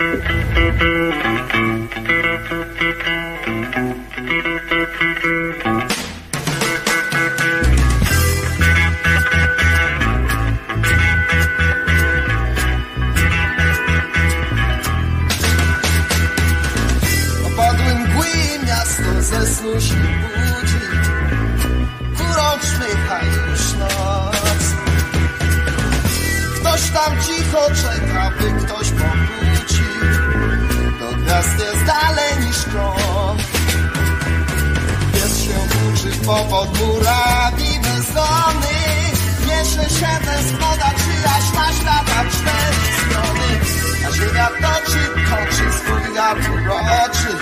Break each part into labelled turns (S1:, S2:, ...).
S1: Thank you. Popod murami bezdomny Mierzy się tęsknota, czyjaś maślata cztery strony A ziemia toczy, toczy swój wiatr uroczy.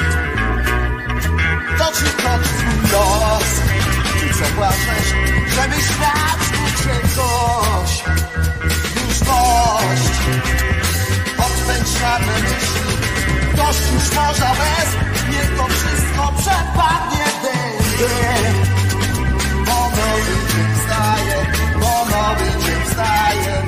S1: Toczy, toczy swój los. I co płaczesz, żeby świat uciekłoś Już dość. Odpędź czarne myśli. Dość już morza bez. Niech to wszystko przepadnie dębie Nowy dzień wstaje nowy dzień wstaje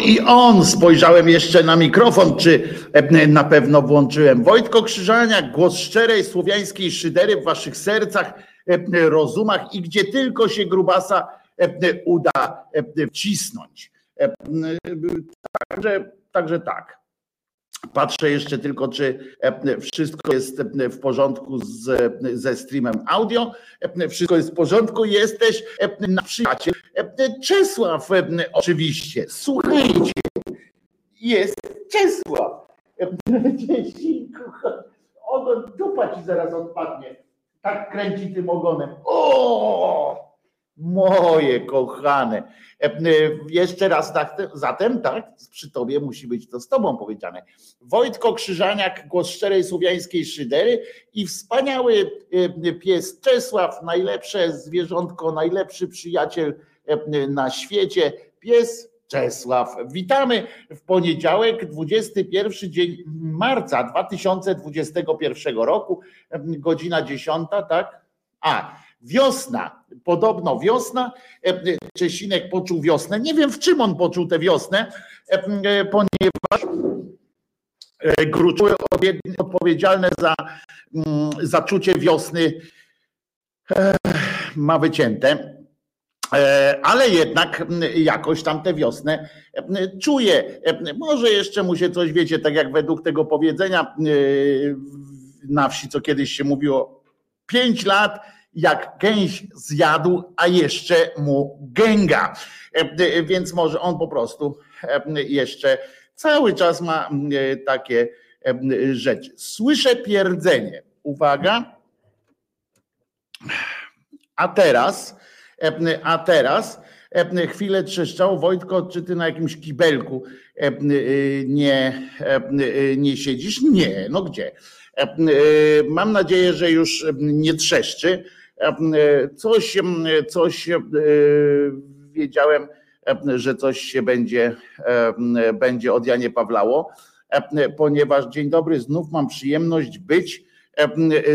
S1: i
S2: on. Spojrzałem jeszcze na mikrofon, czy e, na pewno włączyłem. Wojtko Krzyżaniak, głos szczerej słowiańskiej szydery w waszych sercach, e, rozumach i gdzie tylko się grubasa e, uda wcisnąć. Także, także tak. Patrzę jeszcze tylko, czy wszystko jest w porządku z, ze streamem audio. Wszystko jest w porządku. Jesteś na przyjaciel. Czesław oczywiście. Słuchajcie, jest Czesław. Ogon, dupa ci zaraz odpadnie. Tak kręci tym ogonem. O! Moje kochane. Jeszcze raz zatem, tak, przy tobie musi być to z tobą powiedziane. Wojtko Krzyżaniak, głos szczerej słowiańskiej szydery i wspaniały pies Czesław, najlepsze zwierzątko, najlepszy przyjaciel na świecie, pies Czesław. Witamy w poniedziałek, 21 dzień marca 2021 roku, godzina 10, tak? A, wiosna, podobno wiosna. Czesinek poczuł wiosnę. Nie wiem, w czym on poczuł tę wiosnę, ponieważ gruczoły odpowiedzialne za zaczucie wiosny ma wycięte E, ale jednak jakoś tam tę wiosnę czuje. Może jeszcze mu się coś, wiecie, tak jak według tego powiedzenia e, na wsi, co kiedyś się mówiło, pięć lat jak gęś zjadł, a jeszcze mu gęga. E, więc może on po prostu jeszcze cały czas ma takie rzeczy. Słyszę pierdzenie. Uwaga. A teraz a teraz chwilę trzeszczało, Wojtko, czy ty na jakimś kibelku nie, nie siedzisz? Nie, no gdzie? Mam nadzieję, że już nie trzeszczy. Coś, coś wiedziałem, że coś się będzie, będzie od Janie Pawlało, ponieważ dzień dobry, znów mam przyjemność być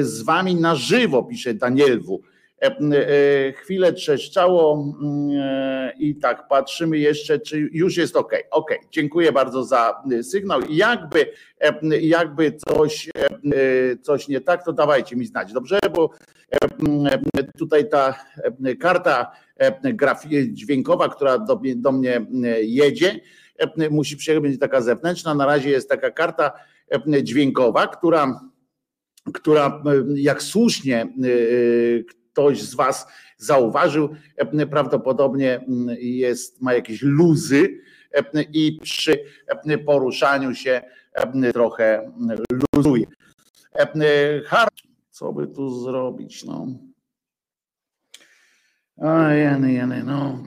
S2: z wami na żywo, pisze Danielwu. E, e, chwilę trzeszczało e, i tak patrzymy jeszcze, czy już jest ok. Ok, dziękuję bardzo za sygnał. Jakby, jakby coś, coś nie tak, to dawajcie mi znać, dobrze? Bo tutaj ta karta dźwiękowa, która do, do mnie jedzie, musi będzie taka zewnętrzna. Na razie jest taka karta dźwiękowa, która, która jak słusznie ktoś z Was zauważył, e, prawdopodobnie mm, jest, ma jakieś luzy e, i przy e, poruszaniu się trochę luzuje. Co by tu zrobić? No. A, jeny, jeny, no.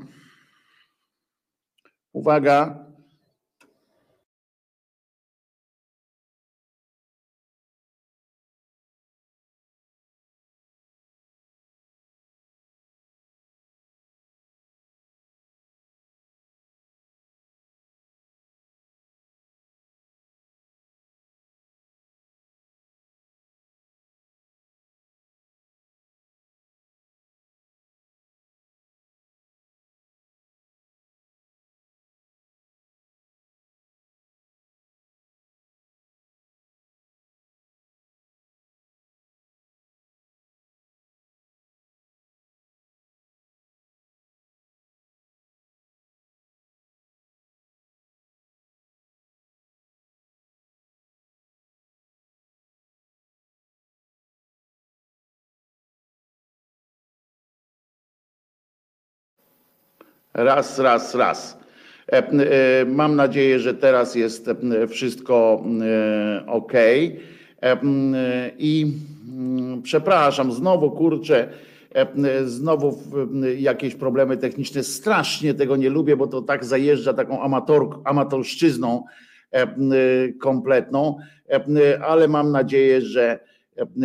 S2: Uwaga, Raz, raz, raz. E, e, mam nadzieję, że teraz jest e, wszystko ok. I mm, przepraszam, znowu kurczę, znowu jakieś problemy techniczne. Strasznie tego nie lubię, bo to tak zajeżdża taką amator, amatorszczyzną kompletną, ale mam nadzieję, że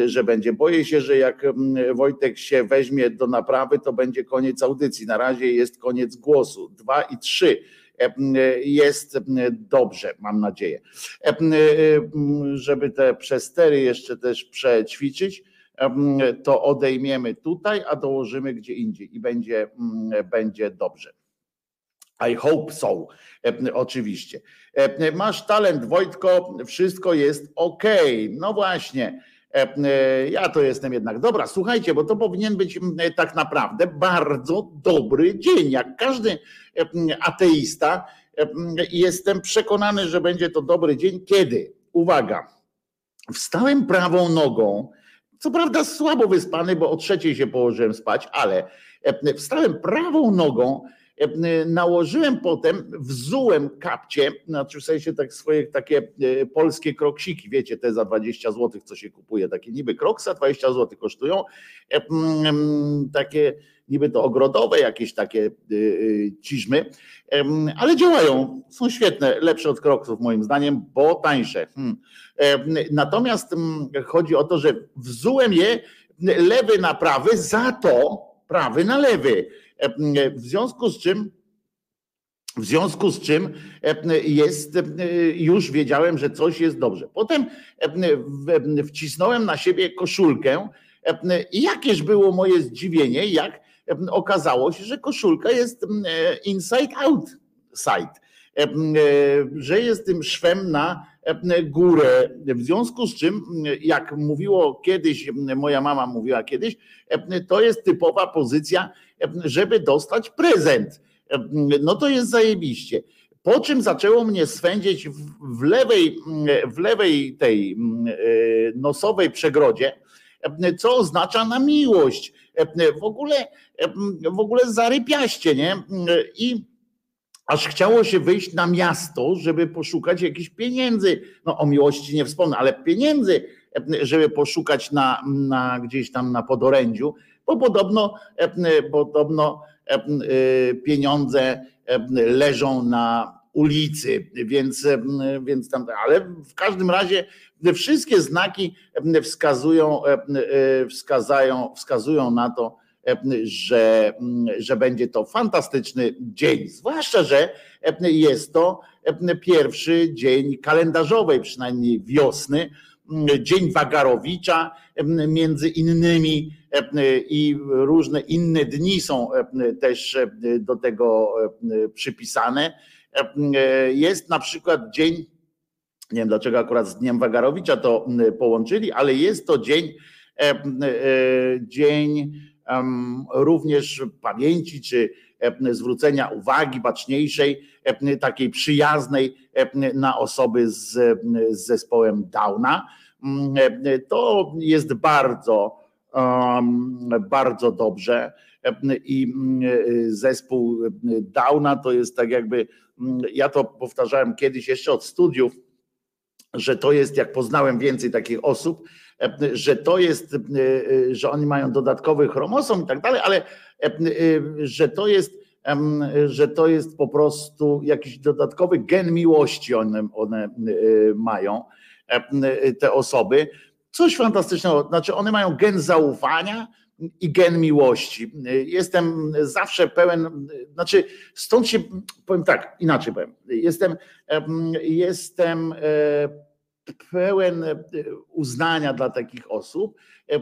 S2: że będzie. Boję się, że jak mm, Wojtek się weźmie do naprawy, to będzie koniec audycji. Na razie jest koniec głosu. Dwa i trzy jest dobrze, mam nadzieję. Żeby te przestery jeszcze też przećwiczyć, to odejmiemy tutaj, a dołożymy gdzie indziej i będzie, będzie dobrze. I hope so, oczywiście. Masz talent, Wojtko, wszystko jest ok. No właśnie E, e, ja to jestem jednak. Dobra, słuchajcie, bo to powinien być tak naprawdę bardzo dobry dzień. Jak każdy ateista, jestem przekonany, że będzie to dobry dzień, kiedy, uwaga, wstałem prawą nogą, co prawda słabo wyspany, bo o trzeciej się położyłem spać, ale wstałem prawą nogą nałożyłem potem, wzułem kapcie, znaczy w sensie tak swoje takie polskie kroksiki, wiecie, te za 20 zł, co się kupuje, takie niby kroksa, 20 zł kosztują, takie niby to ogrodowe jakieś takie ciżmy, ale działają, są świetne, lepsze od kroksów moim zdaniem, bo tańsze. Hmm. Natomiast chodzi o to, że wzułem je lewy na prawy, za to prawy na lewy. W związku z czym w związku z czym jest, już wiedziałem, że coś jest dobrze. Potem wcisnąłem na siebie koszulkę i jakież było moje zdziwienie, jak okazało się, że koszulka jest inside out side, że jest tym szwem na górę. W związku z czym, jak mówiło kiedyś, moja mama mówiła kiedyś, to jest typowa pozycja, żeby dostać prezent. No to jest zajebiście. Po czym zaczęło mnie swędzić w lewej, w lewej tej nosowej przegrodzie, co oznacza na miłość. W ogóle, w ogóle zarypiaście, nie? I aż chciało się wyjść na miasto, żeby poszukać jakichś pieniędzy. No o miłości nie wspomnę, ale pieniędzy, żeby poszukać na, na gdzieś tam na podorędziu, bo podobno, podobno pieniądze leżą na ulicy, więc, więc tam, ale w każdym razie wszystkie znaki wskazują, wskazają, wskazują na to, że, że będzie to fantastyczny dzień. Zwłaszcza, że jest to pierwszy dzień kalendarzowej, przynajmniej wiosny, dzień Wagarowicza, między innymi i różne inne dni są też do tego przypisane. Jest na przykład dzień, nie wiem dlaczego akurat z dniem Wagarowicza to połączyli, ale jest to dzień, dzień również pamięci czy zwrócenia uwagi baczniejszej, takiej przyjaznej na osoby z, z zespołem Downa. To jest bardzo, bardzo dobrze. I zespół Downa to jest tak jakby, ja to powtarzałem kiedyś jeszcze od studiów, że to jest, jak poznałem więcej takich osób, że to jest, że oni mają dodatkowy chromosom i tak dalej, ale że to jest, że to jest po prostu jakiś dodatkowy gen miłości one, one mają, te osoby. Coś fantastycznego, znaczy one mają gen zaufania, i gen miłości. Jestem zawsze pełen, znaczy stąd się, powiem tak, inaczej powiem, jestem, jestem pełen e, uznania dla takich osób, e,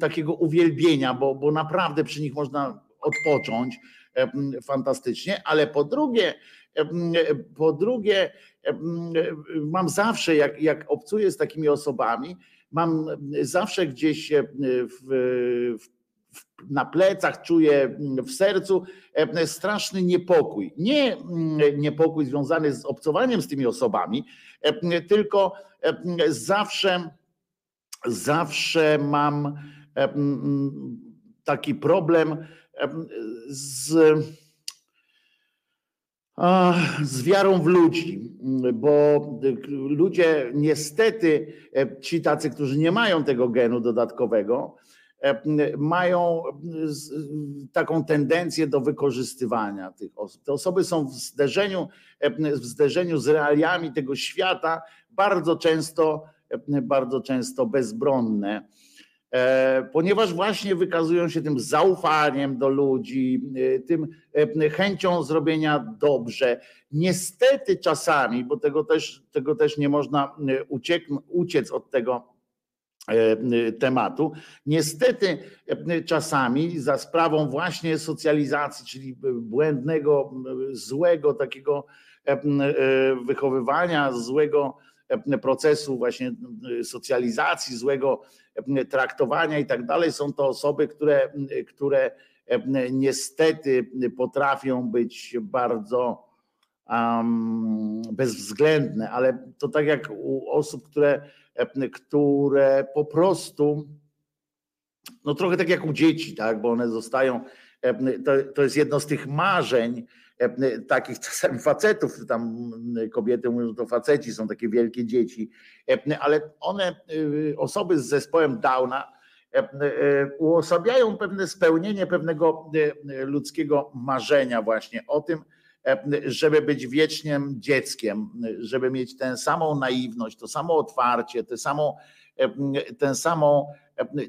S2: takiego uwielbienia, bo, bo naprawdę przy nich można odpocząć fantastycznie, ale po drugie, po drugie, mam zawsze, jak, jak obcuję z takimi osobami, mam zawsze gdzieś w, w na plecach, czuję w sercu straszny niepokój. Nie niepokój związany z obcowaniem z tymi osobami, tylko zawsze, zawsze mam taki problem z, z wiarą w ludzi, bo ludzie niestety, ci tacy, którzy nie mają tego genu dodatkowego, mają taką tendencję do wykorzystywania tych osób. Te osoby są w zderzeniu, w zderzeniu z realiami tego świata bardzo często, bardzo często bezbronne, ponieważ właśnie wykazują się tym zaufaniem do ludzi, tym chęcią zrobienia dobrze. Niestety czasami, bo tego też, tego też nie można uciec, uciec od tego E, tematu. Niestety e, czasami za sprawą właśnie socjalizacji, czyli błędnego, złego takiego e, wychowywania, złego procesu właśnie socjalizacji, złego traktowania i tak dalej, są to osoby, które, które niestety potrafią być bardzo um, bezwzględne, ale to tak jak u osób, które które po prostu, no trochę tak jak u dzieci, tak, bo one zostają to, to jest jedno z tych marzeń, takich czasami facetów, tam kobiety mówią, że to faceci są takie wielkie dzieci, ale one, osoby z zespołem Downa, uosabiają pewne spełnienie pewnego ludzkiego marzenia właśnie o tym, żeby być wiecznym dzieckiem, żeby mieć tę samą naiwność, to samo otwarcie, tę samą, tę samą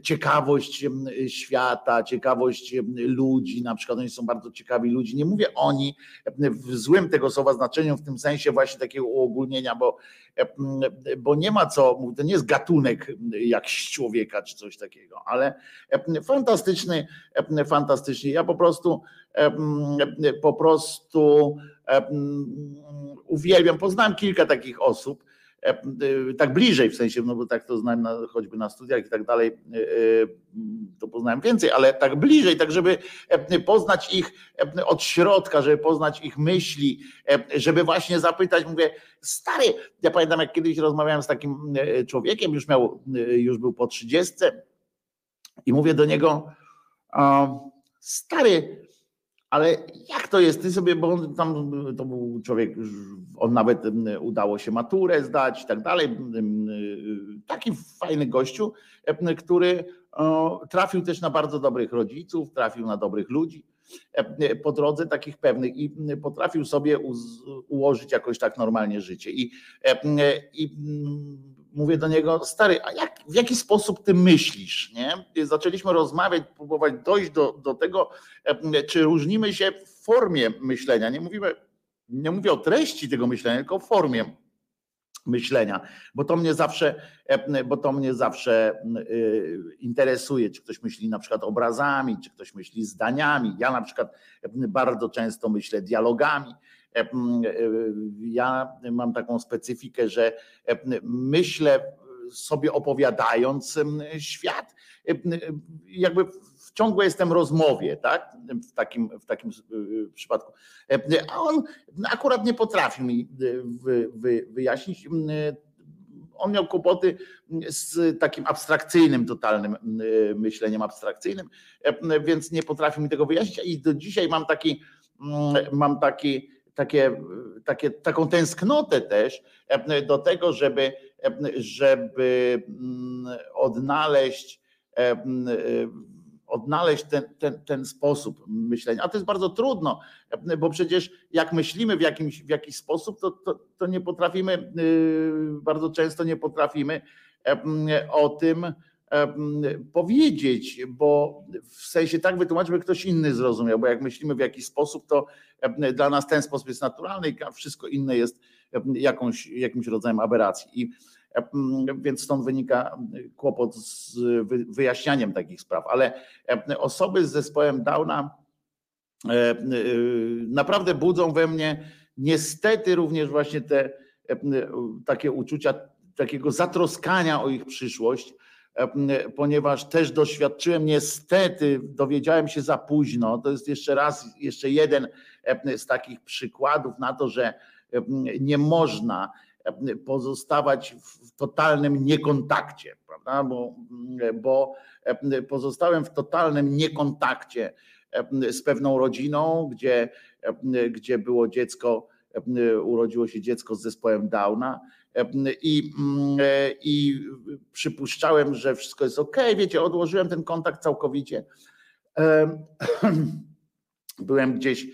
S2: ciekawość świata, ciekawość ludzi, na przykład oni są bardzo ciekawi ludzi. Nie mówię oni w złym tego słowa znaczeniu, w tym sensie właśnie takiego uogólnienia, bo, bo nie ma co, to nie jest gatunek jakiś człowieka czy coś takiego, ale fantastyczny, fantastyczny. Ja po prostu po prostu uwielbiam, poznałem kilka takich osób, E, e, tak bliżej w sensie, no bo tak to znałem na, choćby na studiach i tak dalej, e, to poznałem więcej, ale tak bliżej, tak żeby poznać ich od środka, żeby poznać ich myśli, żeby właśnie zapytać, mówię, stary, ja pamiętam jak kiedyś rozmawiałem z takim człowiekiem, już miał, już był po trzydziestce i mówię do niego, stary, ale jak to jest? Ty sobie, bo on tam to był człowiek, on nawet udało się maturę zdać i tak dalej. Taki fajny gościu, który trafił też na bardzo dobrych rodziców, trafił na dobrych ludzi po drodze takich pewnych i potrafił sobie ułożyć jakoś tak normalnie życie. I, i mówię do niego, stary, a jak, w jaki sposób ty myślisz? Nie? Zaczęliśmy rozmawiać, próbować dojść do, do tego, czy różnimy się w formie myślenia. Nie mówimy, nie mówię o treści tego myślenia, tylko o formie myślenia, bo to mnie zawsze, bo to mnie zawsze y, interesuje, czy ktoś myśli na przykład obrazami, czy ktoś myśli zdaniami. Ja na przykład bardzo często myślę dialogami E, ja mam taką specyfikę, że myślę sobie opowiadając świat, jakby ciągle jestem rozmowie, tak? W takim, w takim y, przypadku. A on akurat nie potrafił mi wy, wyjaśnić. On miał kłopoty z takim abstrakcyjnym, totalnym myśleniem abstrakcyjnym, więc nie potrafił mi tego wyjaśnić. I do dzisiaj mam taki, mam taki takie, takie, taką tęsknotę też e, do tego, żeby, e, żeby mm, odnaleźć, e, odnaleźć ten, ten, ten sposób myślenia. A to jest bardzo trudno, bo przecież jak myślimy w, jakimś, w jakiś sposób, to, to, to nie potrafimy, bardzo często nie potrafimy o tym, powiedzieć, bo w sensie tak wytłumaczyć, by ktoś inny zrozumiał, bo jak myślimy w jakiś sposób, to dla nas ten sposób jest naturalny, a wszystko inne jest jakąś, jakimś rodzajem aberracji. I więc stąd wynika kłopot z wyjaśnianiem takich spraw. Ale osoby z zespołem Downa naprawdę budzą we mnie niestety również właśnie te takie uczucia takiego zatroskania o ich przyszłość, ponieważ też doświadczyłem niestety, dowiedziałem się za późno, to jest jeszcze raz, jeszcze jeden z takich przykładów na to, że nie można pozostawać w totalnym niekontakcie, prawda? Bo, bo pozostałem w totalnym niekontakcie z pewną rodziną, gdzie, gdzie było dziecko, urodziło się dziecko z zespołem Downa i, i przypuszczałem, że wszystko jest ok. Wiecie, odłożyłem ten kontakt całkowicie. Byłem gdzieś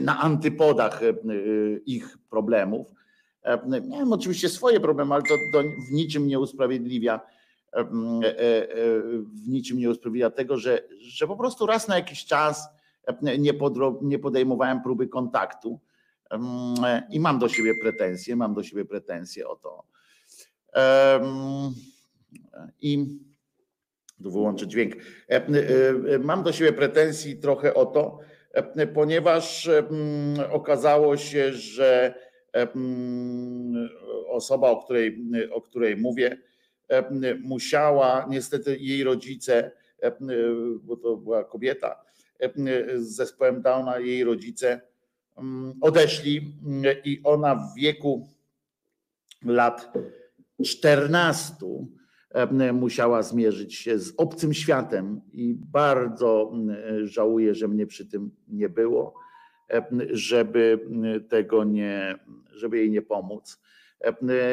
S2: na antypodach ich problemów. Miałem oczywiście swoje problemy, ale to, w niczym nie usprawiedliwia w niczym nie usprawiedliwia tego, że, że po prostu raz na jakiś czas nie, nie podejmowałem próby kontaktu i mam do siebie pretensje, mam do siebie pretensje o to. I tu wyłączę dźwięk. E, e, mam do siebie pretensji trochę o to, e, ponieważ okazało się, że osoba, o której, o której mówię, musiała, niestety jej rodzice, bo to była kobieta z zespołem Downa, jej rodzice Mm, odeszli mm, i ona w wieku lat 14 musiała zmierzyć się z obcym światem i bardzo żałuję, że mnie przy tym nie było, żeby tego nie, żeby jej nie pomóc.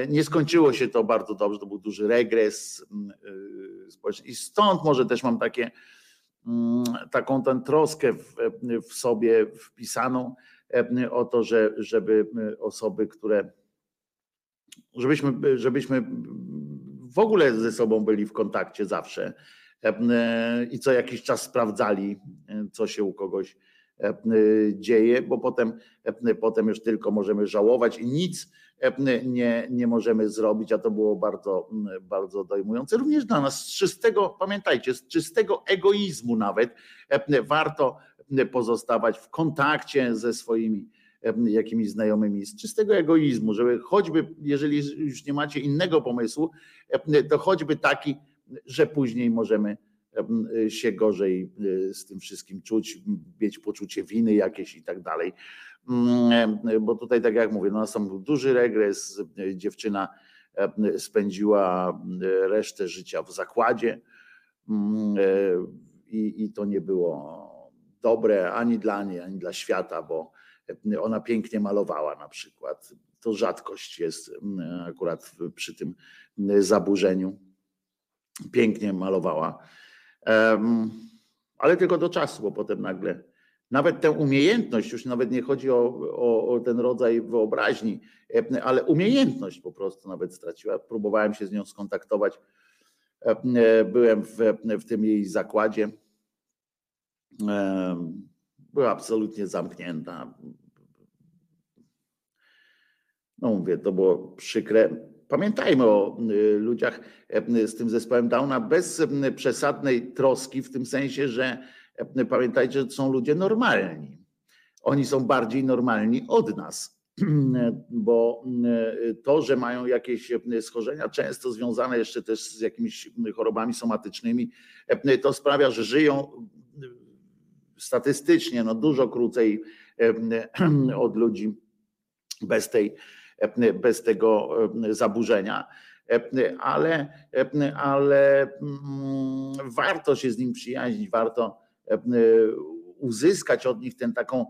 S2: Nie skończyło się to bardzo dobrze, to był duży regres społeczny i stąd może też mam takie, taką tę troskę w, w sobie wpisaną o to, że, żeby osoby, które żebyśmy, żebyśmy w ogóle ze sobą byli w kontakcie zawsze e, i co jakiś czas sprawdzali, e, co się u kogoś e, dzieje, bo potem, potem już tylko możemy żałować i nic nie, nie możemy zrobić, a to było bardzo, bardzo dojmujące. Również dla nas z czystego, pamiętajcie, z czystego egoizmu nawet warto pozostawać w kontakcie ze swoimi jakimiś znajomymi z czystego egoizmu, żeby choćby, jeżeli już nie macie innego pomysłu, to choćby taki, że później możemy się gorzej e, z tym wszystkim czuć, mieć poczucie winy jakieś i tak dalej. Mm, bo tutaj, tak jak mówię, no, był duży regres. Dziewczyna spędziła resztę życia w zakładzie mm, e, i, i to nie było dobre ani dla niej, ani dla świata, bo ona pięknie malowała na przykład. To rzadkość jest mm, akurat przy tym mm, zaburzeniu. Pięknie malowała. Ale tylko do czasu, bo potem nagle nawet tę umiejętność, już nawet nie chodzi o, o, o, ten rodzaj wyobraźni, ale umiejętność po prostu nawet straciła. Próbowałem się z nią skontaktować. Byłem w, w tym jej zakładzie była absolutnie zamknięta. No mówię, to było przykre. Pamiętajmy o y, ludziach y, z tym zespołem Downa bez y, przesadnej troski, w tym sensie, że pamiętajcie, że to są ludzie normalni. Oni są bardziej normalni od nas, bo to, że mają jakieś schorzenia, często związane jeszcze też z jakimiś chorobami somatycznymi, to sprawia, że żyją statystycznie no dużo krócej od ludzi bez, tej, bez tego zaburzenia. Ale, ale mm, warto się z nim przyjaźnić, warto uzyskać od nich tę taką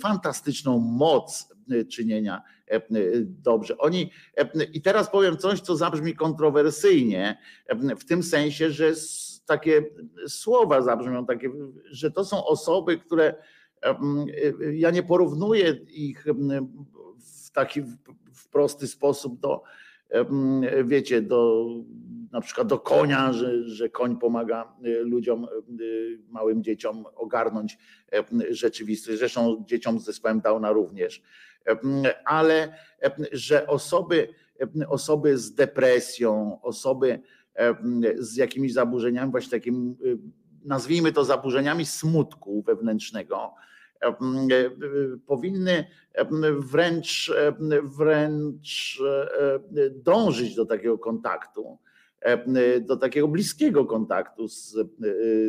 S2: fantastyczną moc czynienia dobrze. Oni, i teraz powiem coś, co zabrzmi kontrowersyjnie, w tym sensie, że takie słowa zabrzmią, takie, że to są osoby, które ja nie porównuję ich w taki w prosty sposób do, wiecie, do na przykład do konia, że, że koń pomaga ludziom, małym dzieciom ogarnąć rzeczywistość, zresztą dzieciom z zespołem Downa również, ale że osoby, osoby z depresją, osoby z jakimiś zaburzeniami, właśnie takim, y, nazwijmy to zaburzeniami smutku wewnętrznego, e, powinny wręcz, wręcz e, dążyć do takiego kontaktu, do takiego bliskiego kontaktu z,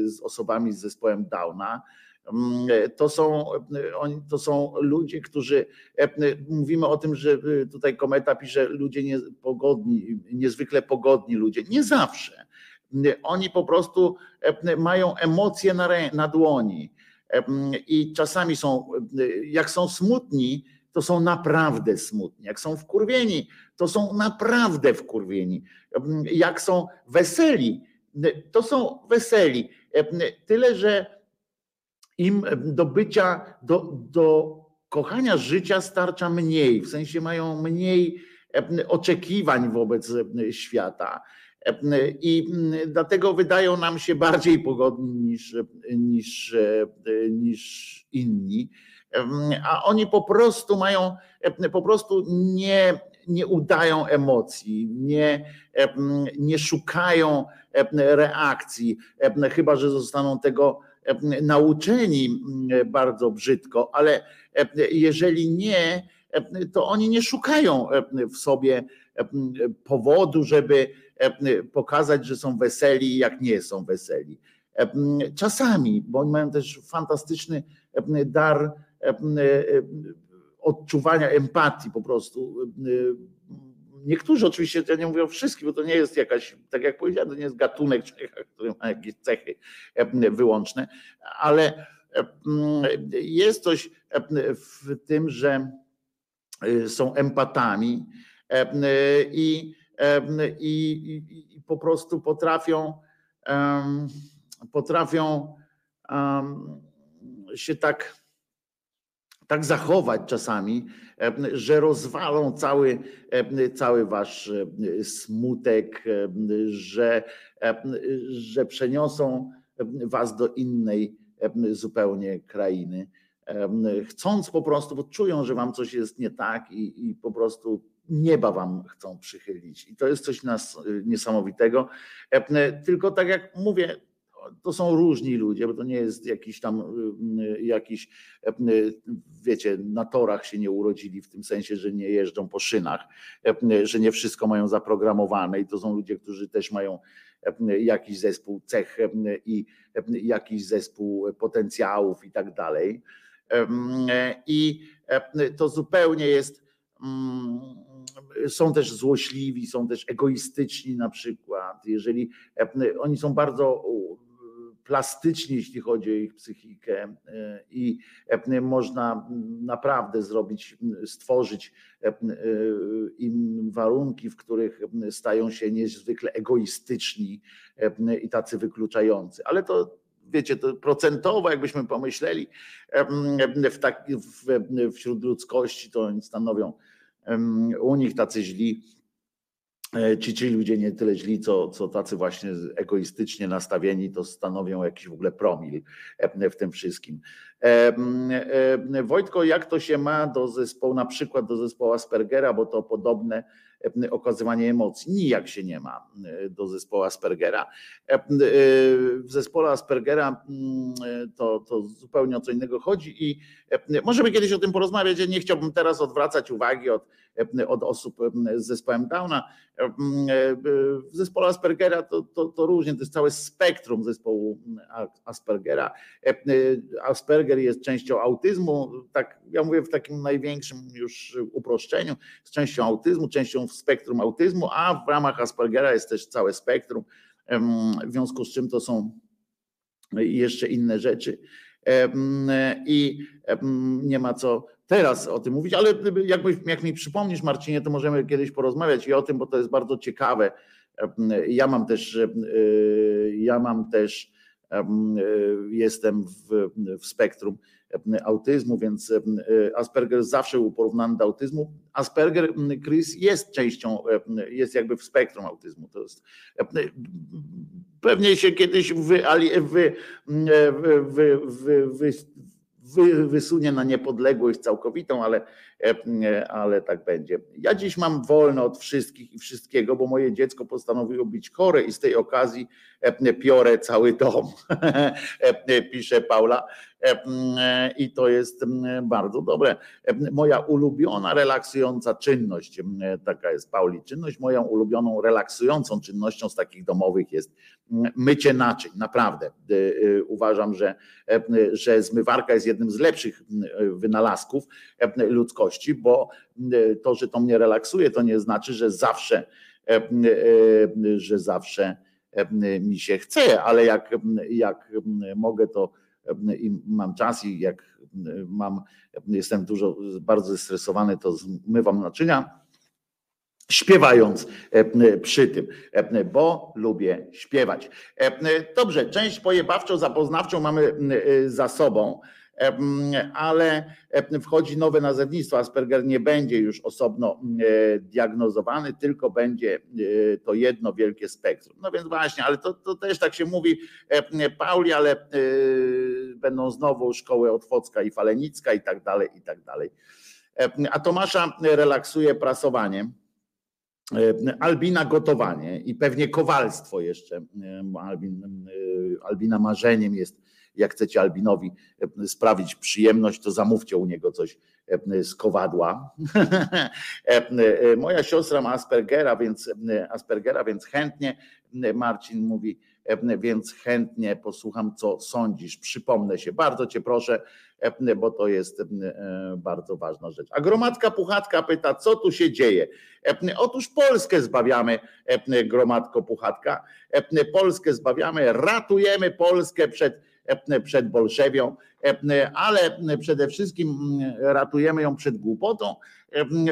S2: z osobami z zespołem Downa, to są, to są ludzie, którzy mówimy o tym, że tutaj kometa pisze ludzie niepogodni, niezwykle pogodni ludzie. Nie zawsze. Oni po prostu mają emocje na, na dłoni i czasami są, jak są smutni, to są naprawdę smutni. Jak są wkurwieni, to są naprawdę wkurwieni. Jak są weseli, to są weseli. Tyle, że im do bycia, do, do kochania życia starcza mniej, w sensie mają mniej oczekiwań wobec świata. I dlatego wydają nam się bardziej pogodni niż, niż, niż inni. A oni po prostu mają, po prostu nie, nie udają emocji, nie, nie szukają reakcji, chyba że zostaną tego nauczeni mm, bardzo brzydko, ale jeżeli nie, to oni nie szukają w sobie powodu, żeby pokazać, że są weseli, jak nie są weseli. Czasami, bo oni mają też fantastyczny dar odczuwania empatii po prostu niektórzy oczywiście, ja nie mówię o wszystkich, bo to nie jest jakaś, tak jak powiedziałem, to nie jest gatunek który ma jakieś cechy wyłączne, ale jest coś w tym, że są empatami i, i, i po prostu potrafią potrafią się tak, tak zachować czasami, że rozwalą cały, cały wasz smutek, że, że przeniosą was do innej zupełnie krainy. Chcąc po prostu, bo czują, że wam coś jest nie tak i, i po prostu nieba wam chcą przychylić. I to jest coś nas, niesamowitego. Tylko tak jak mówię, to są różni ludzie, bo to nie jest jakiś tam y, jakiś, y, wiecie, na torach się nie urodzili w tym sensie, że nie jeżdżą po szynach, y, że nie wszystko mają zaprogramowane i to są ludzie, którzy też mają jakiś zespół cech i jakiś zespół potencjałów i tak dalej. I to zupełnie jest są też złośliwi, są też egoistyczni na przykład. Jeżeli oni są bardzo plastyczni, jeśli chodzi o ich psychikę e, i e, można naprawdę zrobić, stworzyć e, im warunki, w których stają się niezwykle egoistyczni i tacy wykluczający. Ale to wiecie, to procentowo, jakbyśmy pomyśleli, w tak, w, wśród ludzkości to oni stanowią u nich tacy źli E, ci, ci ludzie nie tyle źli, co, co tacy właśnie egoistycznie nastawieni, to stanowią jakiś w ogóle promil e, w tym wszystkim. E, Wojtko, jak to się ma do zespołu, na przykład do zespołu Aspergera, bo to podobne okazywanie emocji. Nijak się nie ma do zespołu Aspergera. W zespole Aspergera mm, to, to zupełnie o co innego chodzi i możemy kiedyś o tym porozmawiać. Ja nie chciałbym teraz odwracać uwagi od, od osób z zespołem Downa. W zespole Aspergera to, to, to różnie, to jest całe spektrum zespołu Aspergera. Asperger jest częścią autyzmu, tak ja mówię w takim największym już uproszczeniu, z częścią autyzmu, częścią w spektrum autyzmu, a w ramach Aspergera jest też całe spektrum, w związku z czym to są jeszcze inne rzeczy. I nie ma co teraz o tym mówić, ale jakbyś, jak mi przypomnisz, Marcinie, to możemy kiedyś porozmawiać i o tym, bo to jest bardzo ciekawe. Ja mam też, ja mam też, jestem w, w spektrum autyzmu, więc Asperger zawsze był porównany do autyzmu. Asperger, Chris, jest częścią, jest jakby w spektrum autyzmu. To jest, pewnie się kiedyś wy, wy, wy, wy, wysunie na niepodległość całkowitą, ale, ale tak będzie. Ja dziś mam wolno od wszystkich i wszystkiego, bo moje dziecko postanowiło być chore i z tej okazji piorę cały dom, pisze Paula. I to jest bardzo dobre. Moja ulubiona relaksująca czynność, taka jest Pauli czynność, moją ulubioną relaksującą czynnością z takich domowych jest mycie naczyń. Naprawdę uważam, że, że zmywarka jest jednym z lepszych wynalazków ludzkości, bo to, że to mnie relaksuje, to nie znaczy, że zawsze, że zawsze mi się chce, ale jak, jak mogę to i mam czas i jak mam, jestem dużo bardzo zestresowany, to zmywam naczynia śpiewając przy tym, bo lubię śpiewać. Dobrze, część pojebawczą, zapoznawczą mamy za sobą ale wchodzi nowe nazewnictwo. Asperger nie będzie już osobno diagnozowany, tylko będzie to jedno wielkie spektrum. No więc właśnie, ale to, to też tak się mówi, Pauli, ale będą znowu szkoły Otwocka i Falenicka i tak dalej, i tak dalej. A Tomasza relaksuje prasowanie. Albina gotowanie i pewnie kowalstwo jeszcze. Albin, Albina marzeniem jest jak chcecie Albinowi e, sprawić przyjemność, to zamówcie u niego coś e, z kowadła. E, moja siostra ma Aspergera, więc Aspergera, więc chętnie Marcin mówi, więc chętnie posłucham, co sądzisz. Przypomnę się, bardzo cię proszę, bo to jest bardzo ważna rzecz. A gromadka Puchatka pyta, co tu się dzieje? Otóż Polskę zbawiamy, gromadko Puchatka. Polskę zbawiamy, ratujemy Polskę przed przed Bolszewią, ale przede wszystkim ratujemy ją przed głupotą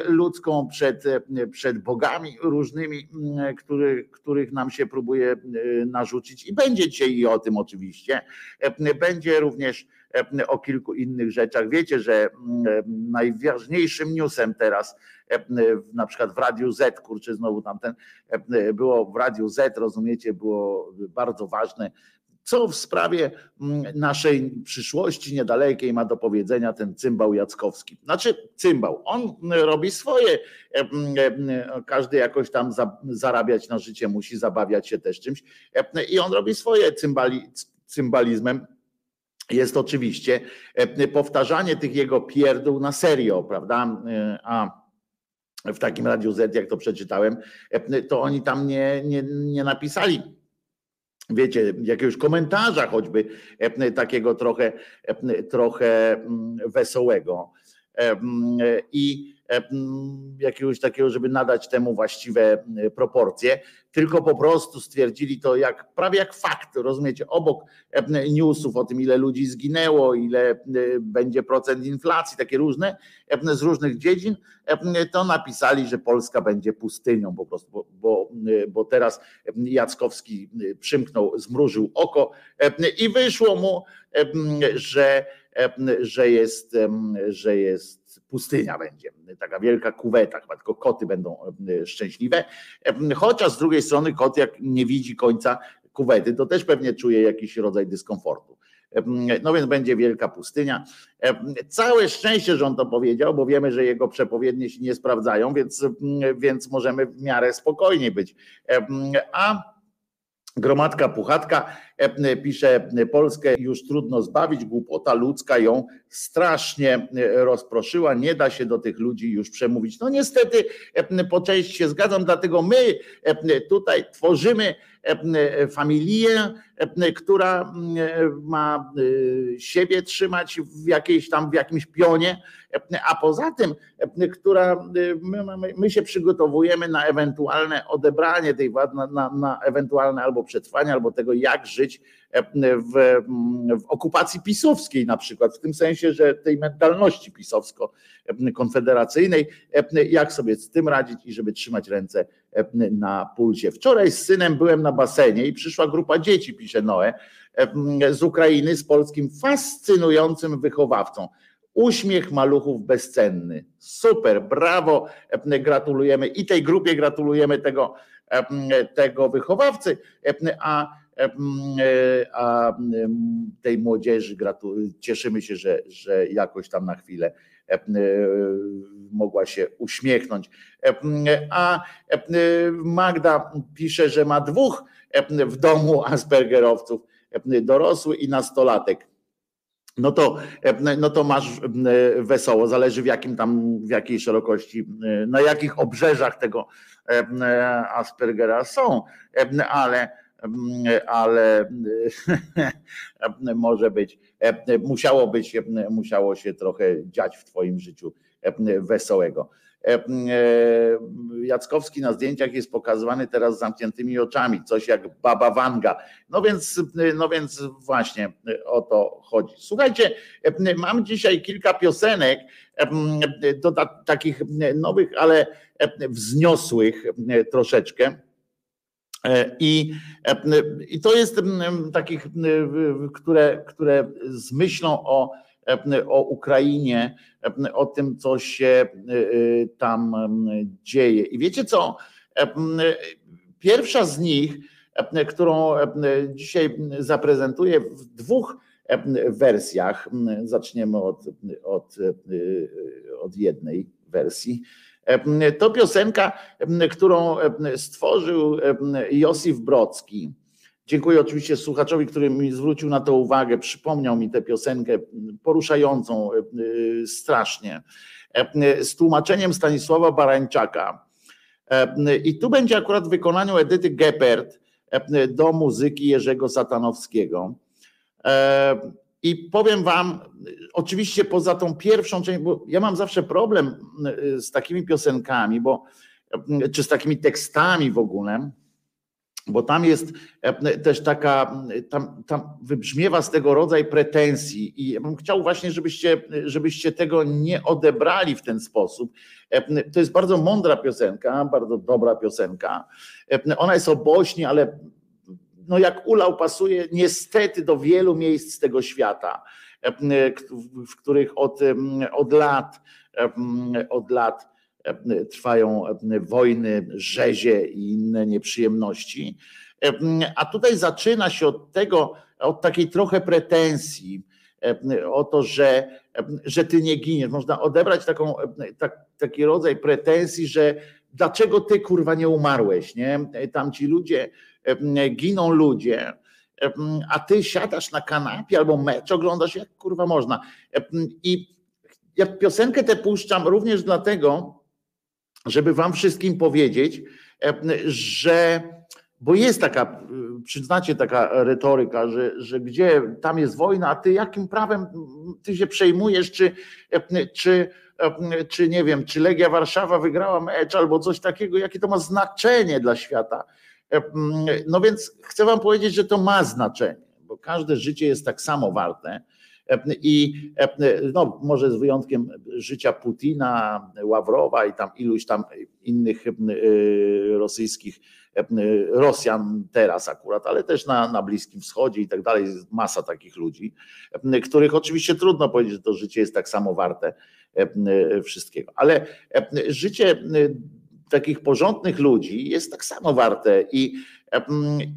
S2: ludzką, przed, przed bogami różnymi, który, których nam się próbuje narzucić i będzie dzisiaj i o tym oczywiście. Będzie również o kilku innych rzeczach. Wiecie, że najważniejszym newsem teraz, na przykład w Radiu Z, kurczę, znowu tamten, było w Radiu Z, rozumiecie, było bardzo ważne co w sprawie mm, naszej przyszłości niedalekiej ma do powiedzenia ten cymbał Jackowski? Znaczy, cymbał, on robi swoje. Każdy jakoś tam zarabiać na życie musi, zabawiać się też czymś. I on robi swoje cymbali, cymbalizmem jest oczywiście powtarzanie tych jego pierdół na serio, prawda? A w takim Radiu Z, jak to przeczytałem, to oni tam nie, nie, nie napisali wiecie, jakiegoś komentarza choćby e, takiego trochę, e, trochę mm, wesołego. E, I jakiegoś takiego, żeby nadać temu właściwe proporcje, tylko po prostu stwierdzili to jak prawie jak fakt, rozumiecie, obok newsów o tym, ile ludzi zginęło, ile będzie procent inflacji, takie różne, z różnych dziedzin, to napisali, że Polska będzie pustynią po prostu, bo, bo, bo teraz Jackowski przymknął, zmrużył oko i wyszło mu, że, że jest, że jest pustynia będzie, taka wielka kuweta, chyba tylko koty będą e, szczęśliwe. E, chociaż z drugiej strony kot jak nie widzi końca kuwety, to też pewnie czuje jakiś rodzaj dyskomfortu. E, no więc będzie wielka pustynia. Całe szczęście, że on to powiedział, bo wiemy, że jego przepowiednie się nie sprawdzają, więc, więc możemy w miarę spokojnie być. A Gromadka Puchatka pisze, Polskę już trudno zbawić, głupota ludzka ją strasznie e, rozproszyła, nie da się do tych ludzi już przemówić. No niestety e, po części się zgadzam, dlatego my tutaj tworzymy familię, która ma siebie trzymać w jakiejś tam, w jakimś pionie, a poza tym, która my, mamy, my się przygotowujemy na ewentualne odebranie tej władzy, na, na, na ewentualne albo przetrwanie, albo tego, jak żyć w, w, okupacji pisowskiej na przykład, w tym sensie, że tej mentalności pisowsko-konfederacyjnej, jak sobie z tym radzić i żeby trzymać ręce na pulsie. Wczoraj z synem byłem na basenie i przyszła grupa dzieci, pisze Noe, z Ukrainy z polskim fascynującym wychowawcą. Uśmiech maluchów bezcenny. Super, brawo, gratulujemy i tej grupie gratulujemy tego, tego wychowawcy, a, a tej młodzieży cieszymy się, że, że jakoś tam na chwilę mogła się uśmiechnąć. A Magda pisze, że ma dwóch w domu Aspergerowców, dorosły i nastolatek. No to, no to masz wesoło, zależy w jakim tam, w jakiej szerokości, na jakich obrzeżach tego Aspergera są, ale ale może być, musiało być, musiało się trochę dziać w Twoim życiu wesołego. Jackowski na zdjęciach jest pokazywany teraz z zamkniętymi oczami, coś jak Baba Wanga. No więc, no więc właśnie o to chodzi. Słuchajcie, mam dzisiaj kilka piosenek do takich nowych, ale wzniosłych troszeczkę. E, I, I to jest takich, które, które z myślą o o Ukrainie, o tym, co się tam dzieje. I wiecie co? Pierwsza z nich, którą dzisiaj zaprezentuję w dwóch wersjach, zaczniemy od, od, od jednej wersji. To piosenka, którą stworzył Josif Brocki Dziękuję oczywiście słuchaczowi, który mi zwrócił na to uwagę, przypomniał mi tę piosenkę poruszającą e, e, strasznie, e, z tłumaczeniem Stanisława Barańczaka. I tu będzie akurat w wykonaniu Edyty Geppert, do muzyki Jerzego Satanowskiego. I powiem Wam, oczywiście poza tą pierwszą część, bo ja mam zawsze problem z takimi piosenkami, bo czy z takimi tekstami w ogóle, bo tam jest e, też taka, tam, tam wybrzmiewa z tego rodzaj pretensji i ja bym chciał właśnie, żebyście, żebyście tego nie odebrali w ten sposób. E, to jest bardzo mądra piosenka, bardzo dobra piosenka. E, ona jest o Bośni, ale no jak ulał pasuje niestety do wielu miejsc tego świata, w których od, od lat, od lat trwają wojny, rzezie i inne nieprzyjemności. A tutaj zaczyna się od tego, od takiej trochę pretensji o to, że, że ty nie giniesz. Można odebrać taką, tak, taki rodzaj pretensji, że dlaczego ty kurwa nie umarłeś, nie? Tam ci ludzie, giną ludzie, a ty siadasz na kanapie albo mecz oglądasz, jak kurwa można. I ja piosenkę tę puszczam również dlatego, żeby wam wszystkim powiedzieć, że bo jest taka, przyznacie taka retoryka, że, że gdzie tam jest wojna, a ty jakim prawem ty się przejmujesz, czy, czy, czy nie wiem, czy Legia Warszawa wygrała mecz albo coś takiego, jakie to ma znaczenie dla świata. No więc chcę wam powiedzieć, że to ma znaczenie, bo każde życie jest tak samo warte i no, może z wyjątkiem życia Putina, Ławrowa i tam iluś tam innych rosyjskich Rosjan teraz akurat, ale też na, na Bliskim Wschodzie i tak dalej, masa takich ludzi, których oczywiście trudno powiedzieć, że to życie jest tak samo warte wszystkiego. Ale życie takich porządnych ludzi jest tak samo warte i,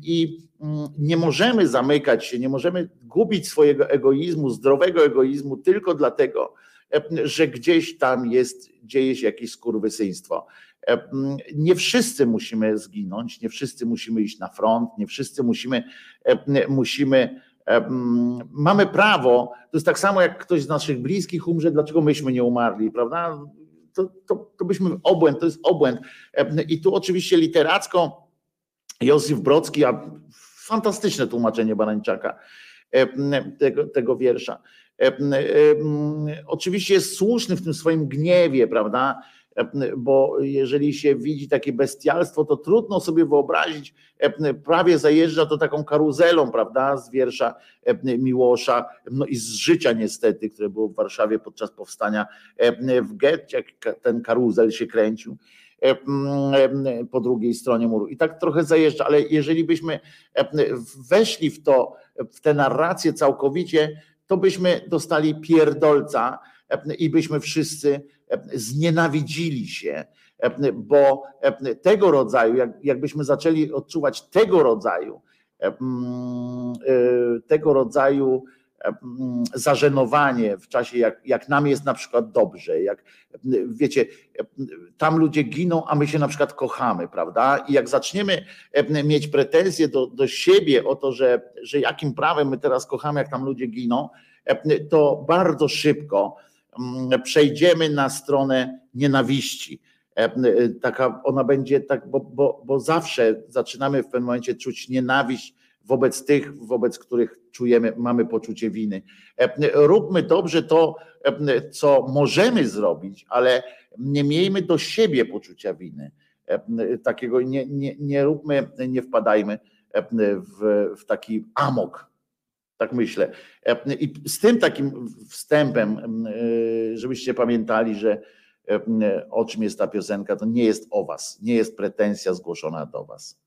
S2: i nie możemy zamykać się, nie możemy gubić swojego egoizmu, zdrowego egoizmu tylko dlatego, że gdzieś tam jest, dzieje się jakieś skurwysyństwo. Nie wszyscy musimy zginąć, nie wszyscy musimy iść na front, nie wszyscy musimy, musimy mamy prawo, to jest tak samo jak ktoś z naszych bliskich umrze, dlaczego myśmy nie umarli, prawda? To, to, to byśmy obłęd, to jest obłęd. I tu oczywiście literacko Józef Brocki, a fantastyczne tłumaczenie Barańczaka tego, tego wiersza. Oczywiście jest słuszny w tym swoim gniewie, prawda? Bo jeżeli się widzi takie bestialstwo, to trudno sobie wyobrazić, prawie zajeżdża to taką karuzelą, prawda, z wiersza Miłosza, no i z życia niestety, które było w Warszawie podczas powstania w getcie, jak ten karuzel się kręcił po drugiej stronie muru. I tak trochę zajeżdża, ale jeżeli byśmy weszli w to, w tę narrację całkowicie, to byśmy dostali pierdolca i byśmy wszyscy znienawidzili się, bo tego rodzaju, jak, jakbyśmy zaczęli odczuwać tego rodzaju, tego rodzaju zażenowanie w czasie, jak, jak nam jest na przykład dobrze, jak wiecie, tam ludzie giną, a my się na przykład kochamy, prawda? I jak zaczniemy mieć pretensje do, do siebie o to, że, że jakim prawem my teraz kochamy, jak tam ludzie giną, to bardzo szybko przejdziemy na stronę nienawiści. Taka ona będzie tak, bo, bo, bo zawsze zaczynamy w pewnym momencie czuć nienawiść wobec tych, wobec których czujemy, mamy poczucie winy. Róbmy dobrze to, co możemy zrobić, ale nie miejmy do siebie poczucia winy. Takiego nie, nie, nie róbmy, nie wpadajmy w, w taki amok. Tak myślę. I z tym takim wstępem, żebyście pamiętali, że o czym jest ta piosenka, to nie jest o was, nie jest pretensja zgłoszona do was.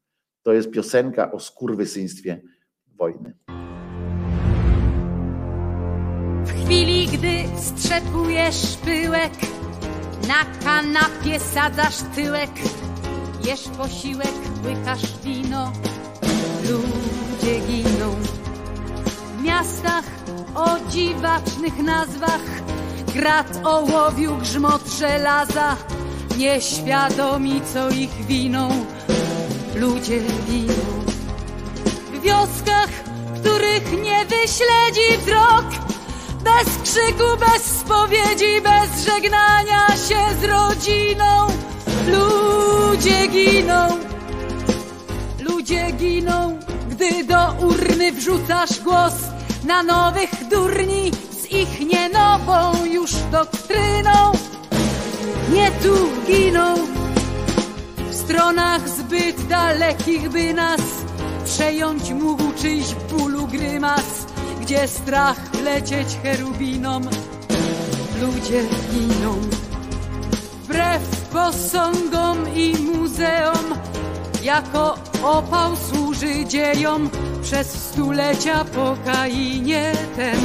S2: To jest piosenka o skurwysyństwie wojny.
S3: W chwili, gdy strzepujesz pyłek, na kanapie sadzasz tyłek, jesz posiłek, łykasz wino, ludzie giną. Miastach o dziwacznych nazwach, grat ołowiu, grzmot żelaza, nieświadomi co ich winą ludzie giną. W wioskach, których nie wyśledzi wzrok, bez krzyku, bez spowiedzi, bez żegnania się z rodziną, ludzie giną. Ludzie giną, gdy do urny wrzucasz głos na nowych durni z ich nie nową już doktryną. Nie tu giną, w stronach zbyt dalekich, by nas przejąć mógł czyjś bólu grymas, gdzie strach lecieć cherubinom. Ludzie giną, wbrew posągom i muzeom, jako opał służy dziejom przez stulecia po Kainie ten,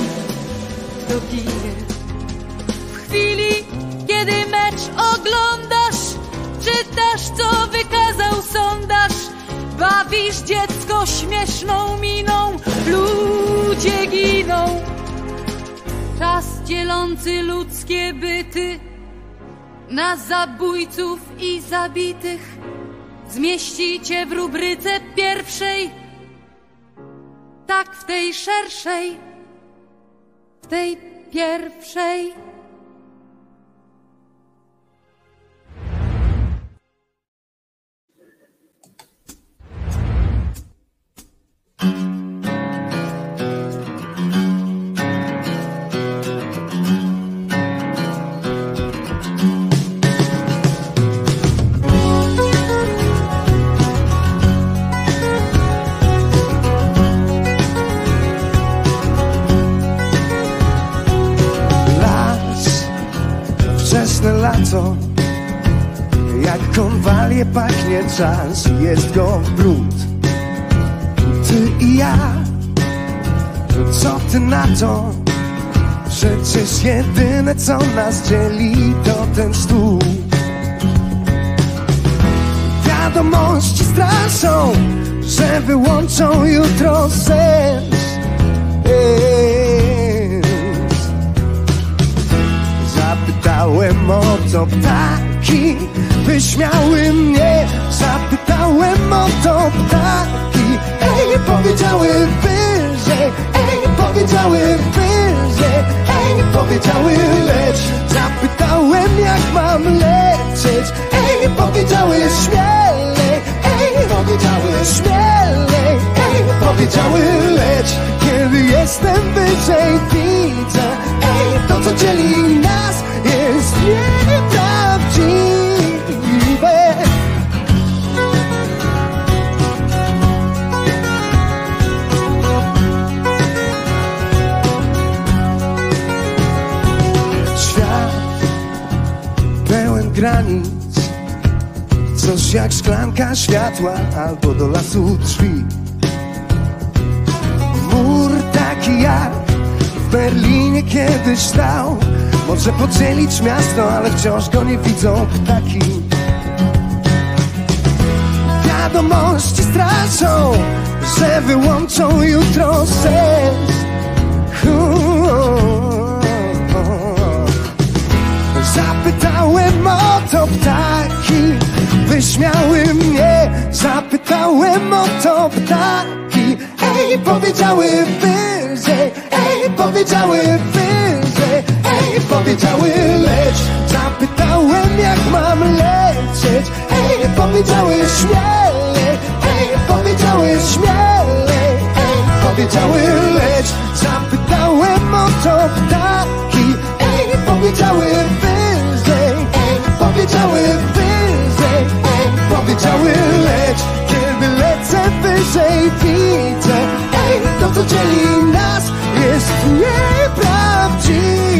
S3: kto ginie. W chwili, kiedy mecz oglądasz, czytasz, co wykazał sondaż, bawisz dziecko śmieszną miną, ludzie giną. Czas dzielący ludzkie byty na zabójców i zabitych zmieścicie w rubryce pierwszej, tak w tej szerszej, w tej pierwszej.
S4: Jak konwalie pachnie czas Jest go brud. Ty i ja Co ty na to? Przecież jedyne co nas dzieli To ten stół. Wiadomości straszą Że wyłączą jutro sens. Zapytałem o to ptaki Wyśmiały mnie. Zapytałem o to ptaki. Ej, powiedziały wyżej Ej, powiedziały wyżej Ej, powiedziały lecz Zapytałem jak mam lecieć. Ej, powiedziały śmielej Ej, powiedziały śmielej Ej, powiedziały lecz Kiedy jestem wyżej widzę Ej, to co dzieli nas jest nieprawdziwe granic. Coś jak szklanka światła albo do lasu drzwi. Mur taki jak w Berlinie kiedyś stał. Może podzielić miasto, ale wciąż go nie widzą ptaki. Wiadomości straszą, że wyłączą jutro sens Zapytałem o to ptaki Wyśmiały mnie. Zapytałem o to ptaki. Ej, powiedziały wyżej Ej, powiedziały wyżej Ej, powiedziały lecz Zapytałem jak mam lecieć. Ej, powiedziały śmielej Ej, powiedziały śmielej Ej, powiedziały lecz Zapytałem o to ptaki Ej, powiedziały wyżej. Ej, powiedziały wyżej Ej, powiedziały lecz Kiedy lecę wyżej widzę Ej, to co dzieli nas jest nieprawdziwe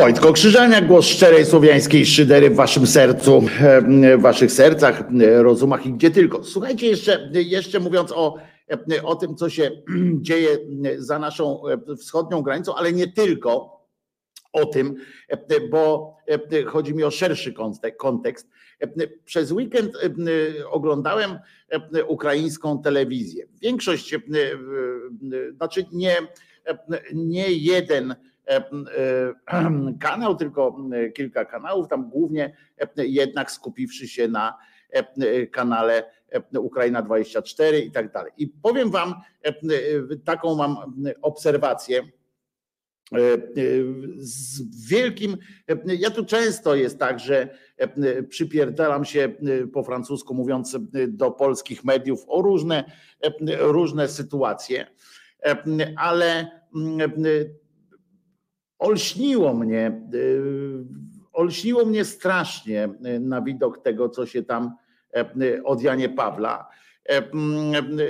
S2: Wojtko Krzyżania, głos szczerej słowiańskiej szydery w waszym sercu, e, w waszych sercach, e, rozumach i gdzie tylko. Słuchajcie, jeszcze, jeszcze mówiąc o o tym, co się dzieje za naszą wschodnią granicą, ale nie tylko o tym, bo chodzi mi o szerszy kontekst. Przez weekend oglądałem ukraińską telewizję. Większość, znaczy nie, nie jeden kanał, tylko kilka kanałów, tam głównie jednak skupiwszy się na kanale Ukraina 24 i tak dalej. I powiem Wam, taką mam obserwację z wielkim, ja tu często jest tak, że przypierdalam się po francusku mówiąc do polskich mediów o różne, różne sytuacje, ale olśniło mnie, olśniło mnie strasznie na widok tego, co się tam od Janie Pawla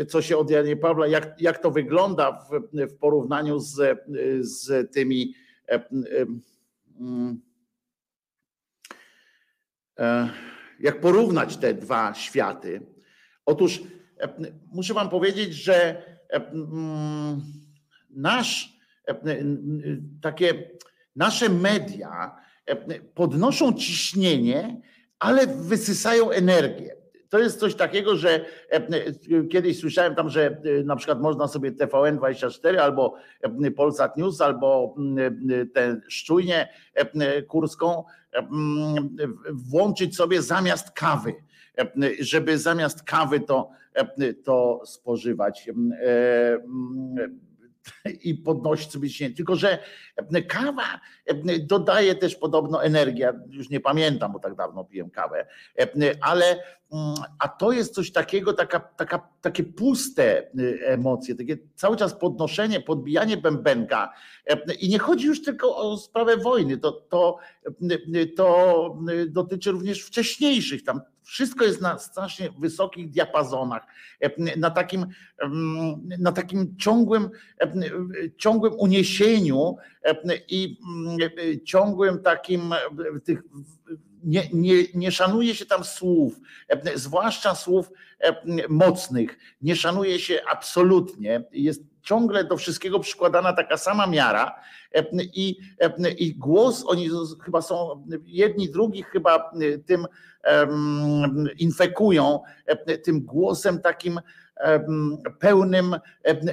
S2: co się od Janie Pawla, jak, jak to wygląda w, w porównaniu z, z tymi jak porównać te dwa światy. Otóż muszę wam powiedzieć, że nasz takie nasze media podnoszą ciśnienie, ale wysysają energię. To jest coś takiego, że e, e, kiedyś słyszałem tam, że e, na przykład można sobie TVN24 albo Polsat News, albo tę szczujnię kurską włączyć sobie zamiast kawy, żeby zamiast kawy to, to spożywać i podnosić sobie ciśnienie. Tylko, że kawa dodaje też podobno energię. Już nie pamiętam, bo tak dawno piłem kawę, ale a to jest coś takiego, taka, taka, takie puste emocje, takie cały czas podnoszenie, podbijanie bębenka. I nie chodzi już tylko o sprawę wojny, to, to, to dotyczy również wcześniejszych tam wszystko jest na strasznie wysokich diapazonach, na takim, na takim ciągłym, ciągłym uniesieniu i ciągłym takim tych nie, nie, nie szanuje się tam słów, zwłaszcza słów mocnych, nie szanuje się absolutnie. Jest ciągle do wszystkiego przykładana taka sama miara i, i głos, oni chyba są, jedni drugich chyba tym infekują, tym głosem takim pełnym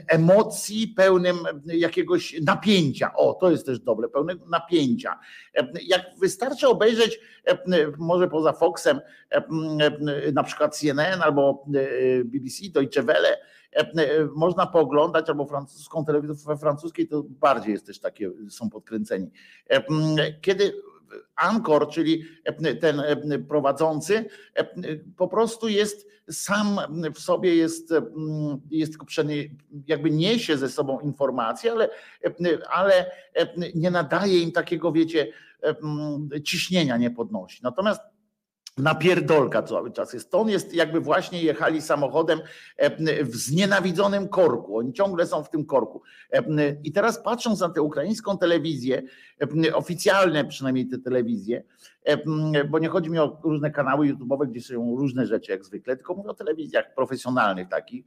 S2: emocji, pełnym jakiegoś napięcia. O, to jest też dobre, pełnego napięcia. Jak wystarczy obejrzeć, może poza Foxem, na przykład CNN albo BBC, Deutsche Welle, można pooglądać, albo francuską telewizję, we francuskiej to bardziej jest też takie, są podkręceni. Kiedy Ankor, czyli ten prowadzący, po prostu jest sam w sobie jest, jest jakby niesie ze sobą informacje, ale, ale nie nadaje im takiego, wiecie, ciśnienia nie podnosi. Natomiast napierdolka cały czas jest. To on jest jakby właśnie jechali samochodem w znienawidzonym korku. Oni ciągle są w tym korku. I teraz patrząc na tę ukraińską telewizję, oficjalne przynajmniej te telewizje, bo nie chodzi mi o różne kanały YouTube'owe, gdzie są różne rzeczy jak zwykle, tylko mówię o telewizjach profesjonalnych takich,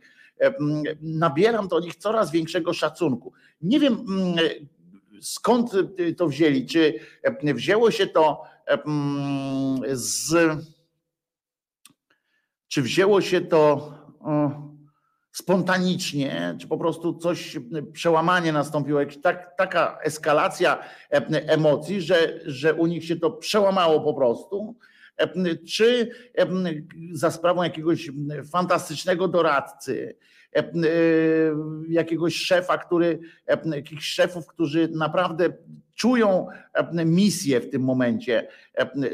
S2: nabieram do nich coraz większego szacunku. Nie wiem skąd to wzięli, czy wzięło się to z. Czy wzięło się to spontanicznie, czy po prostu coś, przełamanie nastąpiło, jakaś tak, taka eskalacja emocji, że, że u nich się to przełamało po prostu, czy za sprawą jakiegoś fantastycznego doradcy, jakiegoś szefa, który, jakichś szefów, którzy naprawdę czują misję w tym momencie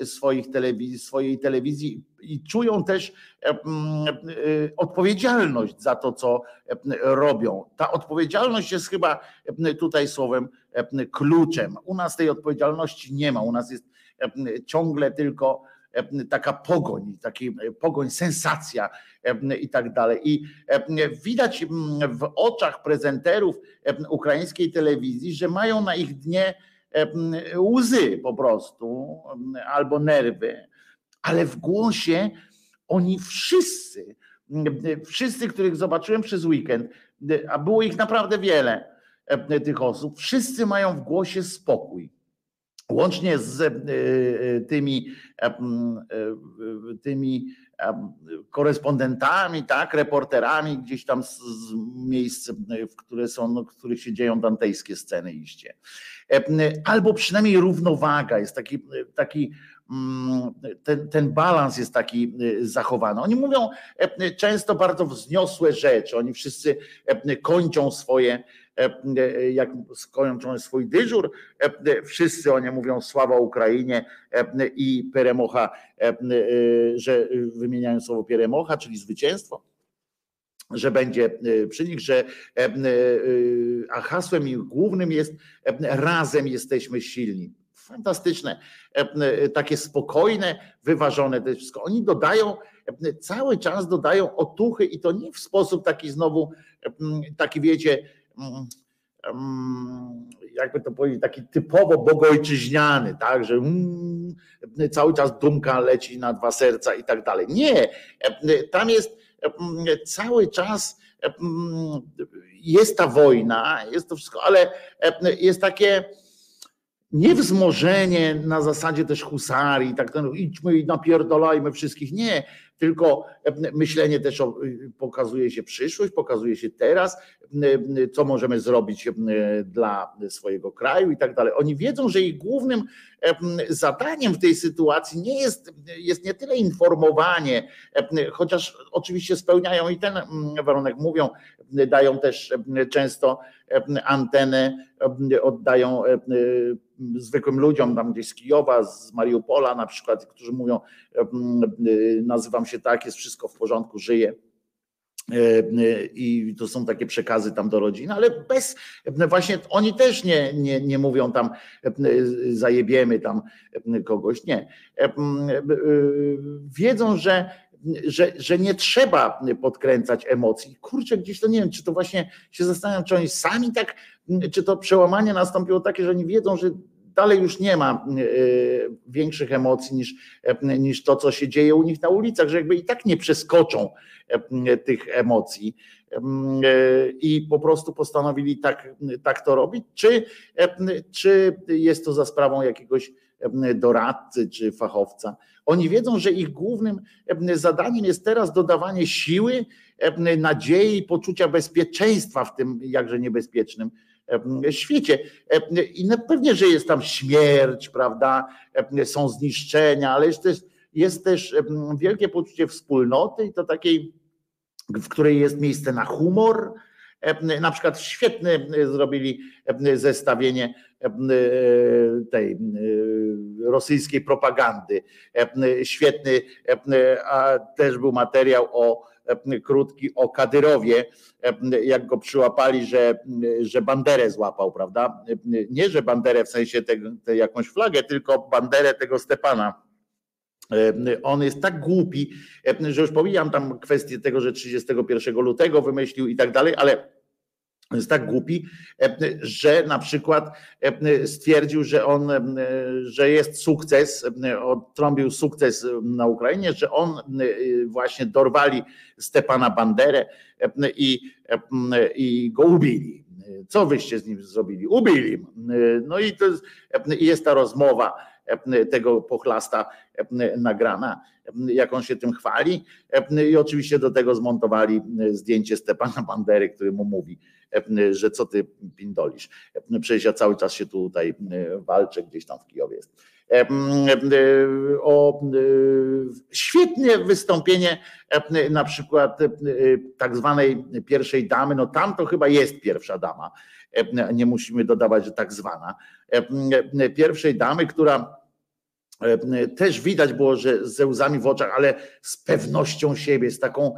S2: swoich telewizji, swojej telewizji i czują też odpowiedzialność za to, co robią. Ta odpowiedzialność jest chyba tutaj słowem kluczem. U nas tej odpowiedzialności nie ma. U nas jest ciągle tylko taka pogoń, taki pogoń, sensacja i tak dalej. I widać w oczach prezenterów ukraińskiej telewizji, że mają na ich dnie łzy po prostu albo nerwy, ale w głosie oni wszyscy Wszyscy, których zobaczyłem przez weekend, a było ich naprawdę wiele, tych osób, wszyscy mają w głosie spokój. Łącznie z tymi, tymi korespondentami, tak, reporterami gdzieś tam z, miejsc, w które są, no, w których się dzieją dantejskie sceny iście. Albo przynajmniej równowaga jest taki, taki ten, ten balans jest taki zachowany. Oni mówią często bardzo wzniosłe rzeczy, oni wszyscy kończą swoje E, e, jak skończą swój dyżur, e, wszyscy oni mówią sława Ukrainie i Peremocha, że wymieniają słowo Peremocha, czyli zwycięstwo że będzie przy nich, że a hasłem ich głównym jest razem jesteśmy silni. Fantastyczne, takie spokojne, wyważone to wszystko. Oni dodają, cały czas dodają otuchy i to nie w sposób taki znowu, taki wiecie, jakby to powiedzieć, taki typowo bogojczyźniany, tak, że mm, cały czas dumka leci na dwa serca i tak dalej. Nie, tam jest cały czas jest ta wojna, jest to wszystko, ale jest takie niewzmożenie na zasadzie też husarii, tak, no, idźmy i napierdolajmy wszystkich. Nie, tylko myślenie też pokazuje się przyszłość, pokazuje się teraz, co możemy zrobić dla swojego kraju i tak dalej. Oni wiedzą, że ich głównym zadaniem w tej sytuacji nie jest, jest nie tyle informowanie, chociaż oczywiście spełniają i ten warunek, mówią, dają też często antenę, oddają zwykłym ludziom, tam gdzieś z Kijowa, z Mariupola na przykład, którzy mówią, nazywam się tak, jest wszystko w porządku, żyję i to są takie przekazy tam do rodziny, ale bez, właśnie oni też nie, nie, nie mówią tam zajebiemy tam kogoś, nie. Wiedzą, że, że, że nie trzeba podkręcać emocji. Kurczę, gdzieś to nie wiem, czy to właśnie się zastanawiam, czy oni sami tak, czy to przełamanie nastąpiło takie, że oni wiedzą, że dalej już nie ma e, większych emocji niż, e, niż to, co się dzieje u nich na ulicach, że jakby i tak nie przeskoczą e, tych emocji i po prostu postanowili tak, tak to robić, czy, czy jest to za sprawą jakiegoś doradcy czy fachowca. Oni wiedzą, że ich głównym zadaniem jest teraz dodawanie siły, nadziei, poczucia bezpieczeństwa w tym jakże niebezpiecznym świecie. I pewnie, że jest tam śmierć, prawda, są zniszczenia, ale jest też, jest też wielkie poczucie wspólnoty i to takiej, w której jest miejsce na humor. Na przykład świetne zrobili zestawienie tej rosyjskiej propagandy. Świetny, a też był materiał o E, krótki o Kadyrowie, e, jak go przyłapali, że, że banderę złapał, prawda? Nie, że banderę w sensie te, te jakąś flagę, tylko banderę tego Stepana. E, on jest tak głupi, że już pomijam tam kwestię tego, że 31 lutego wymyślił i tak dalej, ale jest tak głupi, e, że na przykład e, stwierdził, że on, e, że jest sukces, odtrąbił sukces na Ukrainie, że on właśnie dorwali Stepana Banderę i, i go ubili. Co wyście z nim zrobili? Ubili. No i jest, jest ta rozmowa tego pochlasta nagrana, jak on się tym chwali. I oczywiście do tego zmontowali zdjęcie Stepana Bandery, który mu mówi, że co ty pindolisz. Przecież ja cały czas się tutaj walczę, gdzieś tam w Kijowie jest. O świetne wystąpienie na przykład tak zwanej pierwszej damy, no tam to chyba jest pierwsza dama, nie musimy dodawać, że tak zwana, pierwszej damy, która też widać było, że ze łzami w oczach, ale z pewnością siebie, z taką,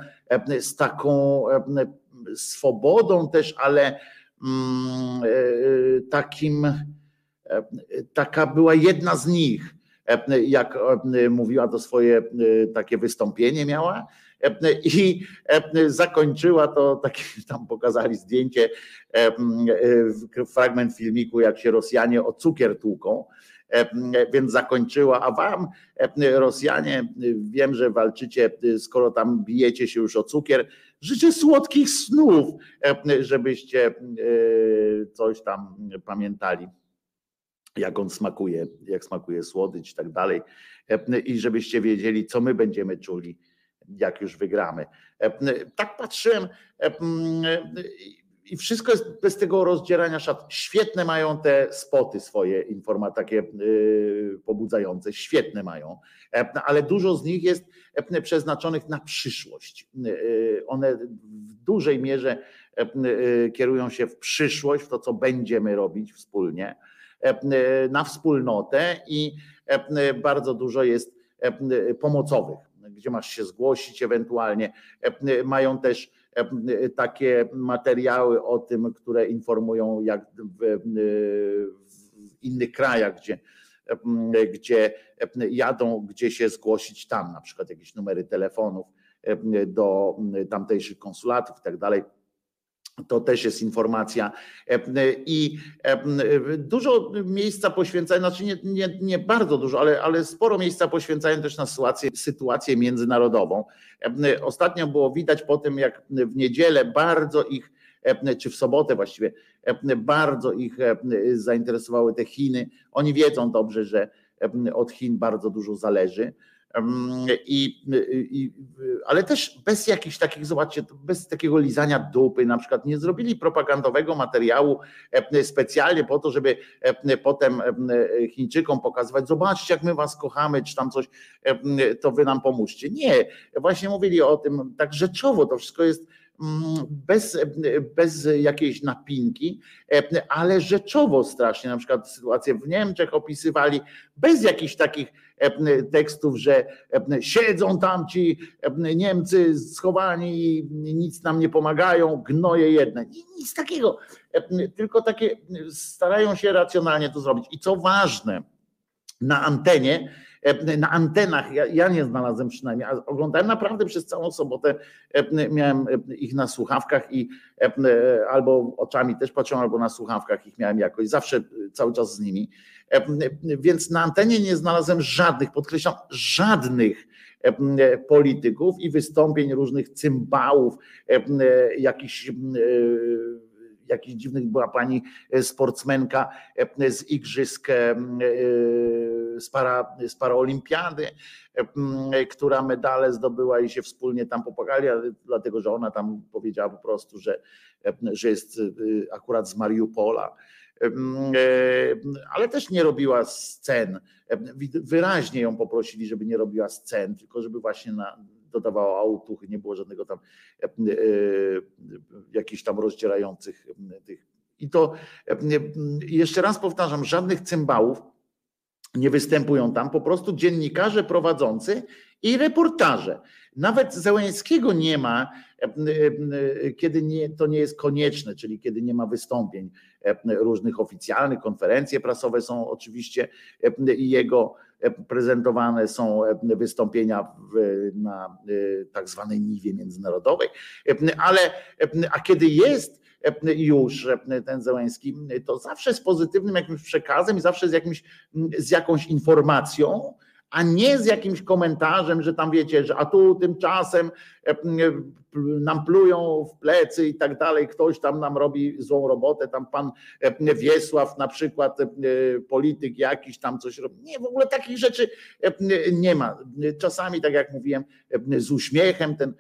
S2: z taką swobodą też, ale mm, e, takim, e, taka była jedna z nich, e, jak mówiła to swoje takie wystąpienie miała i zakończyła to, takie tam pokazali zdjęcie, fragment filmiku, jak się Rosjanie o cukier tłuką więc zakończyła. A wam, Rosjanie, wiem, że walczycie, skoro tam bijecie się już o cukier, życzę słodkich snów, żebyście coś tam pamiętali jak on smakuje, jak smakuje słodycz i tak dalej. I żebyście wiedzieli, co my będziemy czuli, jak już wygramy. Tak patrzyłem i wszystko jest bez tego rozdzierania szat. Świetne mają te spoty swoje, informa takie y, pobudzające, świetne mają, ale dużo z nich jest przeznaczonych na przyszłość. Y, one w dużej mierze y, kierują się w przyszłość, w to, co będziemy robić wspólnie, na wspólnotę i bardzo dużo jest pomocowych, gdzie masz się zgłosić ewentualnie. Mają też E, takie materiały o tym, które informują jak w, w innych krajach, gdzie, gdzie jadą, gdzie się zgłosić tam, na przykład jakieś numery telefonów do tamtejszych konsulatów i tak dalej to też jest informacja. I dużo miejsca poświęcają, znaczy nie, nie, nie bardzo dużo, ale, ale sporo miejsca poświęcają też na sytuację, sytuację międzynarodową. Ostatnio było widać po tym, jak w niedzielę bardzo ich, czy w sobotę właściwie, bardzo ich zainteresowały te Chiny. Oni wiedzą dobrze, że od Chin bardzo dużo zależy i, i, ale też bez jakichś takich, zobaczcie, bez takiego lizania dupy, na przykład nie zrobili propagandowego materiału specjalnie po to, żeby potem Chińczykom pokazywać, zobaczcie jak my was kochamy, czy tam coś, to wy nam pomóżcie. Nie, właśnie mówili o tym tak rzeczowo, to wszystko jest bez, bez jakiejś napinki, ale rzeczowo strasznie, na przykład sytuację w Niemczech opisywali, bez jakichś takich E, tekstów, że e, siedzą tam ci e, Niemcy schowani i nic nam nie pomagają, gnoje jedne. Nic takiego, tylko takie starają się racjonalnie to zrobić. I co ważne, na antenie, na antenach, ja, ja, nie znalazłem przynajmniej, a oglądałem naprawdę przez całą sobotę, miałem ich na słuchawkach i albo oczami też patrzyłem, albo na słuchawkach ich miałem jakoś, zawsze cały czas z nimi. Więc na antenie nie znalazłem żadnych, podkreślam, żadnych polityków i wystąpień różnych cymbałów, jakichś jakiś dziwnych była pani sportsmenka z igrzysk z, para, z paraolimpiady, która medale zdobyła i się wspólnie tam popłakali, dlatego że ona tam powiedziała po prostu, że, że jest akurat z Mariupola E, ale też nie robiła scen. Wyraźnie ją poprosili, żeby nie robiła scen, tylko żeby właśnie na, dodawała autuchy, nie było żadnego tam e, e, jakichś tam rozdzierających tych. I to jeszcze raz powtarzam, żadnych cymbałów nie występują tam, po prostu dziennikarze prowadzący i reportaże. Nawet Zełęskiego nie ma, kiedy nie, to nie jest konieczne, czyli kiedy nie ma wystąpień różnych oficjalnych, konferencje prasowe są oczywiście jego prezentowane są wystąpienia na tak zwanej niwie międzynarodowej, ale a kiedy jest już ten Zełenski, to zawsze z pozytywnym jakimś przekazem i zawsze z, jakimś, z jakąś informacją, a nie z jakimś komentarzem, że tam wiecie, że a tu tymczasem e, nam plują w plecy i tak dalej, ktoś tam nam robi złą robotę, tam pan e, Wiesław na przykład, e, polityk jakiś tam coś robi. Nie, w ogóle takich rzeczy nie ma. Czasami, tak jak mówiłem, z uśmiechem ten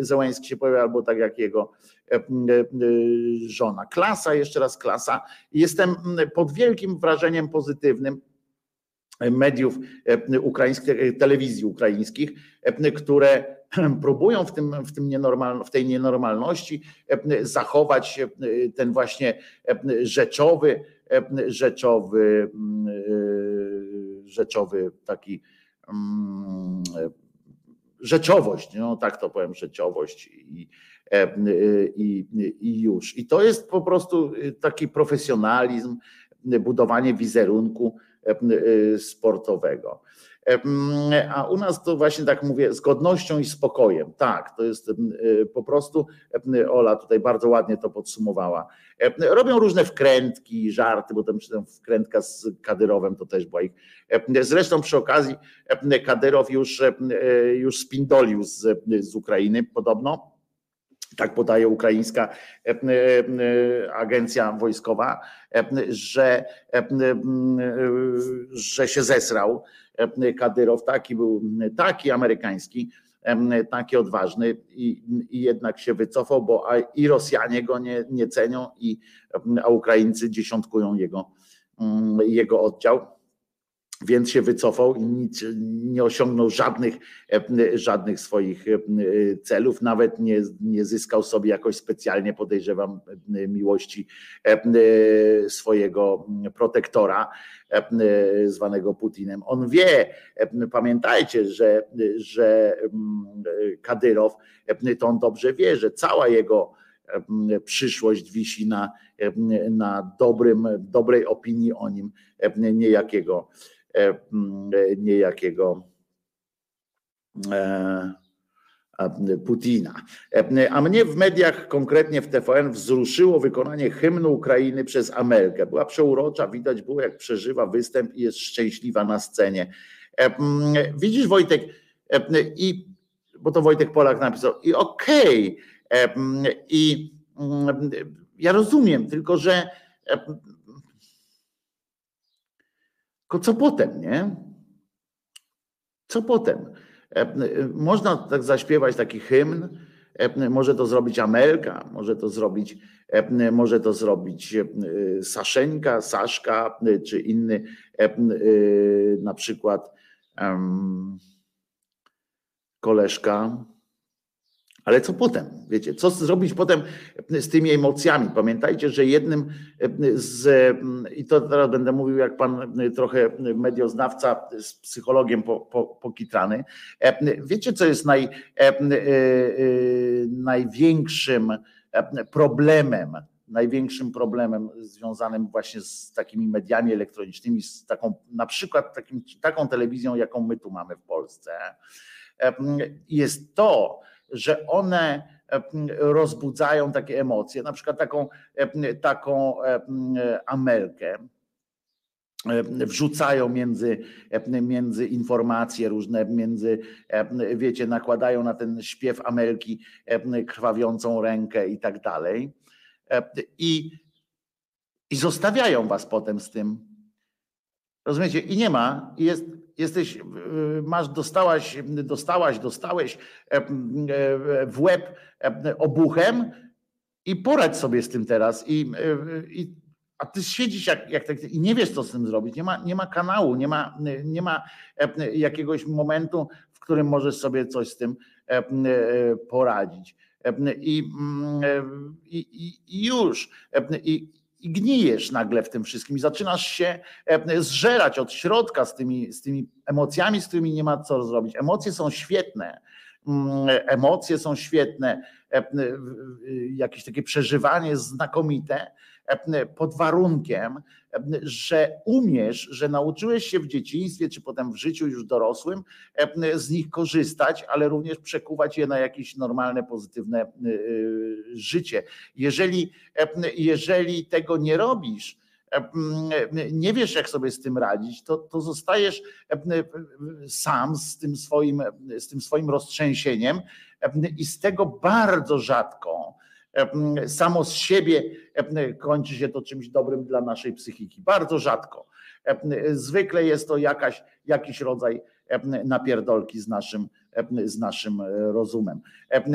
S2: Zełański się pojawia, albo tak jak jego żona. Klasa, jeszcze raz klasa. Jestem pod wielkim wrażeniem pozytywnym, mediów e, ukraińskich, e, telewizji ukraińskich, e, które próbują w, tym, w, tym nienormal, w tej nienormalności zachować ten właśnie rzeczowy, rzeczowy, rzeczowy taki rzeczowość, no tak to powiem, rzeczowość i, i, i już. I to jest po prostu taki profesjonalizm, budowanie wizerunku sportowego. A u nas to właśnie tak mówię, z godnością i spokojem. Tak, to jest po prostu, Ola tutaj bardzo ładnie to podsumowała. Robią różne wkrętki, żarty, bo tam wkrętka z Kadyrowem to też była ich. Zresztą przy okazji Kadyrow już, już spindolił z, z Ukrainy podobno tak podaje ukraińska e, e, agencja wojskowa, e, że, że się zesrał Kadyrow, taki był, taki amerykański, taki odważny i, i jednak się wycofał, bo i Rosjanie go nie, nie cenią, i, a Ukraińcy dziesiątkują jego, jego oddział więc się wycofał i nic, nie osiągnął żadnych, e, żadnych swoich e, celów, nawet nie, nie zyskał sobie jakoś specjalnie, podejrzewam, e, miłości swojego protektora, zwanego Putinem. On wie, pamiętajcie, że, że Kadyrow, to on dobrze wie, że cała jego przyszłość wisi na, na dobrym, dobrej opinii o nim niejakiego E, niejakiego e, Putina. E, a mnie w mediach, konkretnie w TVN, wzruszyło wykonanie hymnu Ukrainy przez Amelkę. Była przeurocza, widać było, jak przeżywa występ i jest szczęśliwa na scenie. Widzisz, Wojtek, i bo to Wojtek Polak napisał, i okej, okay, i ja rozumiem, tylko że tylko co potem, nie? Co potem? E, e, można tak zaśpiewać taki hymn, e, może to zrobić Amelka, może to zrobić, może to zrobić Saszeńka, Saszka, czy inny na przykład koleżka ale co potem? Wiecie, co zrobić potem z tymi emocjami? Pamiętajcie, że jednym z, i to teraz będę mówił jak pan trochę medioznawca z psychologiem po, po, pokitrany. Wiecie, co jest naj, e, e, największym problemem, największym problemem związanym właśnie z takimi mediami elektronicznymi, z taką na przykład takim, taką telewizją, jaką my tu mamy w Polsce, jest to, że one e, rozbudzają takie emocje, na przykład taką, e, taką e, Amelkę, wrzucają między, między informacje różne, między, wiecie, nakładają na ten śpiew Amelki krwawiącą rękę i tak dalej. I, i zostawiają was potem z tym. Rozumiecie? I nie ma, jest jesteś, masz, dostałaś, dostałaś, dostałeś e, e, w łeb e, obuchem i poradź sobie z tym teraz. I, i a ty siedzisz jak, jak tak, i nie wiesz, co z tym zrobić. Nie ma, nie ma kanału, nie ma, nie ma jakiegoś momentu, w którym możesz sobie coś z tym poradzić. I, i, i już. I, i gnijesz nagle w tym wszystkim i zaczynasz się e, zżerać od środka z tymi, z tymi emocjami, z którymi nie ma co zrobić. Emocje są świetne, mm, emocje są świetne, e, jakieś takie przeżywanie znakomite, E, pod warunkiem, e, że umiesz, że nauczyłeś się w dzieciństwie, czy potem w życiu już dorosłym e, z nich korzystać, ale również przekuwać je na jakieś normalne, pozytywne życie. Jeżeli, jeżeli tego nie robisz, nie wiesz, jak sobie z tym radzić, to, to zostajesz sam z tym, swoim, z tym swoim roztrzęsieniem i z tego bardzo rzadko samo z siebie kończy się to czymś dobrym dla naszej psychiki. Bardzo rzadko. Zwykle jest to jakaś, jakiś rodzaj napierdolki z naszym, z naszym e, rozumem.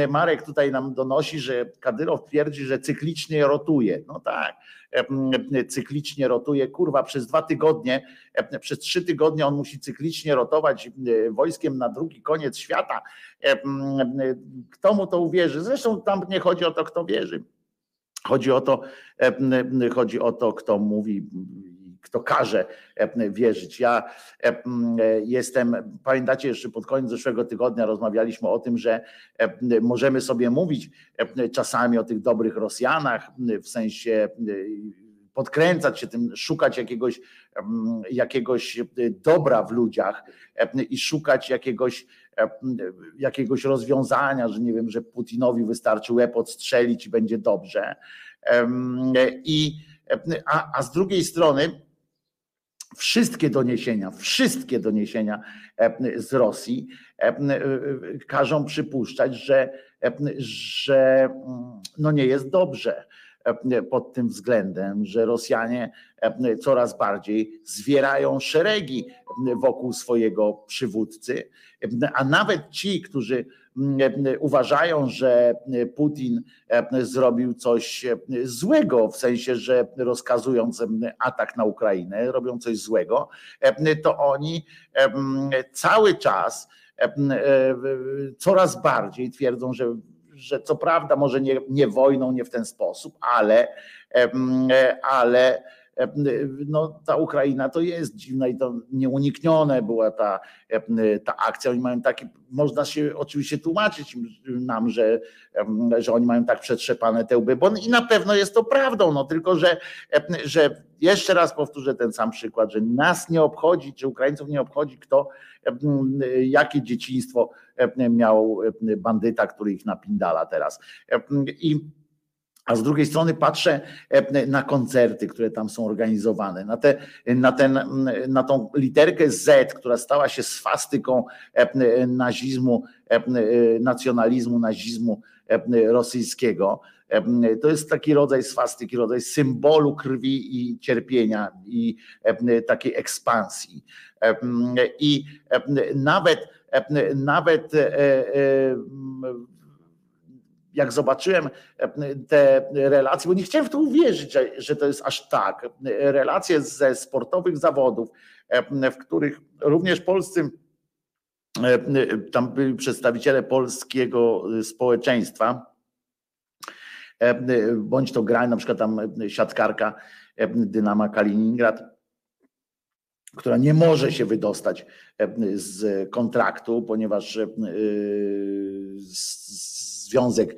S2: Marek tutaj nam donosi, że Kadyrow twierdzi, że cyklicznie rotuje. No tak, cyklicznie rotuje. Kurwa, przez dwa tygodnie, przez trzy tygodnie on musi cyklicznie rotować wojskiem na drugi koniec świata. Kto mu to uwierzy? Zresztą tam nie chodzi o to, kto wierzy. Chodzi o to, chodzi o to, kto mówi kto każe e, wierzyć. Ja e, jestem, pamiętacie jeszcze pod koniec zeszłego tygodnia rozmawialiśmy o tym, że e, możemy sobie mówić czasami o tych dobrych Rosjanach, w sensie podkręcać się tym, szukać jakiegoś, jakiegoś dobra w ludziach i szukać jakiegoś, jakiegoś rozwiązania, że nie wiem, że Putinowi wystarczy łeb odstrzelić i będzie dobrze. I, a, a z drugiej strony wszystkie doniesienia, wszystkie doniesienia z Rosji każą przypuszczać, że, że mm, no nie jest dobrze pod tym względem, że Rosjanie coraz bardziej zwierają szeregi wokół swojego przywódcy, a nawet ci, którzy uważają, że Putin zrobił coś złego, w sensie, że rozkazując atak na Ukrainę, robią coś złego, to oni cały czas coraz bardziej twierdzą, że że co prawda może nie, nie wojną, nie w ten sposób, ale, ale no, ta Ukraina to jest dziwna i to nieuniknione była ta, ta akcja. Oni mają taki, można się oczywiście tłumaczyć nam, że, że oni mają tak przetrzepane te łby, bo i na pewno jest to prawdą, no tylko, że, że jeszcze raz powtórzę ten sam przykład, że nas nie obchodzi, czy Ukraińców nie obchodzi kto, jakie dzieciństwo miał bandyta, który ich napindala teraz. I a z drugiej strony patrzę na koncerty, które tam są organizowane, na, te, na, ten, na tą literkę Z, która stała się swastyką nazizmu, nacjonalizmu, nazizmu rosyjskiego. To jest taki rodzaj swastyki, rodzaj symbolu krwi i cierpienia i takiej ekspansji. I nawet, nawet jak zobaczyłem te relacje, bo nie chciałem w to uwierzyć, że, że to jest aż tak. Relacje ze sportowych zawodów, w których również polscy tam byli przedstawiciele polskiego społeczeństwa, bądź to gra, na przykład tam siatkarka Dynama Kaliningrad, która nie może się wydostać z kontraktu, ponieważ związek,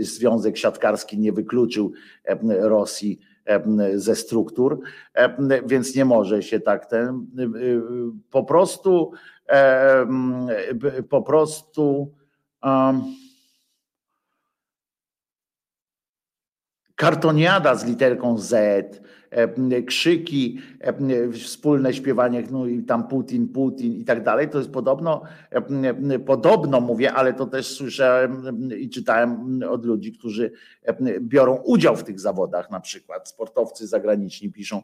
S2: związek siatkarski nie wykluczył Rosji ze struktur, więc nie może się tak ten po prostu po prostu kartoniada z literką Z, E, krzyki, e, wspólne śpiewanie, no i tam Putin, Putin i tak dalej. To jest podobno, e, podobno mówię, ale to też słyszałem i czytałem od ludzi, którzy biorą udział w tych zawodach, na przykład sportowcy zagraniczni piszą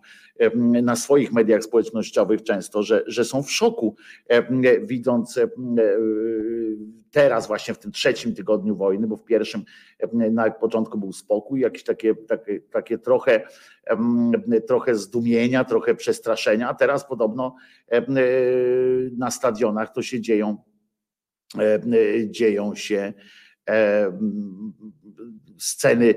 S2: na swoich mediach społecznościowych często, że, że są w szoku, widząc teraz właśnie w tym trzecim tygodniu wojny, bo w pierwszym na początku był spokój, jakieś takie, takie, takie trochę, trochę zdumienia, trochę przestraszenia, a teraz podobno na stadionach to się dzieją, dzieją się sceny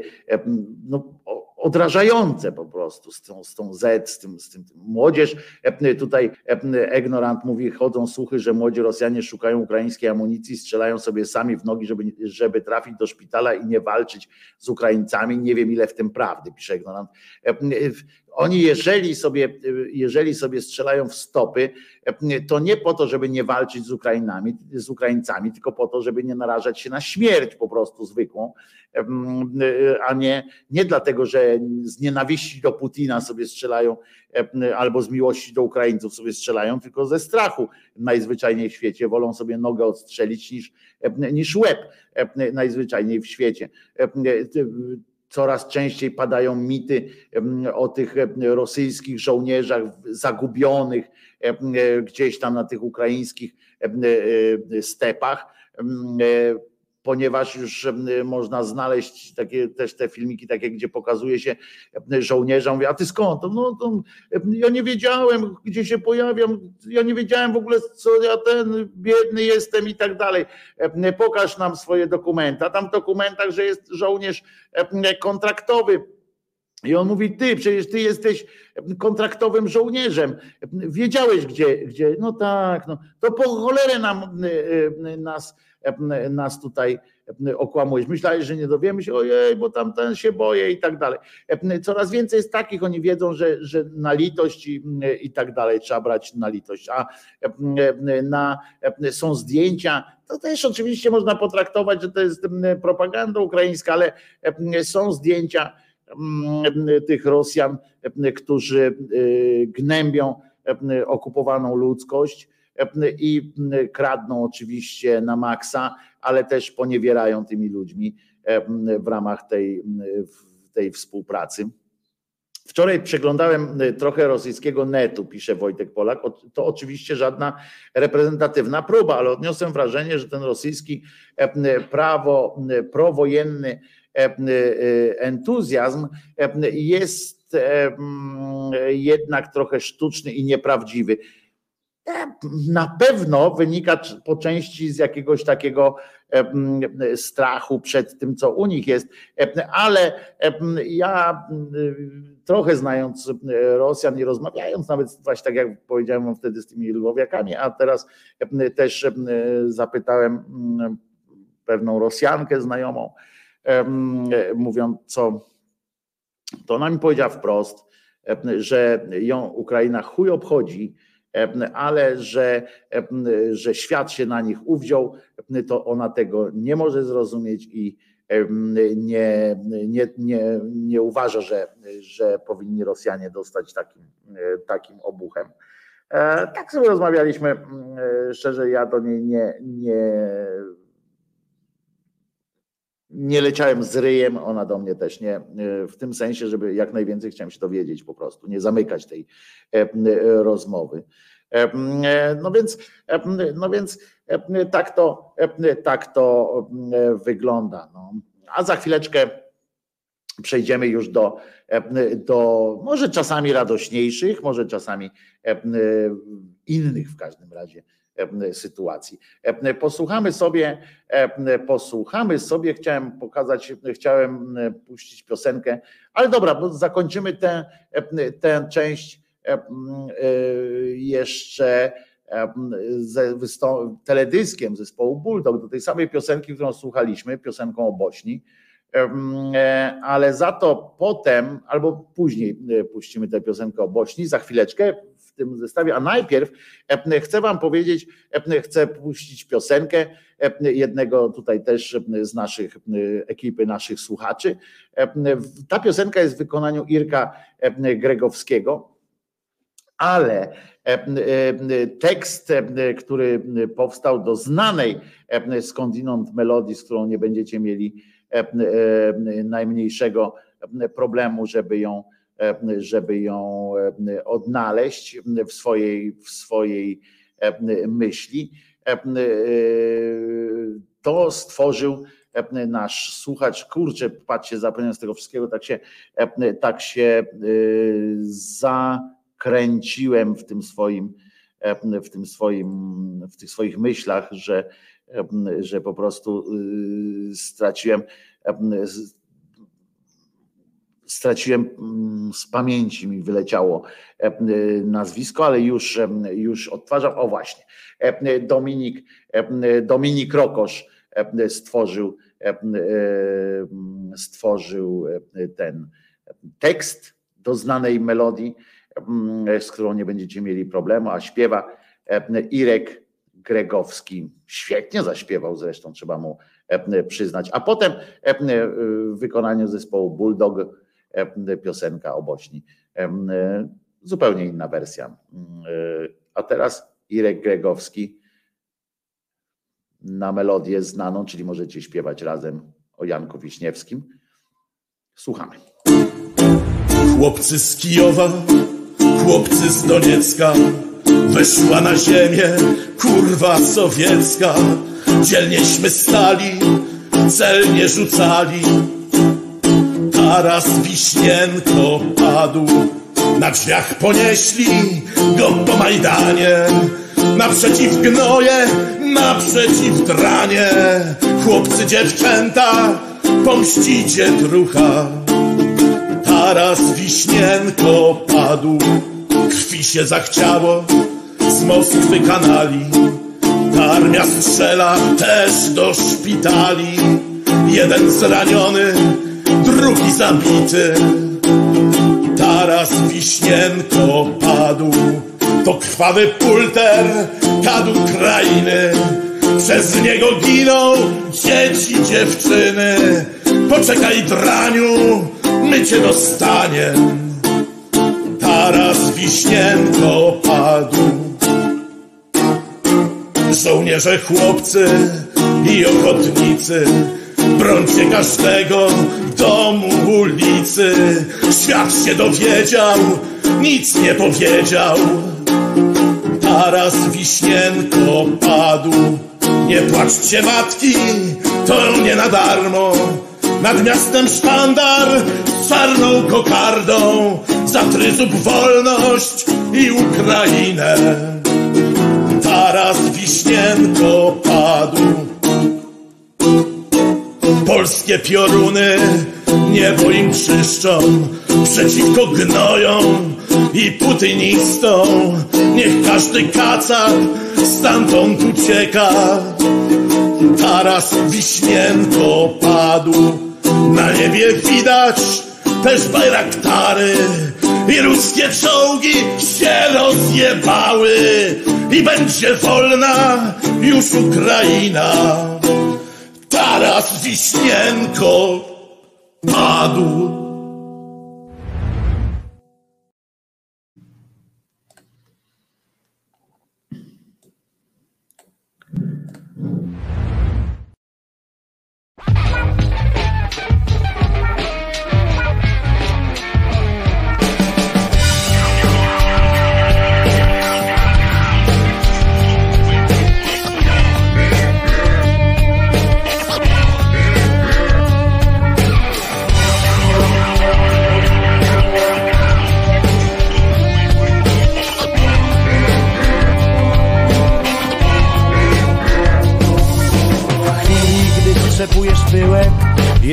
S2: no, odrażające po prostu z tą, z tą Z, z tym, z tym, młodzież. Tutaj Egnorant mówi, chodzą słuchy, że młodzi Rosjanie szukają ukraińskiej amunicji, strzelają sobie sami w nogi, żeby, żeby trafić do szpitala i nie walczyć z Ukraińcami. Nie wiem ile w tym prawdy, pisze Egnorant. Oni jeżeli sobie, jeżeli sobie strzelają w stopy, to nie po to, żeby nie walczyć z Ukrainami, z Ukraińcami, tylko po to, żeby nie narażać się na śmierć po prostu zwykłą, a nie, nie dlatego, że z nienawiści do Putina sobie strzelają albo z miłości do Ukraińców sobie strzelają, tylko ze strachu. Najzwyczajniej w świecie wolą sobie nogę odstrzelić niż, niż łeb najzwyczajniej w świecie coraz częściej padają mity o tych rosyjskich żołnierzach zagubionych gdzieś tam na tych ukraińskich stepach ponieważ już można znaleźć takie też te filmiki, takie, gdzie pokazuje się żołnierza, mówi, a ty skąd? No to ja nie wiedziałem, gdzie się pojawiam, ja nie wiedziałem w ogóle, co ja ten biedny jestem i tak dalej. Pokaż nam swoje dokumenty. A tam w dokumentach, że jest żołnierz kontraktowy I on mówi, ty, przecież ty jesteś kontraktowym żołnierzem. Wiedziałeś, gdzie, gdzie. no tak, no, to po cholerę nam, nas, nas tutaj okłamujesz. Myślałeś, że nie dowiemy się, ojej, bo tamten się boję i tak dalej. Coraz więcej jest takich, oni wiedzą, że, że na litość i, i tak dalej trzeba brać na litość. A na, są zdjęcia, to też oczywiście można potraktować, że to jest propaganda ukraińska, ale są zdjęcia tych Rosjan, którzy gnębią okupowaną ludzkość i kradną oczywiście na maksa, ale też poniewierają tymi ludźmi w ramach tej, tej współpracy. Wczoraj przeglądałem trochę rosyjskiego netu, pisze Wojtek Polak. To oczywiście żadna reprezentatywna próba, ale odniosłem wrażenie, że ten rosyjski prawo, prowojenny entuzjazm jest jednak trochę sztuczny i nieprawdziwy. Na pewno wynika po części z jakiegoś takiego strachu przed tym, co u nich jest, ale ja trochę znając Rosjan i rozmawiając, nawet właśnie tak jak powiedziałem wtedy z tymi Lwowiakami, a teraz też zapytałem pewną Rosjankę znajomą, mówiąc co, to ona mi powiedziała wprost, że ją Ukraina chuj obchodzi, ale że, że świat się na nich uwziął, to ona tego nie może zrozumieć i nie, nie, nie, nie uważa, że, że powinni Rosjanie dostać takim, takim obuchem. E, tak sobie rozmawialiśmy, szczerze ja do niej nie, nie nie leciałem z ryjem, ona do mnie też nie, w tym sensie, żeby jak najwięcej chciałem się dowiedzieć po prostu, nie zamykać tej e, rozmowy. E, no więc, no więc tak to, tak to wygląda. No. A za chwileczkę przejdziemy już do, do może czasami radośniejszych, może czasami innych w każdym razie sytuacji. Posłuchamy sobie, posłuchamy sobie, chciałem pokazać, chciałem puścić piosenkę, ale dobra, bo zakończymy tę, tę część jeszcze ze teledyskiem zespołu Bulldog, do tej samej piosenki, którą słuchaliśmy, piosenką o Bośni, ale za to potem, albo później puścimy tę piosenkę o Bośni, za chwileczkę, tym zestawie. A najpierw chcę Wam powiedzieć, chcę puścić piosenkę jednego tutaj też z naszych ekipy, naszych słuchaczy. Ta piosenka jest w wykonaniu Irka Gregowskiego, ale tekst, który powstał do znanej skądinąd melodii, z którą nie będziecie mieli najmniejszego problemu, żeby ją E, żeby ją e, odnaleźć w swojej, w swojej e, myśli. To stworzył nasz słuchacz. Kurczę, patrzcie, zapomniałem z tego wszystkiego, tak się, tak się zakręciłem w tym swoim, w tym swoim, w tych swoich myślach, że, że po prostu straciłem straciłem mm, z pamięci, mi wyleciało e, nazwisko, ale już, już odtwarzam. O właśnie, Dominik, Dominik Rokosz stworzył, stworzył ten tekst do znanej melodii, z którą nie będziecie mieli problemu, a śpiewa Irek Gregowski. Świetnie zaśpiewał zresztą, trzeba mu przyznać. A potem w wykonaniu zespołu Bulldog E, piosenka o Bośni. E, zupełnie inna wersja. E, a teraz Irek Gregowski na melodię znaną, czyli możecie śpiewać razem o Janku Wiśniewskim. Słuchamy.
S5: Chłopcy z Kijowa, chłopcy z Doniecka, weszła na ziemię kurwa sowiecka. Dzielnieśmy stali, celnie rzucali Zaraz Wiśnienko padł, na drzwiach ponieśli go po Majdanie. Naprzeciw gnoje, naprzeciw dranie, chłopcy, dziewczęta, pomścicie drucha. Taras wiśnienko padł, krwi się zachciało z Moskwy kanali. Armia strzela też do szpitali. Jeden zraniony, drugi zabity. Taras Wiśnienko padł, to krwawy pulter kadł krainy. Przez niego giną dzieci, dziewczyny. Poczekaj, draniu, my cię dostaniem. Taras Wiśnienko padł. Żołnierze, chłopcy i ochotnicy, brońcie każdego domu, ulicy. Świat się dowiedział, nic nie powiedział. Taras Wiśnienko padł. Nie płaczcie matki, to nie na darmo. Nad miastem sztandar z czarną kokardą za wolność i Ukrainę. Taras Wiśnienko padł. Polskie pioruny niebo im czyszczą przeciwko gnojom i putynistom. Niech każdy kacap stamtąd ucieka. Taras Wiśnienko padł. Na niebie widać też bajraktary i ruskie czołgi się rozjebały i będzie wolna już Ukraina. Taras Wiśnienko padł.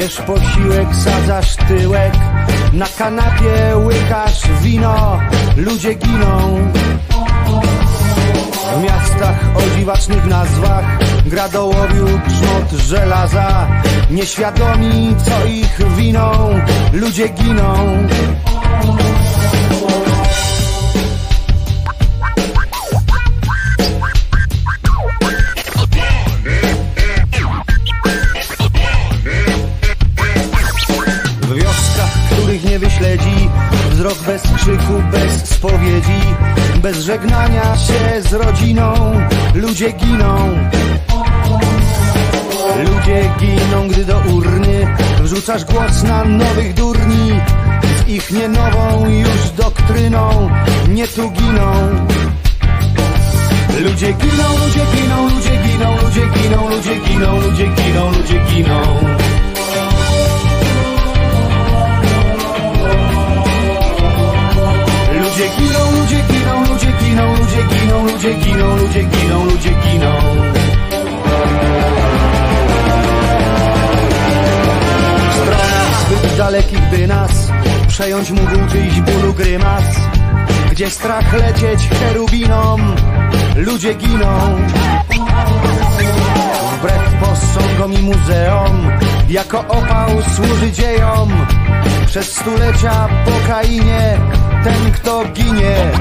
S4: Jesz posiłek, sadzasz tyłek. Na kanapie łykasz wino. Ludzie giną. W miastach o dziwacznych nazwach Gra do grzmot żelaza. Nieświadomi co ich winą. Ludzie giną Bez żegnania się z rodziną Ludzie giną. Ludzie giną, gdy do urny Wrzucasz głos na nowych durni. Z ich nie nową już doktryną Nie tu giną. Ludzie giną, ludzie giną, ludzie giną, ludzie giną, ludzie giną, ludzie giną, ludzie giną. Ludzie ludzie giną, ludzie giną, ludzie giną, ludzie giną. W stronach zbyt dalekich, by nas przejąć mógł czyjś bólu grymas. Gdzie strach lecieć cherubinom, ludzie giną. Wbrew posągom i muzeom, jako opał służy dziejom. Przez stulecia po Kainie ten, kto ginie.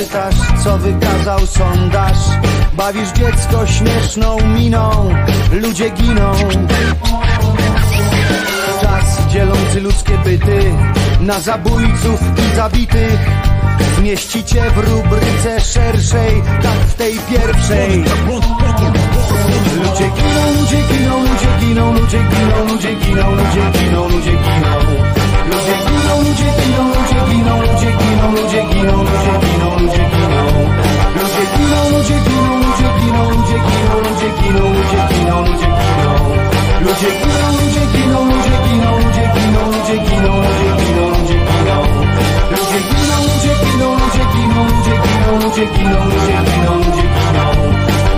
S4: Czytasz, co wykazał sondaż Bawisz dziecko śmieszną miną Ludzie giną Czas dzielący ludzkie byty Na zabójców i zabitych zmieścicie w rubryce szerszej, tak w tej pierwszej. Ludzie giną, ludzie giną, ludzie giną, ludzie giną, ludzie giną, ludzie giną, ludzie giną. Ludzie giną, ludzie giną, ludzie giną, ludzie giną, ludzie giną, ludzie giną, ludzie giną. Ludzie giną, ludzie giną, ludzie giną, ludzie giną, ludzie giną, ludzie giną, ludzie giną. Ludzie giną, ludzie giną, ludzie giną, ludzie giną, ludzie giną, ludzie giną, ludzie giną. Ludzie giną, ludzie giną, ludzie giną, ludzie giną, ludzie giną, ludzie giną, ludzie giną.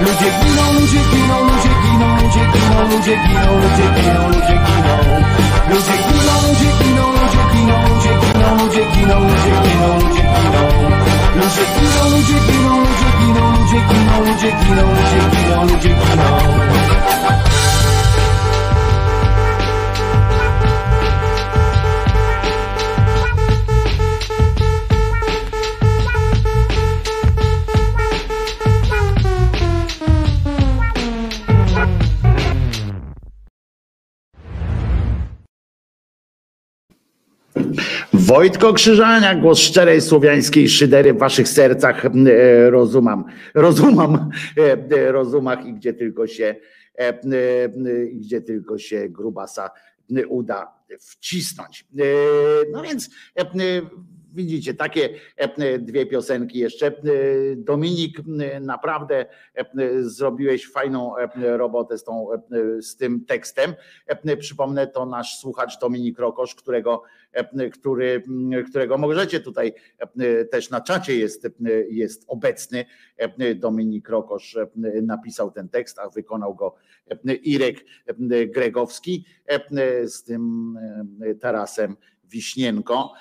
S4: Ludzie giną, ludzie giną, ludzie giną, ludzie giną, ludzie giną, ludzie giną, ludzie giną. Ludzie giną, ludzie giną, ludzie giną, ludzie giną, ludzie giną, ludzie giną, ludzie giną. Ludzie giną, ludzie giną, ludzie giną, ludzie giną, ludzie giną, ludzie giną, ludzie giną.
S2: Wojtko Krzyżania, głos szczerej słowiańskiej szydery w waszych sercach e, rozumam, rozumam, e, e, rozumach i gdzie tylko się, gdzie tylko się grubasa uda wcisnąć. No więc widzicie, takie e, dwie piosenki jeszcze. E, Dominik, e, naprawdę e, zrobiłeś fajną e, robotę z, tą, e, z tym tekstem. E, Przypomnę, to nasz słuchacz Dominik Rokosz, którego, e, który, którego możecie tutaj e, też na czacie jest, e, jest obecny. E, Dominik Rokosz e, napisał ten tekst, a wykonał go e, Irek e, Gregowski e, z tym e, Tarasem Wiśnienko.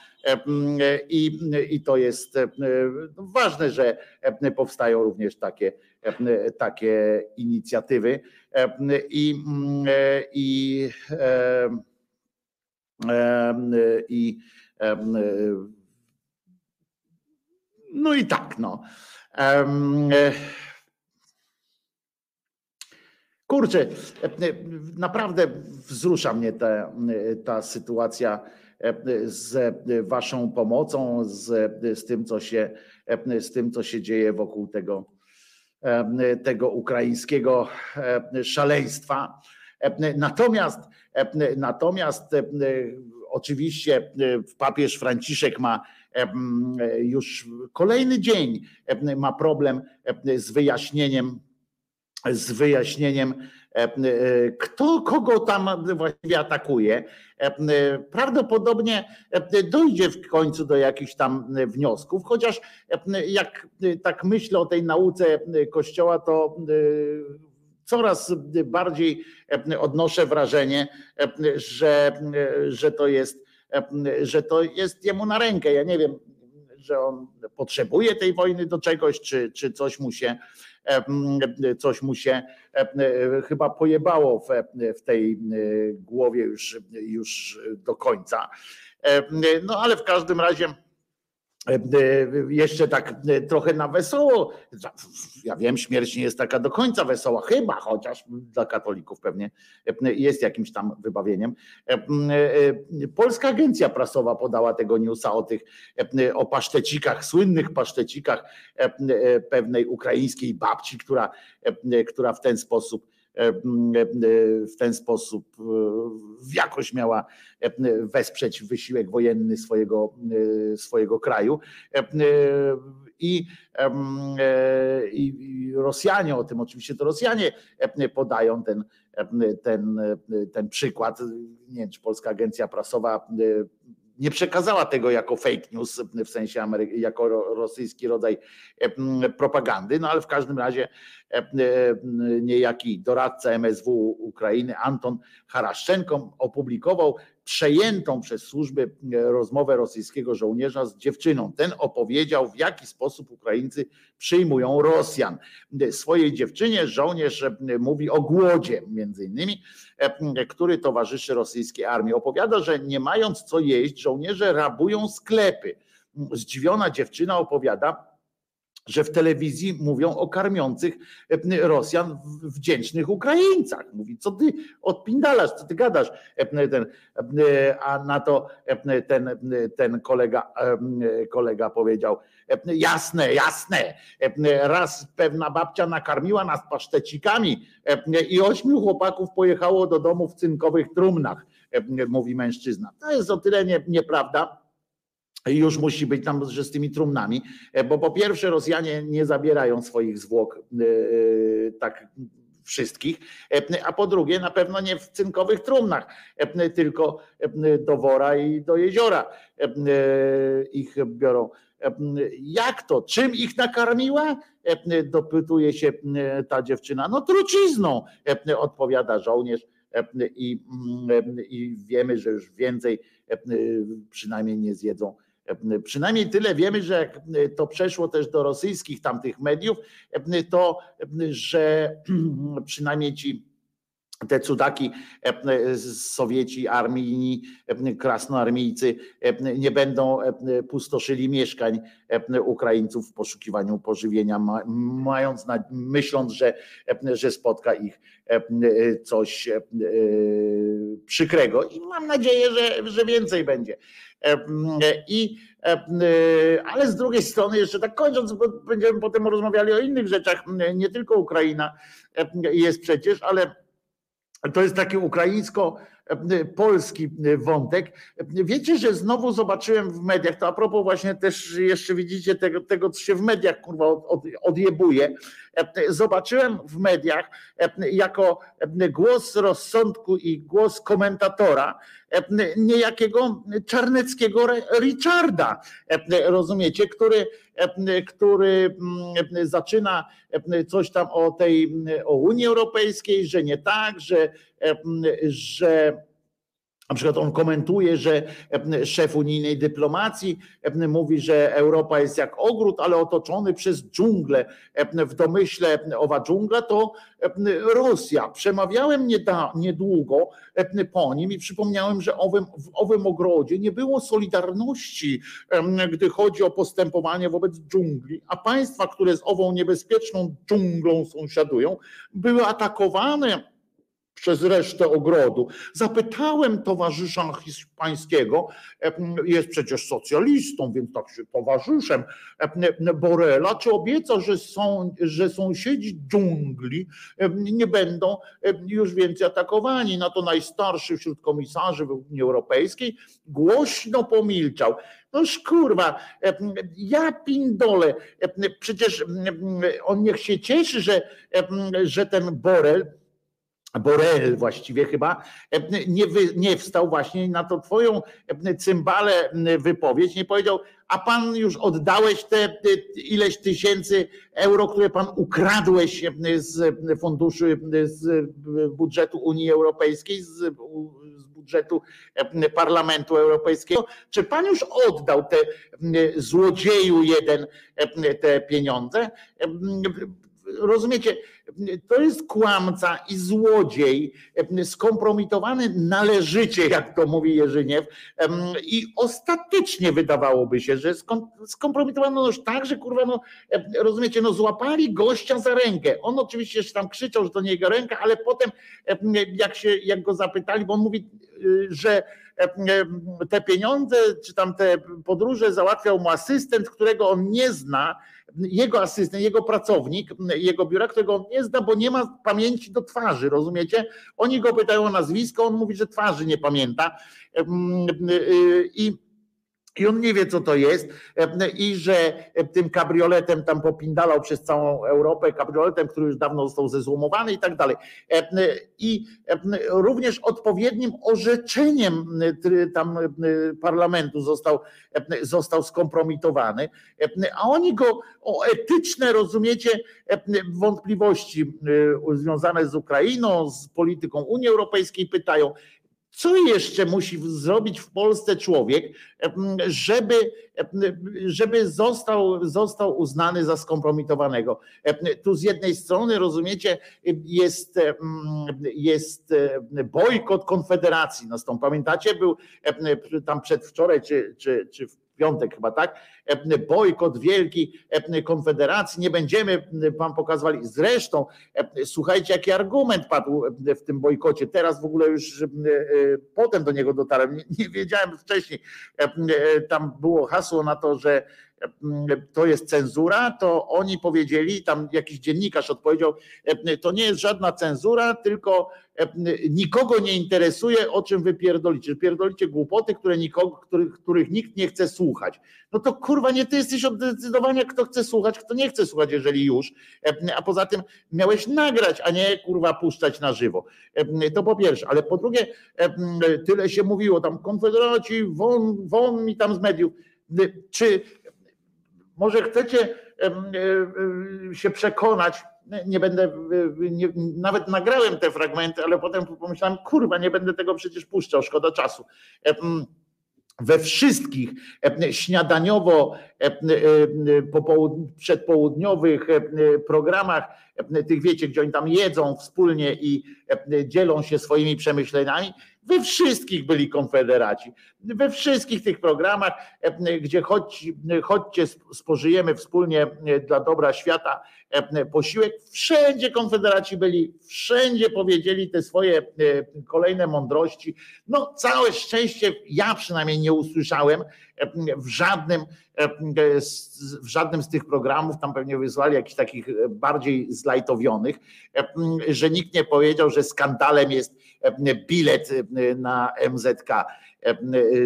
S2: I, I to jest e, ważne, że powstają również takie, takie inicjatywy. I, i, i, no i tak, no. Kurczę, naprawdę wzrusza mnie ta, ta sytuacja z waszą pomocą, z, z, tym, co się, z tym, co się dzieje wokół tego, tego ukraińskiego szaleństwa. Natomiast, natomiast oczywiście papież Franciszek ma już kolejny dzień ma problem z wyjaśnieniem z wyjaśnieniem, kto kogo tam właściwie atakuje. Prawdopodobnie dojdzie w końcu do jakichś tam wniosków, chociaż jak tak myślę o tej nauce Kościoła, to coraz bardziej odnoszę wrażenie, że, że to jest, że to jest jemu na rękę. Ja nie wiem, że on potrzebuje tej wojny do czegoś, czy, czy coś mu się coś mu się chyba pojebało w, w tej głowie już, już do końca. No ale w każdym razie jeszcze tak trochę na wesoło. Ja wiem, śmierć nie jest taka do końca wesoła, chyba chociaż dla katolików pewnie jest jakimś tam wybawieniem. Polska Agencja Prasowa podała tego newsa o tych o pasztecikach, słynnych pasztecikach pewnej ukraińskiej babci, która, która w ten sposób w ten sposób jakoś miała wesprzeć wysiłek wojenny swojego, swojego kraju. I, I Rosjanie, o tym oczywiście to Rosjanie podają ten, ten, ten przykład. Nie wiem, czy Polska Agencja Prasowa nie przekazała tego jako fake news, w sensie Amery- jako rosyjski rodzaj propagandy, no ale w każdym razie niejaki doradca MSW Ukrainy Anton Haraszczenko opublikował przejętą przez służby rozmowę rosyjskiego żołnierza z dziewczyną. Ten opowiedział, w jaki sposób Ukraińcy przyjmują Rosjan. Swojej dziewczynie żołnierz mówi o głodzie, między innymi, który towarzyszy rosyjskiej armii. Opowiada, że nie mając co jeść, żołnierze rabują sklepy. Zdziwiona dziewczyna opowiada, że w telewizji mówią o karmiących Rosjan wdzięcznych Ukraińcach. Mówi, co ty odpindalasz, co ty gadasz? Ten, a na to ten, ten kolega, kolega powiedział, jasne, jasne, raz pewna babcia nakarmiła nas pasztecikami i ośmiu chłopaków pojechało do domu w cynkowych trumnach, mówi mężczyzna. To jest o tyle nie, nieprawda, już musi być tam, że z tymi trumnami, e, bo po pierwsze Rosjanie nie zabierają swoich zwłok e, e, tak wszystkich, a po drugie na pewno nie w cynkowych trumnach, tylko do wora i do jeziora ich biorą. Jak to? Czym ich nakarmiła? Dopytuje się ta dziewczyna. No trucizną, odpowiada żołnierz i, i wiemy, że już więcej przynajmniej nie zjedzą Przynajmniej tyle wiemy, że jak to przeszło też do rosyjskich tamtych mediów, to że przynajmniej ci te cudaki Sowieci, armijni, krasnoarmijcy nie będą pustoszyli mieszkań Ukraińców w poszukiwaniu pożywienia, mając, myśląc, że, że spotka ich coś przykrego. I mam nadzieję, że, że więcej będzie. I, ale z drugiej strony, jeszcze tak kończąc, bo będziemy potem rozmawiali o innych rzeczach, nie tylko Ukraina jest przecież, ale to jest taki ukraińsko-polski wątek. Wiecie, że znowu zobaczyłem w mediach, to a propos właśnie też jeszcze widzicie tego, tego co się w mediach kurwa od, odjebuje. Zobaczyłem w mediach jako głos rozsądku i głos komentatora niejakiego czarneckiego Richarda, rozumiecie, który, który mm, zaczyna coś tam o tej, o Unii Europejskiej, że nie tak, że, że na przykład on komentuje, że szef unijnej dyplomacji mówi, że Europa jest jak ogród, ale otoczony przez dżunglę. W domyśle owa dżungla to Rosja. Przemawiałem niedługo po nim i przypomniałem, że w owym ogrodzie nie było solidarności, gdy chodzi o postępowanie wobec dżungli, a państwa, które z ową niebezpieczną dżunglą sąsiadują, były atakowane przez resztę ogrodu. Zapytałem towarzysza hiszpańskiego, jest przecież socjalistą, więc tak się towarzyszem Borela, czy obieca, że, są, że sąsiedzi dżungli nie będą już więcej atakowani. Na to najstarszy wśród komisarzy w Unii Europejskiej głośno pomilczał. No kurwa, ja pindole, przecież on niech się cieszy, że, że ten Borel Borel właściwie chyba nie, wy, nie wstał właśnie na to twoją cymbale wypowiedź, nie powiedział, a pan już oddałeś te ileś tysięcy euro, które pan ukradłeś z funduszy, z budżetu Unii Europejskiej, z, z budżetu Parlamentu Europejskiego. Czy pan już oddał te złodzieju jeden te pieniądze? Rozumiecie, to jest kłamca i złodziej, skompromitowany należycie, jak to mówi Jerzyniew, i ostatecznie wydawałoby się, że skompromitowano już tak, że kurwa, no, rozumiecie, no złapali gościa za rękę. On oczywiście jeszcze tam krzyczał, że to nie jego ręka, ale potem jak się, jak go zapytali, bo on mówi, y, że te pieniądze, czy tam te podróże załatwiał mu asystent, którego on nie zna, jego asystent, jego pracownik, jego biura, którego on nie zna, bo nie ma pamięci do twarzy, rozumiecie? Oni go pytają o nazwisko, on mówi, że twarzy nie pamięta. I i on nie wie, co to jest, i że tym kabrioletem tam popindalał przez całą Europę, kabrioletem, który już dawno został zezłomowany i tak dalej. I również odpowiednim orzeczeniem tam parlamentu został, został skompromitowany, a oni go o etyczne, rozumiecie, wątpliwości związane z Ukrainą, z polityką Unii Europejskiej pytają. Co jeszcze musi zrobić w Polsce człowiek, żeby, żeby został, został uznany za skompromitowanego? Tu z jednej strony, rozumiecie, jest, jest bojkot Konfederacji. No, pamiętacie, był tam przedwczoraj, czy, czy, czy w piątek chyba, tak? Bojkot wielki Konfederacji, nie będziemy wam pokazywali. Zresztą, słuchajcie, jaki argument padł w tym bojkocie. Teraz w ogóle już potem do niego dotarłem, nie, nie wiedziałem wcześniej. Tam było hasło na to, że to jest cenzura, to oni powiedzieli, tam jakiś dziennikarz odpowiedział, to nie jest żadna cenzura, tylko nikogo nie interesuje, o czym wy pierdolicie. Pierdolicie głupoty, które nikogo, których, których nikt nie chce słuchać. No to kurwa, nie ty jesteś od decydowania, kto chce słuchać, kto nie chce słuchać, jeżeli już. A poza tym miałeś nagrać, a nie kurwa puszczać na żywo. To po pierwsze, ale po drugie, tyle się mówiło, tam konfederaci, won, won mi tam z mediów. Czy może chcecie się przekonać, nie będę, nie, nawet nagrałem te fragmenty, ale potem pomyślałem, kurwa, nie będę tego przecież puszczał, szkoda czasu we wszystkich śniadaniowo przedpołudniowych programach, tych wiecie, gdzie oni tam jedzą wspólnie i dzielą się swoimi przemyśleniami, we wszystkich byli konfederaci. We wszystkich tych programach, gdzie chodź, chodźcie, spożyjemy wspólnie dla dobra świata posiłek, wszędzie konfederaci byli, wszędzie powiedzieli te swoje kolejne mądrości. No, całe szczęście, ja przynajmniej nie usłyszałem w żadnym, w żadnym z tych programów, tam pewnie wysłali jakichś takich bardziej zlajtowionych, że nikt nie powiedział, że skandalem jest bilet na MZK,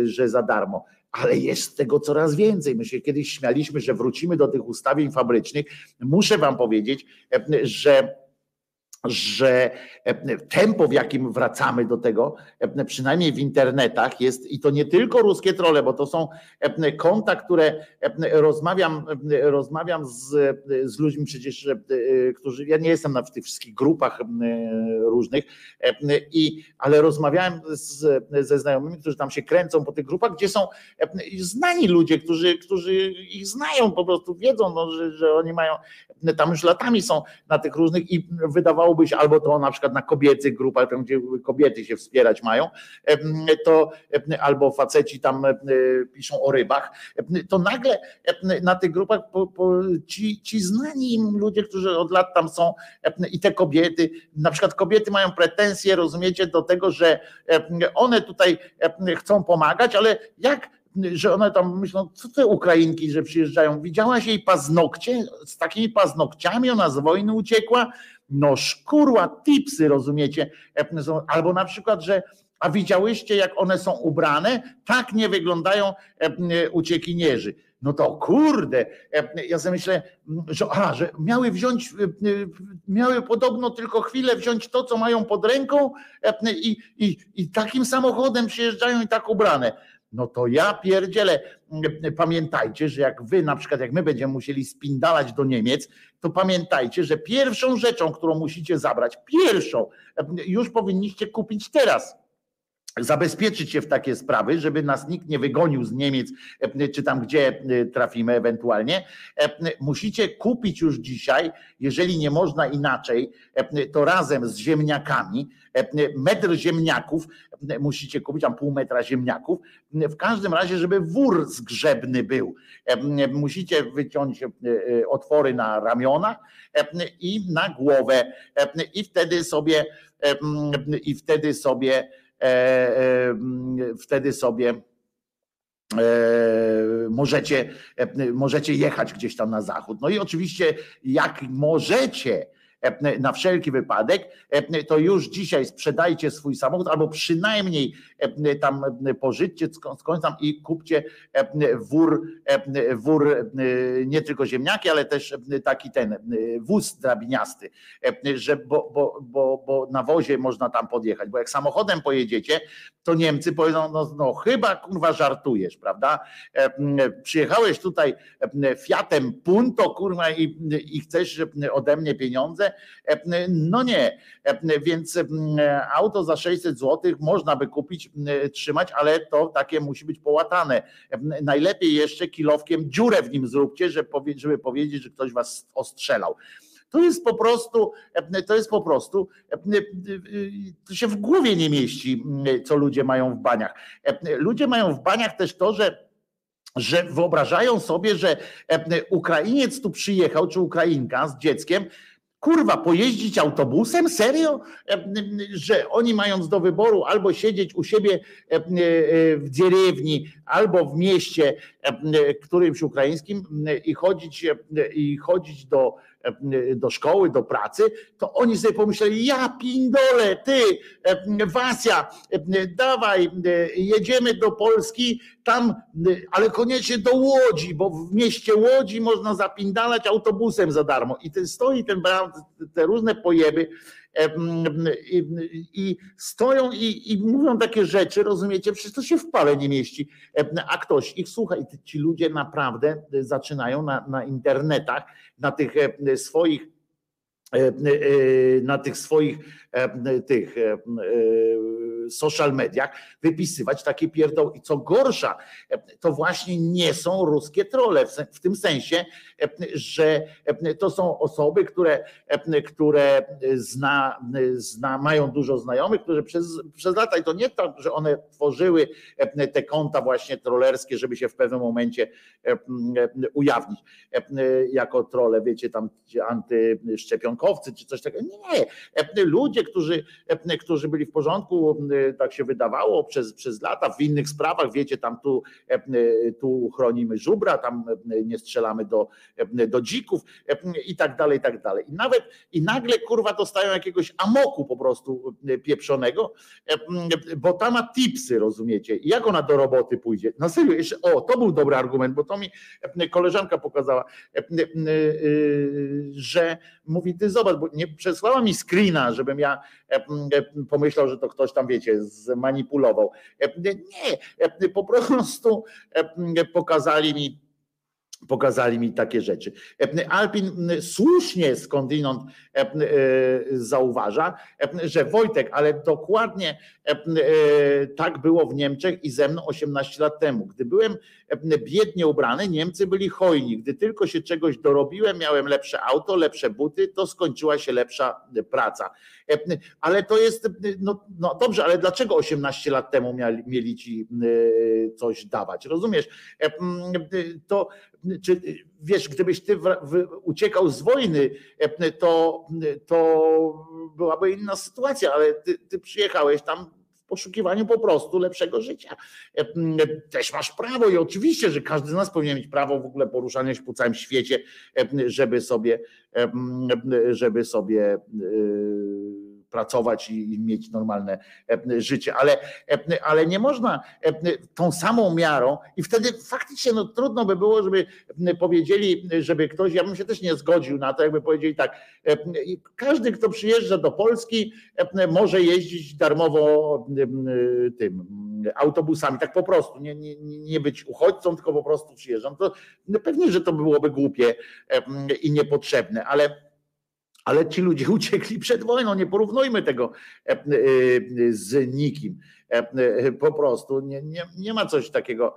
S2: że za darmo ale jest tego coraz więcej. My się kiedyś śmialiśmy, że wrócimy do tych ustawień fabrycznych. Muszę Wam powiedzieć, że że e, tempo, w jakim wracamy do tego, e, przynajmniej w internetach, jest i to nie tylko ruskie trole, bo to są e, konta, które rozmawiam, rozmawiam z, z ludźmi przecież, którzy, ja nie jestem na tych wszystkich grupach różnych, i, ale rozmawiałem z, ze znajomymi, którzy tam się kręcą po tych grupach, gdzie są znani ludzie, którzy, którzy ich znają, po prostu wiedzą, no, że, że oni mają, tam już latami są na tych różnych i wydawało być albo to na przykład na kobiecych grupach, tam gdzie kobiety się wspierać mają, to albo faceci tam piszą o rybach, to nagle na tych grupach po, po, ci, ci znani ludzie, którzy od lat tam są i te kobiety, na przykład kobiety mają pretensje, rozumiecie, do tego, że one tutaj chcą pomagać, ale jak że one tam myślą, co te Ukrainki, że przyjeżdżają. Widziałaś jej paznokcie z takimi paznokciami, ona z wojny uciekła, no szkurła, tipsy, rozumiecie? Albo na przykład, że a widziałyście, jak one są ubrane? Tak nie wyglądają uciekinierzy. No to kurde, ja sobie myślę, że, a, że miały wziąć, miały podobno tylko chwilę wziąć to, co mają pod ręką i, i, i takim samochodem przyjeżdżają i tak ubrane no to ja pierdzielę. Pamiętajcie, że jak wy, na przykład, jak my będziemy musieli spindalać do Niemiec, to pamiętajcie, że pierwszą rzeczą, którą musicie zabrać, pierwszą, już powinniście kupić teraz zabezpieczyć się w takie sprawy, żeby nas nikt nie wygonił z Niemiec, czy tam gdzie trafimy ewentualnie. Musicie kupić już dzisiaj, jeżeli nie można inaczej, to razem z ziemniakami, metr ziemniaków musicie kupić, tam pół metra ziemniaków. W każdym razie, żeby wór zgrzebny był. Musicie wyciąć otwory na ramiona i na głowę i wtedy sobie i wtedy sobie E, e, wtedy sobie e, możecie, możecie jechać gdzieś tam na zachód. No i oczywiście, jak możecie, E, na wszelki wypadek, e, to już dzisiaj sprzedajcie swój samochód albo przynajmniej e, tam pożyćcie skądś tam i kupcie wór, wór nie tylko ziemniaki, ale też taki ten wóz drabiniasty, że bo, bo, bo, bo na wozie można tam podjechać, bo jak samochodem pojedziecie, to Niemcy powiedzą, no, no chyba kurwa żartujesz, prawda? Przyjechałeś tutaj Fiatem Punto, kurwa i, i chcesz ode mnie pieniądze, no nie, więc auto za 600 zł można by kupić, trzymać, ale to takie musi być połatane. Najlepiej jeszcze kilowkiem dziurę w nim zróbcie, żeby powiedzieć, że ktoś was ostrzelał. To jest po prostu, to jest po prostu, to się w głowie nie mieści, co ludzie mają w baniach. Ludzie mają w baniach też to, że że wyobrażają sobie, że Ukrainiec tu przyjechał, czy Ukrainka z dzieckiem, kurwa, pojeździć autobusem? Serio? Że oni mając do wyboru albo siedzieć u siebie w dzierewni, albo w mieście którymś ukraińskim i chodzić, i chodzić do E, do szkoły, do pracy, to oni sobie pomyśleli, ja pindole, ty, e, Wasja, e, dawaj, jedziemy do Polski, tam, ale koniecznie do Łodzi, bo w mieście Łodzi można zapindalać autobusem za darmo. I ten stoi ten te różne pojeby, i, stoją i, i, mówią takie rzeczy, rozumiecie, przecież to się w pale nie mieści, a ktoś ich słucha i ci ludzie naprawdę zaczynają na, na internetach, na tych swoich na tych swoich tych social mediach wypisywać takie pierdoły. I co gorsza, to właśnie nie są ruskie trole, w tym sensie, że to są osoby, które, które zna, zna, mają dużo znajomych, które przez, przez lata, i to nie tak, że one tworzyły te konta właśnie trollerskie, żeby się w pewnym momencie ujawnić jako trole, wiecie, tam antyszczepionkowcy czy coś takiego. Nie, ludzie, którzy, którzy byli w porządku, tak się wydawało przez, przez lata, w innych sprawach, wiecie, tam tu, tu chronimy żubra, tam nie strzelamy do, do dzików i tak dalej, i tak dalej. I nawet i nagle kurwa dostają jakiegoś amoku po prostu pieprzonego, bo ta ma tipsy, rozumiecie? Jak ona do roboty pójdzie? Na serio, jeszcze, o, to był dobry argument, bo to mi koleżanka pokazała, że mówi, ty zobacz, bo nie przesłała mi screena, żebym ja pomyślał, że to ktoś tam, wiecie, zmanipulował. Nie, po prostu pokazali mi pokazali mi takie rzeczy. Alpin słusznie skądinąd zauważa, że Wojtek, ale dokładnie tak było w Niemczech i ze mną 18 lat temu. Gdy byłem biednie ubrany, Niemcy byli hojni. Gdy tylko się czegoś dorobiłem, miałem lepsze auto, lepsze buty, to skończyła się lepsza praca. Ale to jest, no, no dobrze, ale dlaczego 18 lat temu mieli ci coś dawać? Rozumiesz? To czy wiesz, gdybyś ty uciekał z wojny, to, to byłaby inna sytuacja, ale ty, ty przyjechałeś tam w poszukiwaniu po prostu lepszego życia. Też masz prawo i oczywiście, że każdy z nas powinien mieć prawo w ogóle poruszania się po całym świecie, żeby sobie, żeby sobie pracować i, mieć normalne e, życie, ale, e, ale nie można e, tą samą miarą i wtedy faktycznie no, trudno by było, żeby powiedzieli, żeby ktoś, ja bym się też nie zgodził na to, jakby powiedzieli tak, każdy, kto przyjeżdża do Polski, może jeździć darmowo tym autobusami, tak po prostu, nie, nie, nie być uchodźcą, tylko po prostu przyjeżdżam. To no pewnie, że to byłoby głupie i niepotrzebne, ale ale ci ludzie uciekli przed wojną, nie porównujmy tego e, e, z nikim. E, po prostu nie, nie, nie ma coś takiego,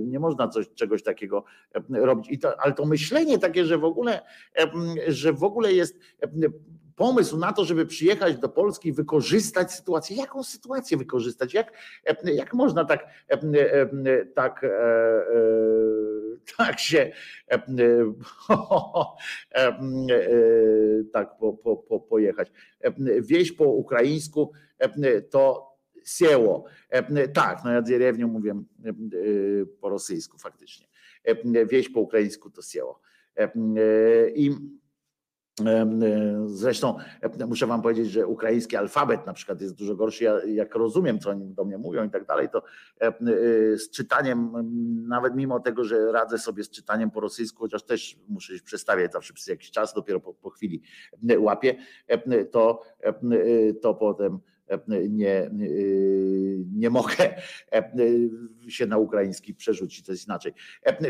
S2: nie można coś, czegoś takiego robić. To, ale to myślenie takie, że w ogóle, że w ogóle jest pomysł na to, żeby przyjechać do Polski wykorzystać sytuację. Jaką sytuację wykorzystać? Jak, jak można tak, tak, tak się tak po, po, po, pojechać? Wieś po ukraińsku to sieło. Tak, no ja dzierewnią mówię po rosyjsku faktycznie. Wieś po ukraińsku to sieło. I E, zresztą e, muszę wam powiedzieć, że ukraiński alfabet na przykład jest dużo gorszy. Ja, jak rozumiem, co oni do mnie mówią i tak dalej, to e, z czytaniem, nawet mimo tego, że radzę sobie z czytaniem po rosyjsku, chociaż też muszę się przestawiać zawsze przez jakiś czas, dopiero po, po chwili łapię, to, to potem nie, nie mogę się na ukraiński przerzucić, to jest inaczej.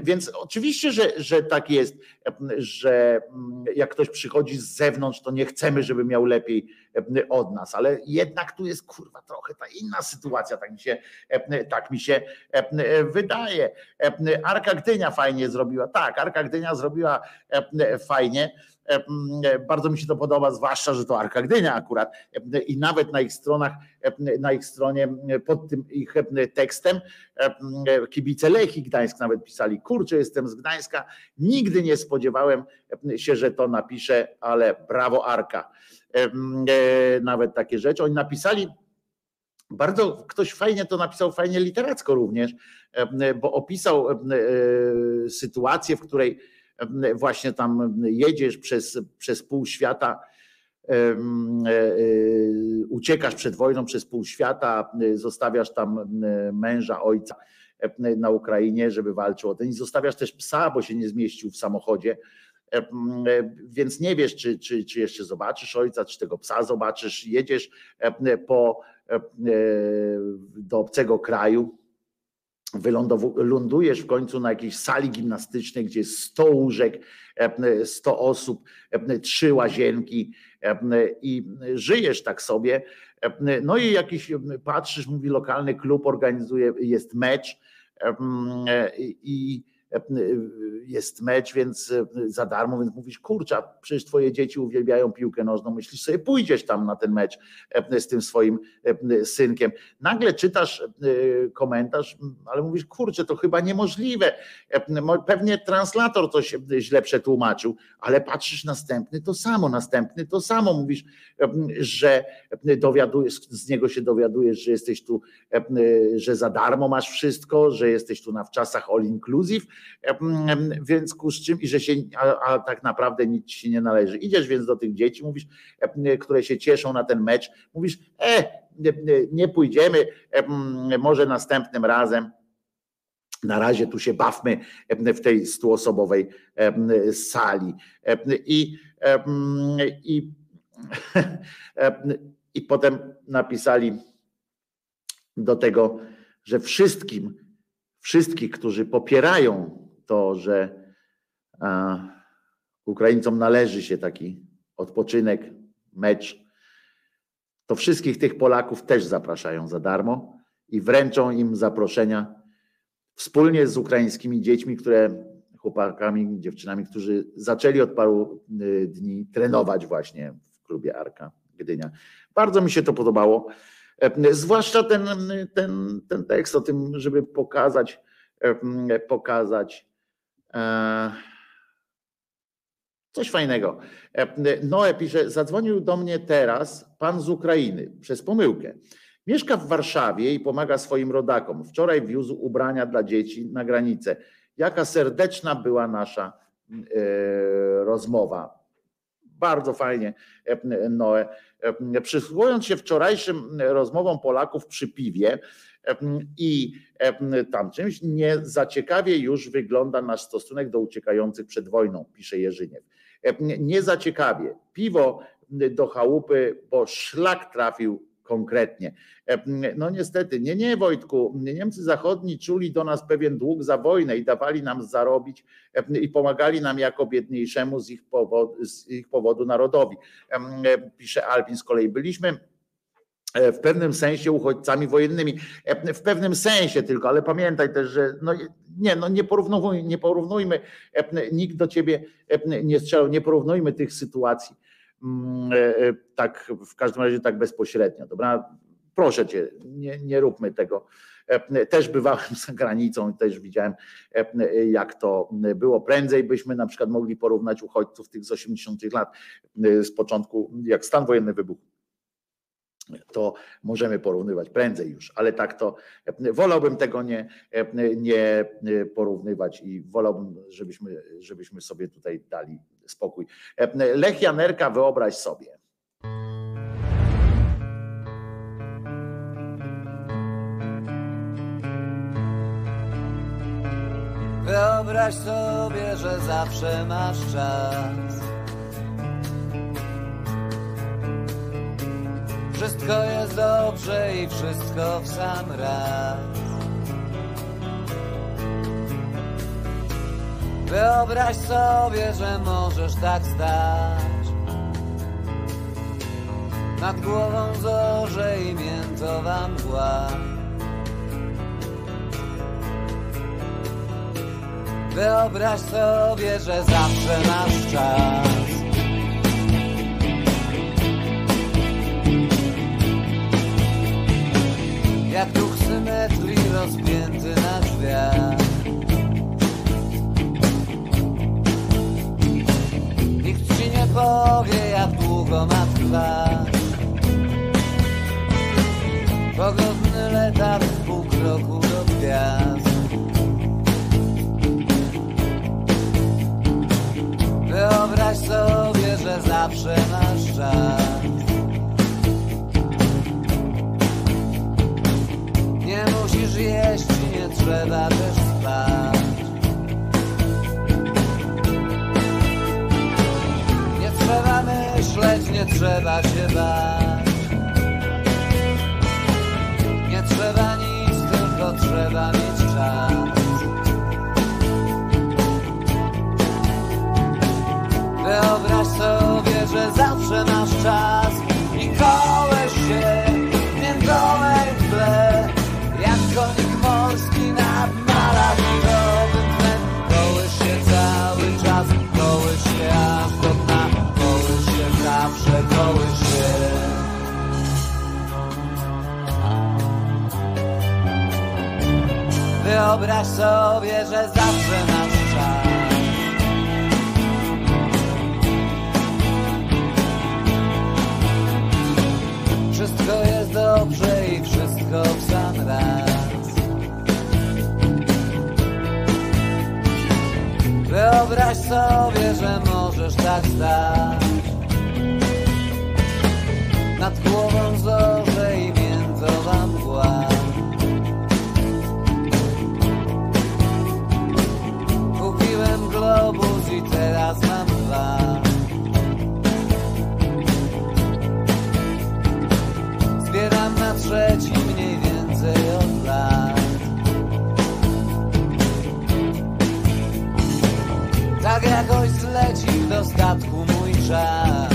S2: Więc oczywiście, że, że tak jest, że jak ktoś przychodzi z zewnątrz, to nie chcemy, żeby miał lepiej od nas, ale jednak tu jest kurwa trochę ta inna sytuacja, tak mi się, tak mi się wydaje. Arka Gdynia fajnie zrobiła, tak, Arka Gdynia zrobiła fajnie, bardzo mi się to podoba, zwłaszcza, że to Arka Gdynia akurat i nawet na ich stronach, na ich stronie pod tym ich tekstem kibice Lechii Gdańsk nawet pisali, kurczę jestem z Gdańska, nigdy nie spodziewałem się, że to napisze, ale brawo Arka. Nawet takie rzeczy. Oni napisali bardzo ktoś fajnie to napisał, fajnie literacko również, bo opisał sytuację, w której właśnie tam jedziesz przez, przez pół świata, e, e, uciekasz przed wojną przez pół świata, zostawiasz tam męża, ojca na Ukrainie, żeby walczył o ten. I zostawiasz też psa, bo się nie zmieścił w samochodzie, więc nie wiesz, czy, czy, czy jeszcze zobaczysz ojca, czy tego psa zobaczysz, jedziesz po, do obcego kraju, wylądujesz w końcu na jakiejś sali gimnastycznej, gdzie jest 100 łóżek, 100 osób, trzy łazienki i żyjesz tak sobie. No i jakiś patrzysz, mówi lokalny klub organizuje, jest mecz i jest mecz, więc za darmo, więc mówisz, kurczę, przecież twoje dzieci uwielbiają piłkę nożną, myślisz sobie, pójdziesz tam na ten mecz z tym swoim synkiem. Nagle czytasz komentarz, ale mówisz, kurczę, to chyba niemożliwe. Pewnie translator coś źle przetłumaczył, ale patrzysz następny, to samo, następny to samo. Mówisz, że dowiadujesz, z niego się dowiadujesz, że jesteś tu, że za darmo masz wszystko, że jesteś tu na wczasach all inclusive, więc ku czym i że się, a, a, tak naprawdę nic ci się nie należy. Idziesz więc do tych dzieci, mówisz, które się cieszą na ten mecz, mówisz, e, nie, nie pójdziemy, może następnym razem. Na razie tu się bawmy w tej stuosobowej sali. I, i, i potem napisali do tego, że wszystkim wszystkich, którzy popierają to, że Ukraińcom należy się taki odpoczynek, mecz, to wszystkich tych Polaków też zapraszają za darmo i wręczą im zaproszenia wspólnie z ukraińskimi dziećmi, które chłopakami, dziewczynami, którzy zaczęli od paru y, dni trenować właśnie w klubie Arka Gdynia. Bardzo mi się to podobało. E, zwłaszcza ten, ten, ten tekst o tym, żeby pokazać, e, pokazać e, coś fajnego. Noe pisze, zadzwonił do mnie teraz pan z Ukrainy przez pomyłkę. Mieszka w Warszawie i pomaga swoim rodakom. Wczoraj wiózł ubrania dla dzieci na granicę. Jaka serdeczna była nasza rozmowa. Bardzo fajnie, Noe. Przysłuchując się wczorajszym rozmowom Polaków przy piwie i tam czymś, nie za ciekawie już wygląda nasz stosunek do uciekających przed wojną, pisze Jerzyniew. Nie za ciekawie. Piwo do chałupy, bo szlak trafił konkretnie. E, no niestety, nie, nie Wojtku, Niemcy zachodni czuli do nas pewien dług za wojnę i dawali nam zarobić e, i pomagali nam jako biedniejszemu z ich powodu, z ich powodu narodowi. E, pisze Alpin z kolei. Byliśmy w pewnym sensie uchodźcami wojennymi. W pewnym sensie tylko, ale pamiętaj też, że no, nie, no nie, porównujmy, nie porównujmy, nikt do ciebie nie strzelał, nie porównujmy tych sytuacji tak w każdym razie tak bezpośrednio, dobra? Proszę cię, nie, nie róbmy tego. E, też bywałem za granicą też widziałem, jak to było. Prędzej byśmy na przykład mogli porównać uchodźców tych z 80 lat, z początku, jak stan wojenny wybuchł to możemy porównywać prędzej już, ale tak to wolałbym tego nie, nie porównywać i wolałbym, żebyśmy, żebyśmy sobie tutaj dali spokój. Lech Janerka, wyobraź sobie.
S6: Wyobraź sobie, że zawsze masz czas Wszystko jest dobrze i wszystko w sam raz. Wyobraź sobie, że możesz tak stać. Nad głową zorze i miętowa mgła Wyobraź sobie, że zawsze masz czas Jak duch symetrii rozpięty na drzwiach. Nikt ci nie powie jak długo ma trwać. Pogodny letarg w pół kroku do gwiazd. Wyobraź sobie, że zawsze masz czas Nie musisz jeść, nie trzeba też spać. Nie trzeba myśleć, nie trzeba się bać. Nie trzeba nic, tylko trzeba mieć czas. Wyobraź sobie, że zawsze masz czas i kołeś Wyobraź sobie, że zawsze masz czas. Wszystko jest dobrze i wszystko w sam raz. Wyobraź sobie, że możesz tak stać Nad głową zorze Tak jakoś zleci do statku mój czas.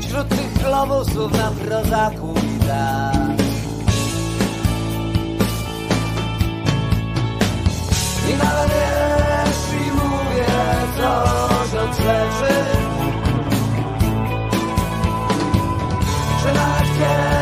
S6: Wśród tych globusów na prozaku i I nawet jeśli mówię coś od rzeczy że nawet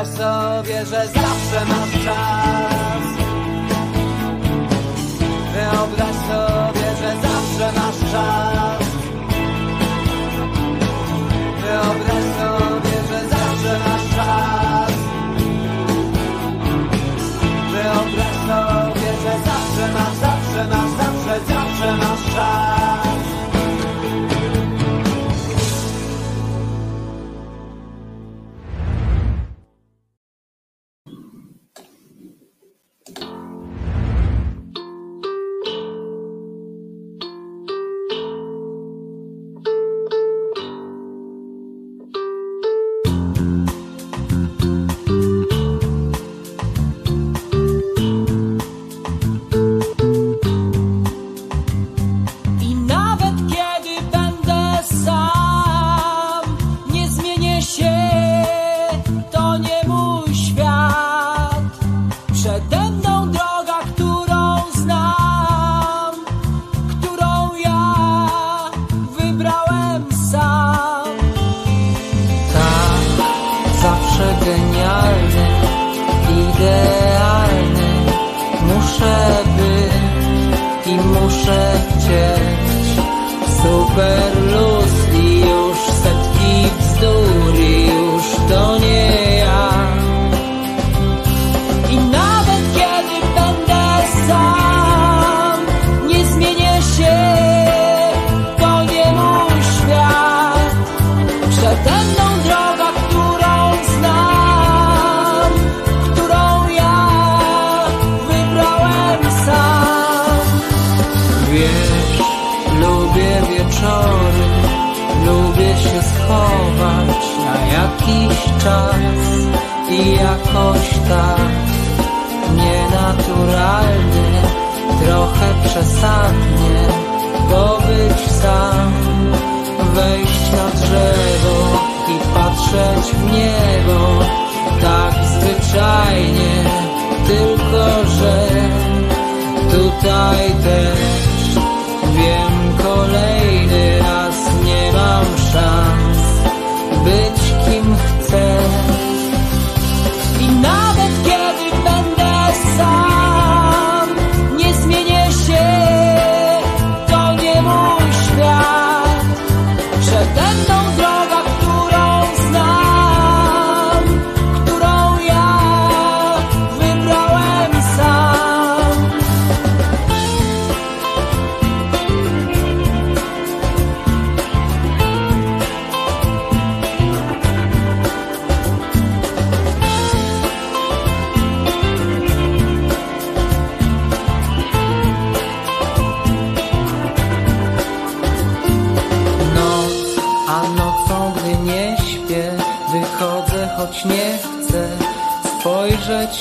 S6: Wyobraź sobie, że zawsze masz czas. Wyobraź sobie, że zawsze masz czas. Wyobraź sobie, że zawsze masz czas. Wyobraź sobie, że zawsze masz, zawsze masz, zawsze, zawsze masz czas.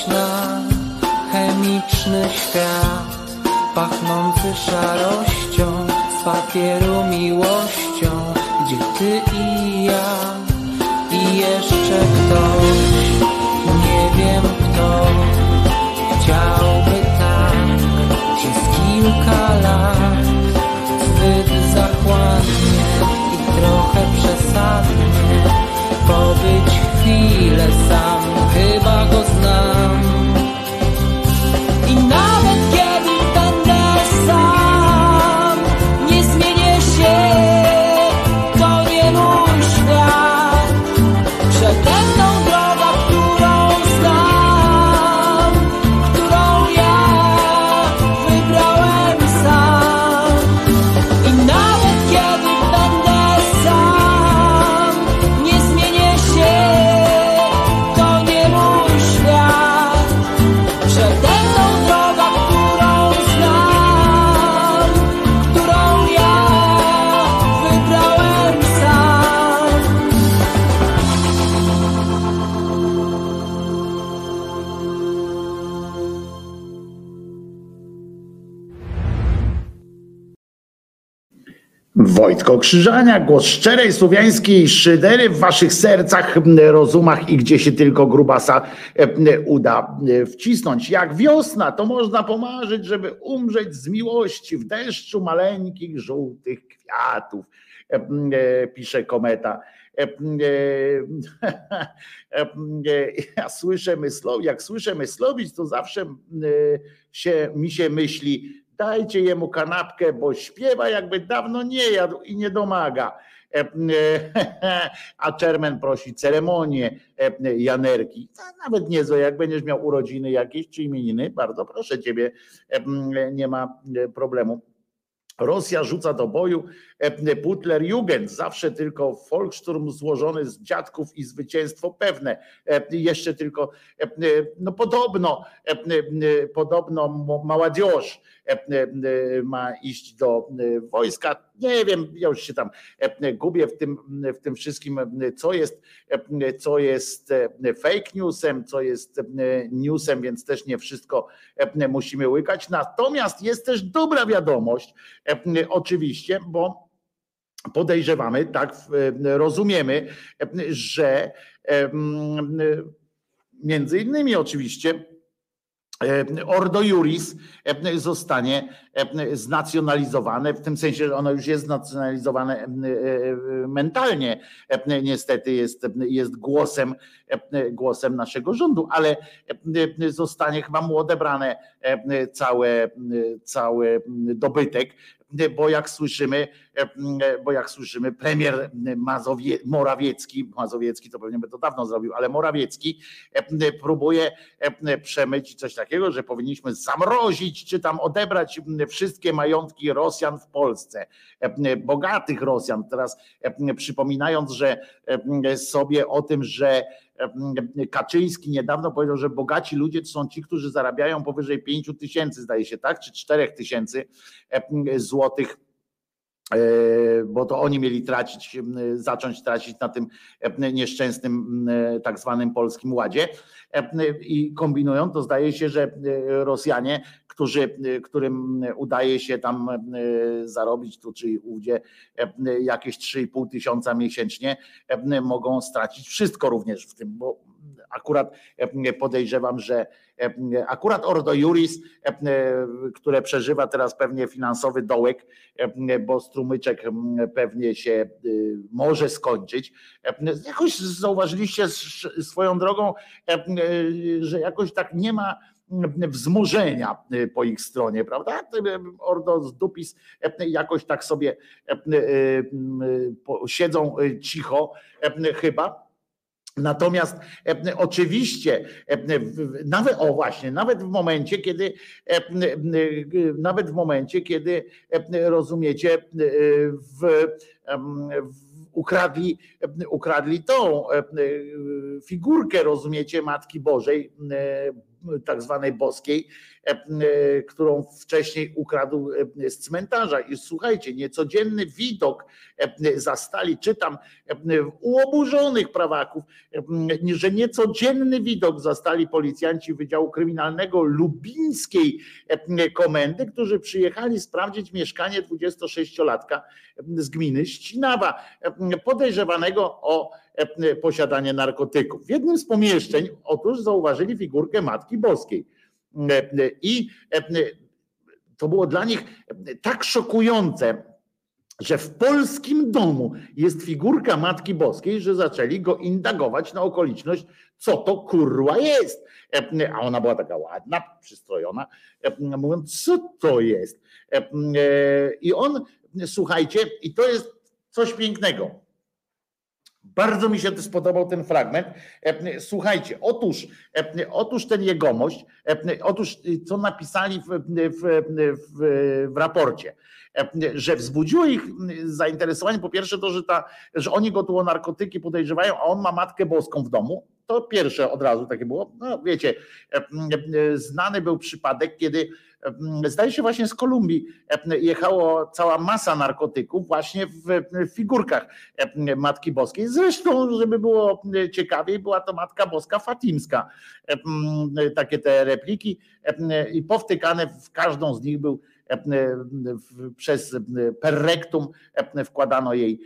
S3: Na chemiczny świat, pachnący szarością z papieru miłością, gdzie ty i ja? I jeszcze ktoś, nie wiem kto, chciałby tak przez kilka lat zbyt zachłannie i trochę przesadnie pobyć chwilę sam, chyba go znam.
S2: Wojtko Krzyżania, głos szczerej słowiańskiej szydery w waszych sercach, rozumach i gdzie się tylko grubasa e, uda e, wcisnąć. Jak wiosna, to można pomarzyć, żeby umrzeć z miłości w deszczu maleńkich, żółtych kwiatów, e, pisze kometa. Ja słyszę myslowi, jak słyszę myslowić, to zawsze się, mi się myśli, dajcie jemu kanapkę, bo śpiewa jakby dawno nie jadł i nie domaga. E, e, A Czermen prosi ceremonię e, Janerki. Nawet niezłe, jak będziesz miał urodziny jakieś czy imieniny, bardzo proszę ciebie, nie ma problemu. Rosja rzuca do boju Putler Jugend, zawsze tylko Volkssturm złożony z dziadków i zwycięstwo pewne. Jeszcze tylko, no podobno, podobno młodzież ma iść do e, wojska. Nie wiem, ja już się tam e, gubię w tym, w tym wszystkim, e, co jest, e, co jest e, fake newsem, co jest e, newsem, więc też nie wszystko e, musimy łykać. Natomiast jest też dobra wiadomość, e, oczywiście, bo podejrzewamy, tak e, rozumiemy, e, że e, między innymi oczywiście e, Ordo Juris e, zostanie e, znacjonalizowane, w tym sensie, że ono już jest znacjonalizowane e, e, mentalnie, e, niestety jest, jest głosem, e, głosem naszego rządu, ale e, zostanie chyba mu odebrane e, całe, cały dobytek, bo jak słyszymy, bo jak słyszymy, premier Mazowie, Morawiecki, Mazowiecki to pewnie by to dawno zrobił, ale Morawiecki próbuje przemyć coś takiego, że powinniśmy zamrozić, czy tam odebrać wszystkie majątki Rosjan w Polsce, bogatych Rosjan. Teraz przypominając, że sobie o tym, że Kaczyński niedawno powiedział, że bogaci ludzie to są ci, którzy zarabiają powyżej 5 tysięcy, zdaje się, tak? Czy 4 tysięcy złotych E, bo to oni mieli tracić, zacząć tracić na tym e, nieszczęsnym tak zwanym polskim ładzie. E, i kombinują, to zdaje się, że Rosjanie, którzy, którym udaje się tam zarobić tu czy ówdzie jakieś 3,5 tysiąca miesięcznie, mogą stracić wszystko również w tym, bo akurat podejrzewam, że akurat Ordo Juris, które przeżywa teraz pewnie finansowy dołek, bo strumyczek pewnie się y, może skończyć. Jakoś zauważyliście swoją drogą, że jakoś tak nie ma wzmożenia po ich stronie, prawda? Ordo z Dupis jakoś tak sobie siedzą cicho chyba Natomiast e, oczywiście, e, nawet o właśnie, nawet w momencie, kiedy e, nawet w momencie, kiedy rozumiecie, w, w ukradli, ukradli tą figurkę, rozumiecie, Matki Bożej, tak zwanej boskiej, którą wcześniej ukradł e, z cmentarza. I słuchajcie, niecodzienny widok zastali, czytam u oburzonych prawaków, że niecodzienny widok zastali policjanci Wydziału Kryminalnego Lubińskiej Komendy, którzy przyjechali sprawdzić mieszkanie 26-latka z gminy Ścinawa, podejrzewanego o posiadanie narkotyków. W jednym z pomieszczeń otóż zauważyli figurkę Matki Boskiej. I to było dla nich tak szokujące, że w polskim domu jest figurka Matki Boskiej, że zaczęli go indagować na okoliczność, co to kurwa jest. A ona była taka ładna, przystrojona, mówiąc, co to jest. I on, słuchajcie, i to jest coś pięknego. Bardzo mi się spodobał ten fragment. E, słuchajcie, otóż, e, otóż ten jegomość, e, otóż co napisali w, w, w, w raporcie, że wzbudziło ich zainteresowanie po pierwsze to, że, ta, że oni go tu o narkotyki podejrzewają, a on ma matkę boską w domu. To pierwsze od razu takie było. No wiecie, znany był przypadek, kiedy zdaje się właśnie z Kolumbii jechało cała masa narkotyków właśnie w figurkach Matki Boskiej. Zresztą, żeby było ciekawiej, była to Matka Boska Fatimska. Takie te repliki i powtykane w każdą z nich był przez perrektum wkładano jej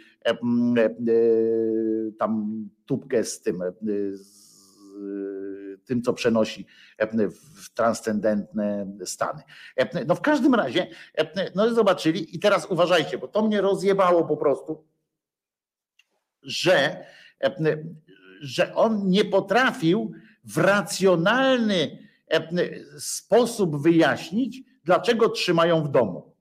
S2: tam tubkę z tym z tym, co przenosi w transcendentne stany. No w każdym razie, no zobaczyli i teraz uważajcie, bo to mnie rozjebało po prostu, że, że on nie potrafił w racjonalny sposób wyjaśnić, dlaczego trzymają w domu.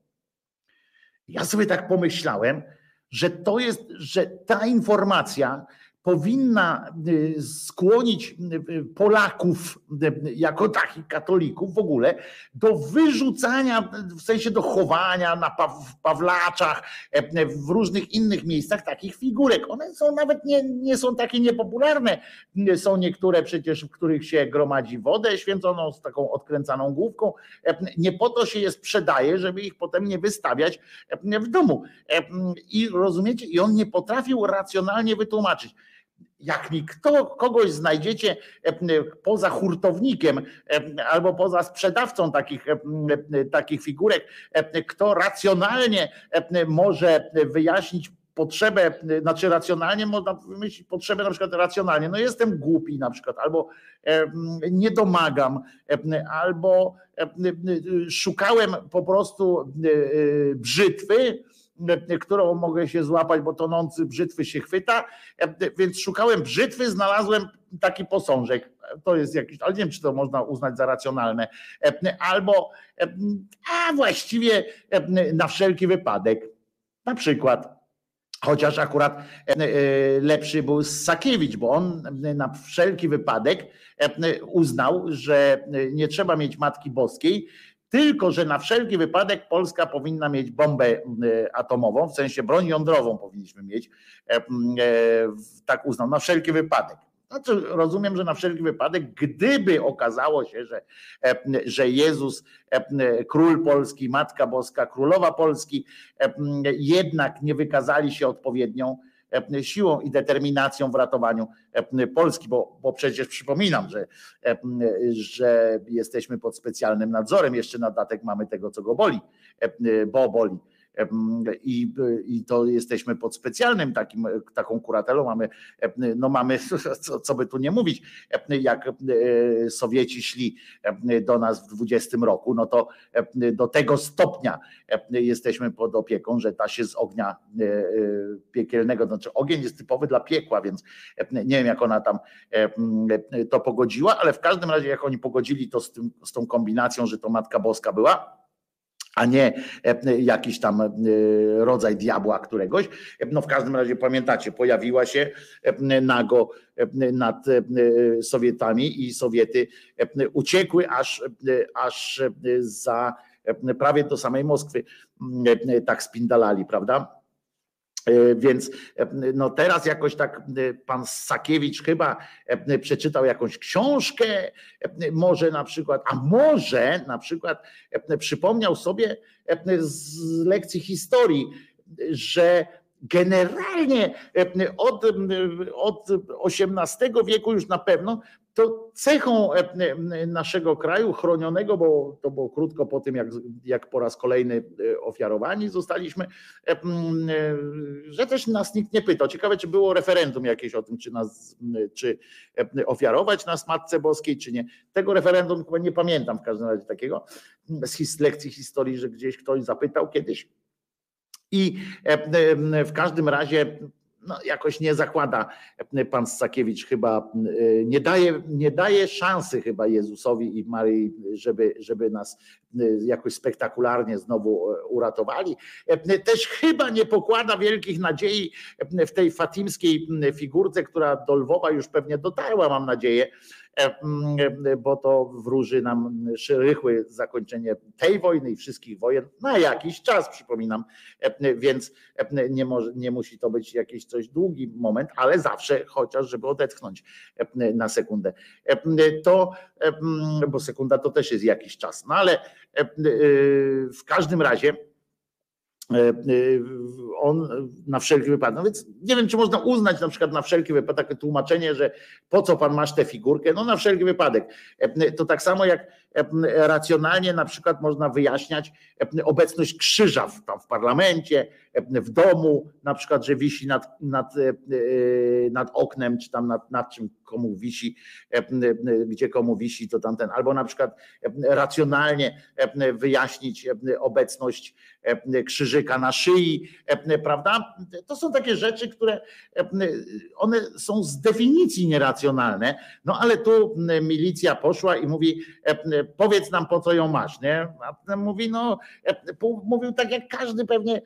S2: Ja sobie tak pomyślałem, że to jest, że ta informacja powinna y, skłonić y, Polaków, y, jako takich katolików w ogóle, do wyrzucania, w sensie do chowania na Pawlaczach, w różnych innych miejscach takich figurek. One są nawet nie, nie są takie niepopularne. Są niektóre przecież, w których się gromadzi wodę święconą z taką odkręcaną główką. Nie po to się je sprzedaje, żeby ich potem nie wystawiać w domu. I rozumiecie, i on nie potrafił racjonalnie wytłumaczyć jak mi kto, kogoś znajdziecie e, poza hurtownikiem e, albo poza sprzedawcą takich, e, takich figurek, kto racjonalnie może wyjaśnić potrzebę, znaczy racjonalnie można wymyślić potrzebę na przykład racjonalnie, no jestem głupi na przykład, albo nie domagam, albo szukałem po prostu brzytwy, którą mogę się złapać, bo tonący brzytwy się chwyta, więc szukałem brzytwy, znalazłem taki posążek. To jest jakiś, ale nie wiem, czy to można uznać za racjonalne. Albo, a właściwie na wszelki wypadek. Na przykład. Chociaż akurat lepszy był Sakiewicz, bo on na wszelki wypadek uznał, że nie trzeba mieć Matki Boskiej, tylko, że na wszelki wypadek Polska powinna mieć bombę e, atomową, w sensie broń jądrową powinniśmy mieć, e, e, tak uznał, na wszelki wypadek. Znaczy, rozumiem, że na wszelki wypadek, gdyby okazało się, że, e, że Jezus, król Polski, Matka Boska, królowa Polski, jednak nie wykazali się odpowiednią siłą i determinacją w ratowaniu Polski, bo, bo przecież przypominam, że, że jesteśmy pod specjalnym nadzorem, jeszcze na datek mamy tego, co go boli, bo boli i, i to jesteśmy pod specjalnym takim, taką kuratelą, mamy, no mamy, co, co by tu nie mówić, jak Sowieci szli do nas w 20 roku, no to do tego stopnia jesteśmy pod opieką, że ta się z ognia e, e, piekielnego, znaczy ogień jest typowy dla piekła, więc nie wiem jak ona tam to pogodziła, ale w każdym razie jak oni pogodzili to z, tym, z tą kombinacją, że to Matka Boska była, a nie e, jakiś tam e, rodzaj diabła któregoś. E, no w każdym razie pamiętacie, pojawiła się nago nad Sowietami i Sowiety uciekły aż, aż za prawie do samej Moskwy tak spindalali, prawda? E, więc e, no teraz jakoś tak e, pan Sakiewicz chyba przeczytał jakąś książkę, może na przykład, a może na przykład przypomniał sobie z lekcji historii, że generalnie od, od XVIII wieku już na pewno to cechą e, e, naszego kraju chronionego, bo to było krótko po tym, jak, jak po raz kolejny e, ofiarowani zostaliśmy, że też nas nikt nie pytał. Ciekawe, czy było referendum jakieś o tym, czy, nas, czy ofiarować nas Matce Boskiej, czy nie. Tego referendum chyba nie pamiętam w każdym razie takiego z lekcji historii, że gdzieś ktoś zapytał kiedyś. I w każdym razie no, jakoś nie zakłada pan Sakiewicz chyba, e, nie daje, nie daje szansy chyba Jezusowi i Maryi, żeby, żeby nas e, jakoś spektakularnie znowu e, uratowali. Też chyba nie pokłada wielkich nadziei w tej fatimskiej figurce, która do Lwowa już pewnie dotarła, mam nadzieję, E, bo to wróży nam rychłe zakończenie tej wojny i wszystkich wojen na jakiś czas, przypominam, e, więc e, nie, może, nie musi to być jakiś coś długi moment, ale zawsze chociaż, żeby odetchnąć na sekundę. To, mm, bo sekunda to też jest jakiś czas, no ale w każdym razie E, e, on na wszelki wypadek. No więc nie wiem, czy można uznać na przykład na wszelki wypadek takie tłumaczenie, że po co pan masz tę figurkę? No na wszelki wypadek. E, to tak samo jak racjonalnie na przykład można wyjaśniać obecność krzyża w, tam w parlamencie, w domu, na przykład, że wisi nad, nad, nad oknem, czy tam nad, nad czym komu wisi, gdzie komu wisi, to tamten, albo na przykład racjonalnie wyjaśnić obecność krzyżyka na szyi, prawda? To są takie rzeczy, które one są z definicji nieracjonalne, no ale tu milicja poszła i mówi, powiedz nam po co ją masz, nie? A ten mówi, no, mówił tak jak każdy pewnie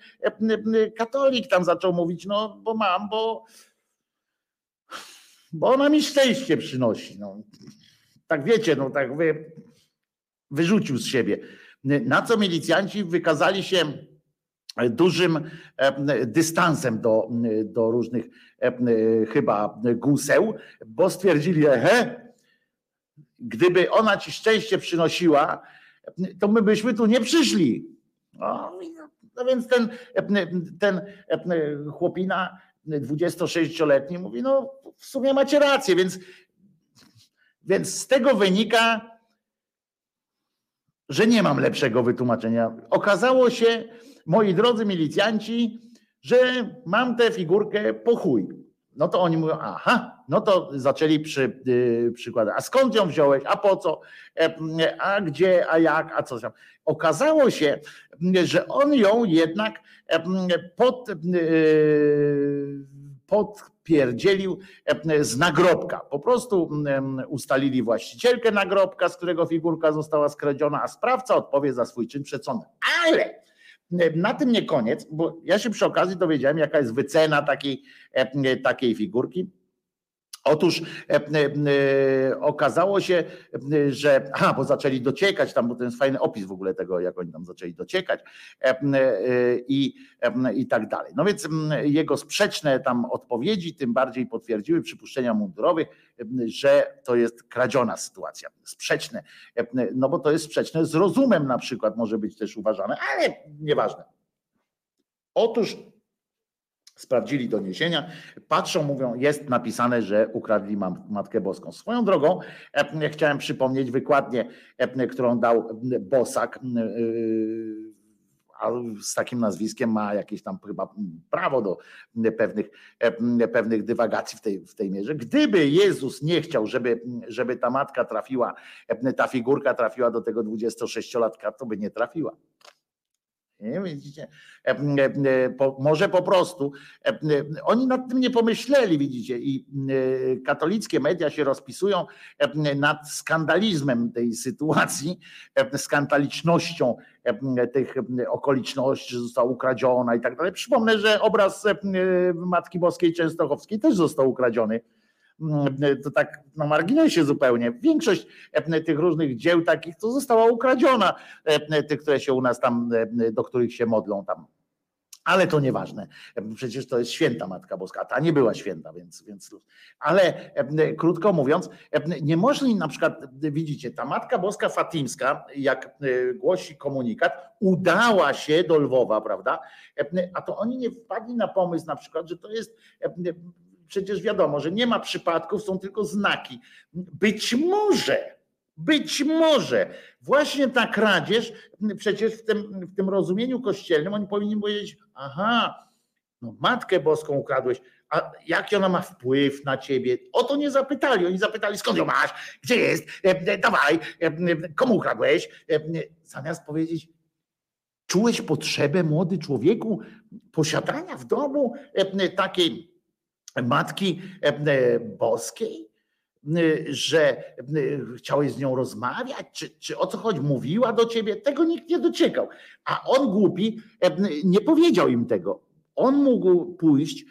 S2: katolik tam zaczął mówić, no bo mam, bo bo ona mi szczęście przynosi. No. Tak wiecie, no tak wy, wyrzucił z siebie. Na co milicjanci wykazali się dużym dystansem do, do różnych chyba guseł, bo stwierdzili, he, gdyby ona ci szczęście przynosiła, to my byśmy tu nie przyszli. No, no więc ten, ten chłopina 26-letni mówi, no w sumie macie rację, więc, więc z tego wynika, że nie mam lepszego wytłumaczenia. Okazało się, moi drodzy milicjanci, że mam tę figurkę po chuj. No to oni mówią, aha, no to zaczęli przy, yy, przykładać. A skąd ją wziąłeś? A po co? E, a gdzie? A jak? A co tam? Okazało się, że on ją jednak e, pod, yy, podpierdzielił e, z nagrobka. Po prostu ustalili właścicielkę nagrobka, z którego figurka została skradziona, a sprawca odpowie za swój czyn przed sądem. Ale na tym nie koniec, bo ja się przy okazji dowiedziałem, jaka jest wycena takiej, takiej figurki. Otóż e, e, okazało się, e, że, aha, bo zaczęli dociekać, tam bo to jest fajny opis w ogóle tego, jak oni tam zaczęli dociekać e, e, i, e, i tak dalej. No więc m, jego sprzeczne tam odpowiedzi tym bardziej potwierdziły przypuszczenia mundurowych, e, że to jest kradziona sytuacja, sprzeczne, e, no bo to jest sprzeczne z rozumem na przykład może być też uważane, ale nieważne. Otóż Sprawdzili doniesienia, patrzą, mówią, jest napisane, że ukradli Matkę Boską. Swoją drogą e, chciałem przypomnieć wykładnię, e, którą dał Bosak, e, a z takim nazwiskiem ma jakieś tam chyba prawo do pewnych, pewnych dywagacji w tej, w tej mierze. Gdyby Jezus nie chciał, żeby, żeby ta matka trafiła, ta figurka trafiła do tego 26-latka, to by nie trafiła. Nie, widzicie? E, e, po, może po prostu e, e, oni nad tym nie pomyśleli, widzicie, i e, katolickie media się rozpisują e, nad skandalizmem tej sytuacji, e, skandalicznością e, tych e, okoliczności, że została ukradziona i tak dalej. Przypomnę, że obraz e, Matki Boskiej Częstochowskiej też został ukradziony to tak na marginesie zupełnie. Większość e, tych różnych dzieł takich to została ukradziona, e, tych, które się u nas tam, e, do których się modlą tam. Ale to nieważne. Przecież to jest święta Matka Boska. Ta nie była święta, więc. więc ale krótko mówiąc, nie można na przykład, widzicie, ta Matka Boska Fatimska, jak głosi komunikat, udała się do Lwowa, prawda? A to oni nie wpadli na pomysł na przykład, że to jest przecież wiadomo, że nie ma przypadków, są tylko znaki. Być może, być może właśnie ta kradzież, przecież w tym, w tym rozumieniu kościelnym oni powinni powiedzieć, aha, no Matkę Boską ukradłeś, a jaki ona ma wpływ na ciebie? O to nie zapytali. Oni zapytali, skąd ją masz, gdzie jest, e, e, dawaj, e, komu ukradłeś? Zamiast powiedzieć, czułeś potrzebę, młody człowieku, posiadania w domu takiej Matki e, e, Boskiej, e, że chciałeś z nią rozmawiać, czy, czy o co chodzi, mówiła do ciebie, tego nikt nie dociekał. A on głupi nie powiedział im tego. On mógł pójść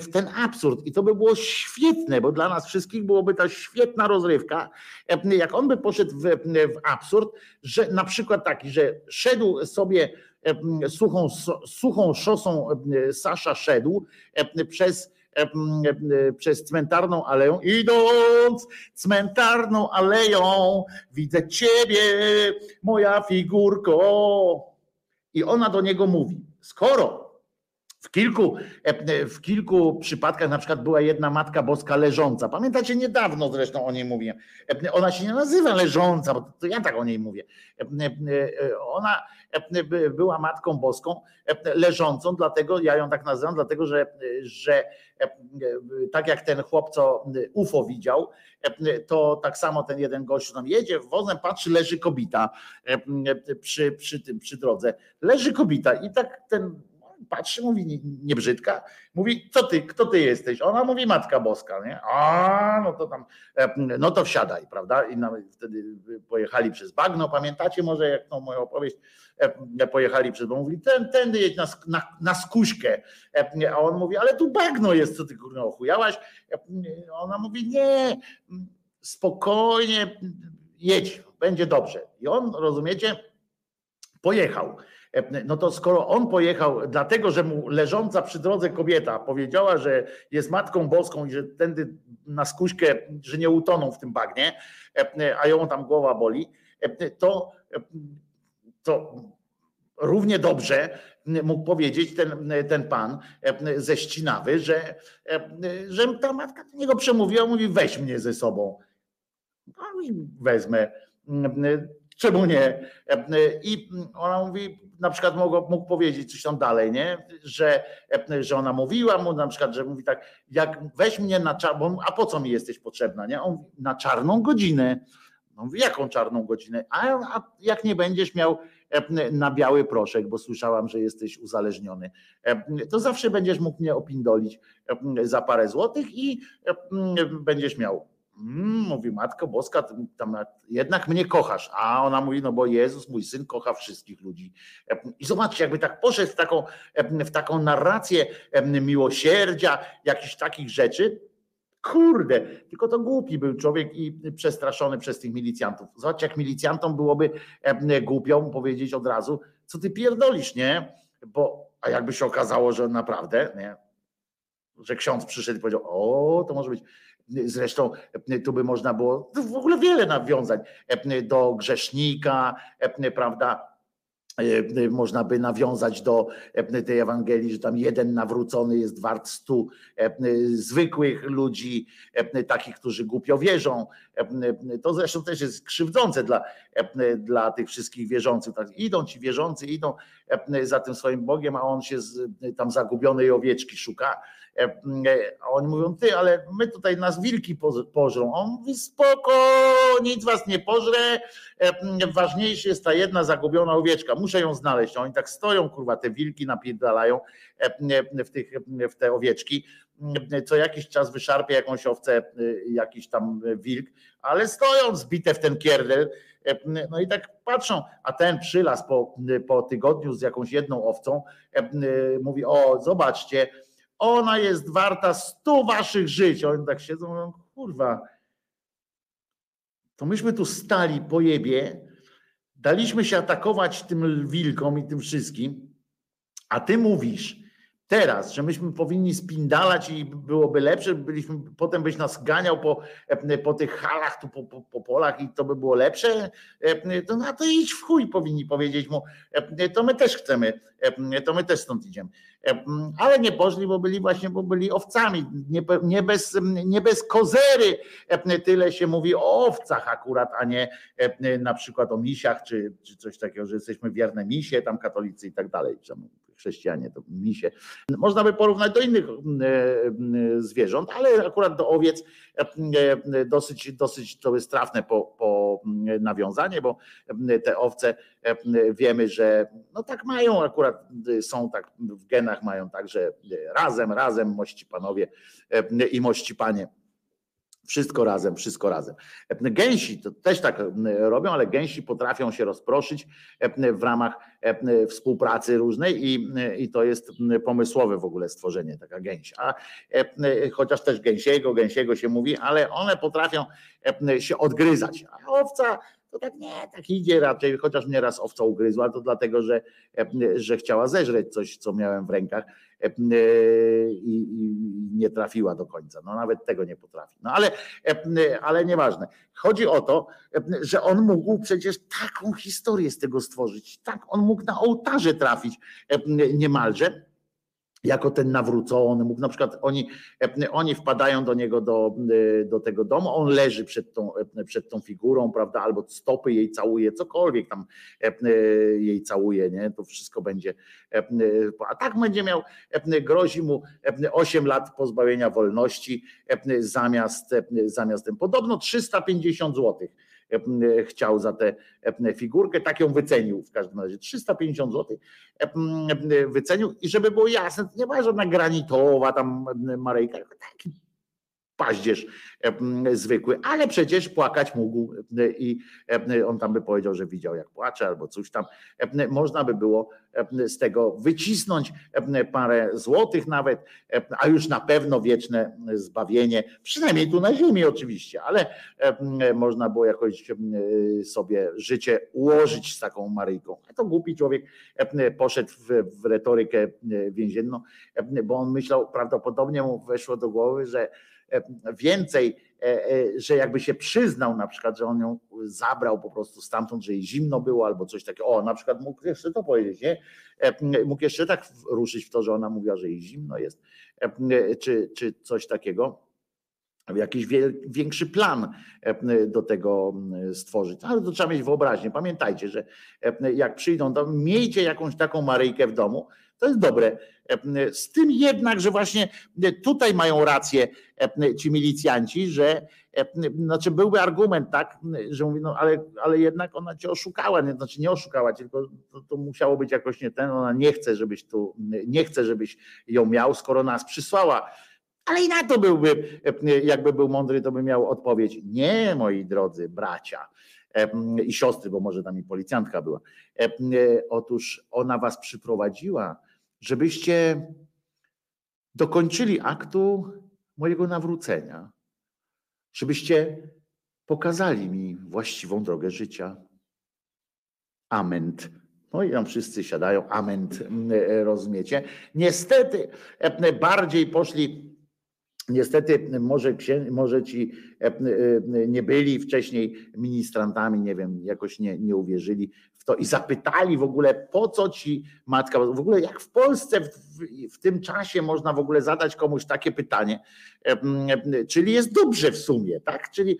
S2: w ten absurd. I to by było świetne, bo dla nas wszystkich byłoby ta świetna rozrywka, jak on by poszedł w, w absurd, że na przykład taki, że szedł sobie suchą, suchą szosą Sasza szedł przez przez cmentarną aleją, idąc cmentarną aleją, widzę ciebie, moja figurko. I ona do niego mówi, skoro w kilku, w kilku przypadkach na przykład była jedna Matka Boska leżąca. Pamiętacie, niedawno zresztą o niej mówiłem. Ona się nie nazywa leżąca, bo to ja tak o niej mówię. Ona była Matką Boską leżącą, dlatego ja ją tak nazywam, dlatego że, że tak jak ten chłop, co UFO widział, to tak samo ten jeden gościu tam jedzie wozem, patrzy, leży kobita przy, przy tym, przy drodze. Leży kobita i tak ten patrzy, mówi nie, nie brzydka, mówi, co ty, kto ty jesteś? Ona mówi Matka Boska, nie? A, no to tam, no to wsiadaj, prawda? I wtedy pojechali przez bagno, pamiętacie może jak tą moją opowieść, pojechali przez, bo mówi, ten, tędy jedź na, na, na skuśkę, a on mówi, ale tu bagno jest, co ty kurwa ochujałaś? Ona mówi, nie, spokojnie, jedź, będzie dobrze. I on, rozumiecie, pojechał. No to skoro on pojechał, dlatego że mu leżąca przy drodze kobieta powiedziała, że jest Matką Boską i że tędy na skuśkę, że nie utoną w tym bagnie, a ją tam głowa boli, to, to równie dobrze mógł powiedzieć ten, ten pan ze ścinawy, że, że ta matka do niego przemówiła, mówi weź mnie ze sobą. No i wezmę czemu nie? I ona mówi, na przykład mógł, mógł powiedzieć coś tam dalej, nie? Że, że ona mówiła mu na przykład, że mówi tak, jak weź mnie na czarną, a po co mi jesteś potrzebna, nie? On mówi, na czarną godzinę. No mówi, jaką czarną godzinę? A, a jak nie będziesz miał na biały proszek, bo słyszałam, że jesteś uzależniony, to zawsze będziesz mógł mnie opindolić za parę złotych i będziesz miał Mm, mówi Matko Boska, tam jednak mnie kochasz. A ona mówi, no bo Jezus, mój syn, kocha wszystkich ludzi. I zobaczcie, jakby tak poszedł w taką, w taką narrację miłosierdzia, jakichś takich rzeczy, Kurde, tylko to głupi był człowiek i przestraszony przez tych milicjantów. Zobacz, jak milicjantom byłoby e, głupią powiedzieć od razu, co ty pierdolisz, nie? Bo, a jakby się okazało, że naprawdę, nie? Że ksiądz przyszedł i powiedział, o, to może być. Zresztą e, tu by można było w ogóle wiele nawiązań e, do grzesznika, prawda? E, e, można by nawiązać do tej Ewangelii, że tam jeden nawrócony jest wart stu zwykłych ludzi, takich, którzy głupio wierzą. To zresztą też jest krzywdzące dla, dla tych wszystkich wierzących. Tak, idą ci wierzący, idą za tym swoim Bogiem, a on się tam zagubionej owieczki szuka. A oni mówią, ty, ale my tutaj nas wilki pożrą. On mówi, spoko, nic was nie pożre, ważniejsza jest ta jedna zagubiona owieczka muszę ją znaleźć. Oni tak stoją, kurwa, te wilki napierdalają w, tych, w te owieczki. Co jakiś czas wyszarpie jakąś owcę, jakiś tam wilk, ale stoją zbite w ten kierdel. No i tak patrzą, a ten przylas po, po tygodniu z jakąś jedną owcą mówi: O, zobaczcie, ona jest warta stu waszych żyć. Oni tak siedzą, mówią, kurwa, to myśmy tu stali po jebie, Daliśmy się atakować tym wilkom i tym wszystkim, a ty mówisz teraz, że myśmy powinni spindalać i byłoby lepsze, byliśmy, potem byś nas ganiał po, po tych halach, tu po, po, po polach i to by było lepsze, to na to idź w chuj powinni powiedzieć mu, to my też chcemy, to my też stąd idziemy. Ale nie poszli, bo byli właśnie, bo byli owcami, nie, nie, bez, nie bez kozery tyle się mówi o owcach akurat, a nie na przykład o misiach, czy, czy coś takiego, że jesteśmy wierne misie, tam katolicy i tak dalej, chrześcijanie to misie. Można by porównać do innych zwierząt, ale akurat do owiec dosyć, dosyć to jest trafne po, po nawiązanie, bo te owce wiemy, że no tak mają akurat, są tak w genach mają tak, że razem, razem mości panowie i mości panie. Wszystko razem, wszystko razem. Gęsi to też tak robią, ale gęsi potrafią się rozproszyć w ramach współpracy różnej i, i to jest pomysłowe w ogóle stworzenie, taka gęś. A chociaż też gęsiego, gęsiego się mówi, ale one potrafią się odgryzać. A owca to tak nie, tak idzie raczej, chociaż mnie raz owca ugryzła, to dlatego, że, że chciała zeżreć coś, co miałem w rękach i, nie trafiła do końca. No nawet tego nie potrafi. No ale, ale nieważne. Chodzi o to, że on mógł przecież taką historię z tego stworzyć. Tak, on mógł na ołtarze trafić niemalże jako ten nawrócony, mógł na przykład oni, oni wpadają do niego do, do tego domu, on leży przed tą, przed tą figurą, prawda, albo stopy jej całuje, cokolwiek tam jej całuje, nie, to wszystko będzie, a tak będzie miał, grozi mu 8 lat pozbawienia wolności zamiast, zamiast tym, podobno 350 złotych. E, chciał za tę e, figurkę, tak ją wycenił w każdym razie, 350 zł e, wycenił i żeby było jasne, nie była żadna granitowa tam Marejka, taki paździerz zwykły, ale przecież płakać mógł i on tam by powiedział, że widział jak płacze albo coś tam. Można by było z tego wycisnąć parę złotych nawet, a już na pewno wieczne zbawienie, przynajmniej tu na ziemi oczywiście, ale można było jakoś sobie życie ułożyć z taką Maryjką. A to głupi człowiek poszedł w, retorykę więzienną, bo on myślał, prawdopodobnie mu weszło do głowy, że więcej, e, e, że jakby się przyznał na przykład, że on ją zabrał po prostu stamtąd, że jej zimno było albo coś takiego. O, na przykład mógł jeszcze to powiedzieć, nie? Mógł jeszcze tak ruszyć w to, że ona mówiła, że jej zimno jest, czy, czy coś takiego jakiś większy plan do tego stworzyć. Ale to trzeba mieć wyobraźnię. Pamiętajcie, że jak przyjdą, to miejcie jakąś taką Maryjkę w domu, to jest dobre. Z tym jednak, że właśnie tutaj mają rację ci milicjanci, że znaczy byłby argument, tak, że mówi, no ale, ale jednak ona cię oszukała, nie, znaczy nie oszukała, tylko to, to musiało być jakoś nie ten, ona nie chce, żebyś tu, nie chce, żebyś ją miał, skoro nas przysłała. Ale i na to byłby, jakby był mądry, to by miał odpowiedź. Nie, moi drodzy bracia i siostry, bo może tam i policjantka była. Otóż ona was przyprowadziła, żebyście dokończyli aktu mojego nawrócenia. żebyście pokazali mi właściwą drogę życia. Ament. No i tam wszyscy siadają, ament, e, rozumiecie? Niestety e, bardziej poszli Niestety, może, może ci nie byli wcześniej ministrantami, nie wiem, jakoś nie, nie uwierzyli w to i zapytali w ogóle, po co ci matka, w ogóle jak w Polsce w, w tym czasie można w ogóle zadać komuś takie pytanie, czyli jest dobrze w sumie, tak? Czyli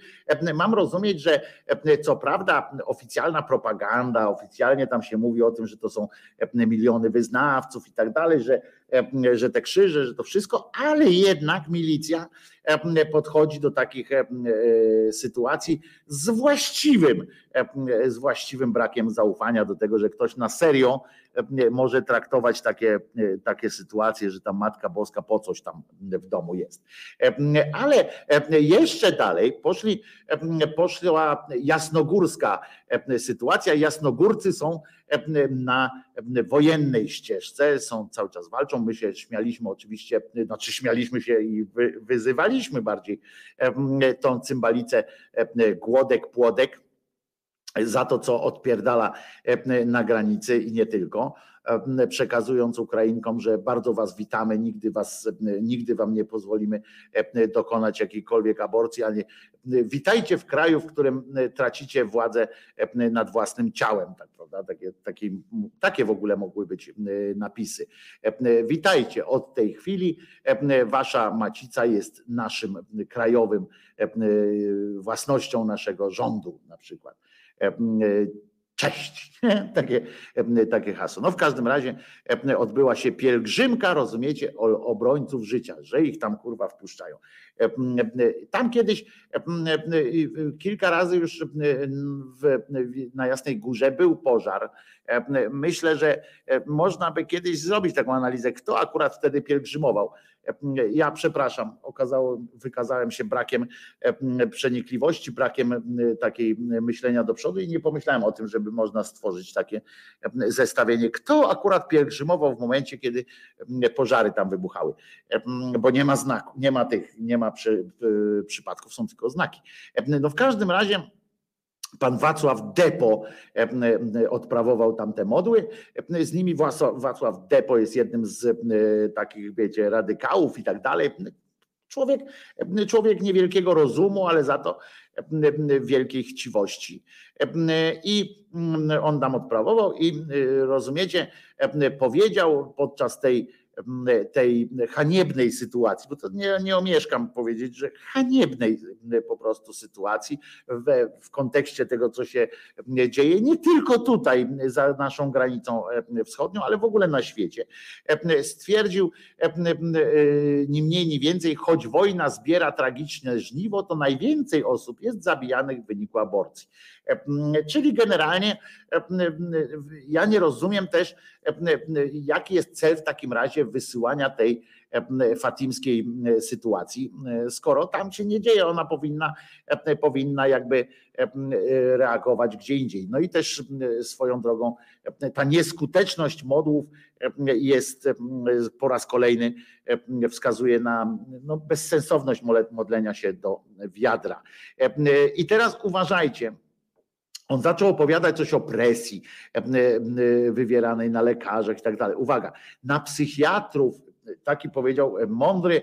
S2: mam rozumieć, że co prawda oficjalna propaganda, oficjalnie tam się mówi o tym, że to są miliony wyznawców i tak dalej, że, że te krzyże, że to wszystko, ale jednak milicja podchodzi do takich sytuacji z właściwym, z właściwym brakiem zaufania do tego, że ktoś na serio może traktować takie, takie sytuacje, że ta Matka Boska po coś tam w domu jest. Ale jeszcze dalej poszli, poszła jasnogórska sytuacja. Jasnogórcy są na wojennej ścieżce, są cały czas walczą. My się śmialiśmy oczywiście, znaczy śmialiśmy się i wyzywaliśmy bardziej tą cymbalicę głodek, płodek za to, co odpierdala na granicy i nie tylko, przekazując Ukrainkom, że bardzo was witamy, nigdy, was, nigdy wam nie pozwolimy dokonać jakiejkolwiek aborcji, ale witajcie w kraju, w którym tracicie władzę nad własnym ciałem, tak, prawda? Takie, takie, takie w ogóle mogły być napisy. Witajcie od tej chwili, wasza macica jest naszym krajowym własnością naszego rządu na przykład cześć. Takie, takie hasło. No w każdym razie odbyła się pielgrzymka, rozumiecie, obrońców życia, że ich tam kurwa wpuszczają. Tam kiedyś kilka razy już w, na Jasnej Górze był pożar. Myślę, że można by kiedyś zrobić taką analizę, kto akurat wtedy pielgrzymował. Ja przepraszam, okazało, wykazałem się brakiem przenikliwości, brakiem takiej myślenia do przodu i nie pomyślałem o tym, żeby można stworzyć takie zestawienie, kto akurat pielgrzymował w momencie, kiedy pożary tam wybuchały, bo nie ma znaku, nie ma tych, nie ma przy, przypadków, są tylko znaki. No w każdym razie Pan Wacław Depo odprawował tamte modły. Z nimi Wacław Depo jest jednym z takich, wiecie, radykałów i tak dalej. Człowiek, człowiek niewielkiego rozumu, ale za to wielkiej chciwości. I on tam odprawował i rozumiecie, powiedział podczas tej tej haniebnej sytuacji, bo to nie, nie omieszkam powiedzieć, że haniebnej po prostu sytuacji w, w kontekście tego, co się dzieje, nie tylko tutaj za naszą granicą wschodnią, ale w ogóle na świecie. Stwierdził ni mniej, ni więcej, choć wojna zbiera tragiczne żniwo, to najwięcej osób jest zabijanych w wyniku aborcji. Czyli generalnie ja nie rozumiem też, jaki jest cel w takim razie wysyłania tej fatimskiej sytuacji, skoro tam się nie dzieje, ona powinna, powinna jakby reagować gdzie indziej. No i też swoją drogą ta nieskuteczność modłów jest po raz kolejny wskazuje na no, bezsensowność modlenia się do wiadra. I teraz uważajcie, on zaczął opowiadać coś o presji wywieranej na lekarzach i tak dalej. Uwaga, na psychiatrów, taki powiedział e, mądry,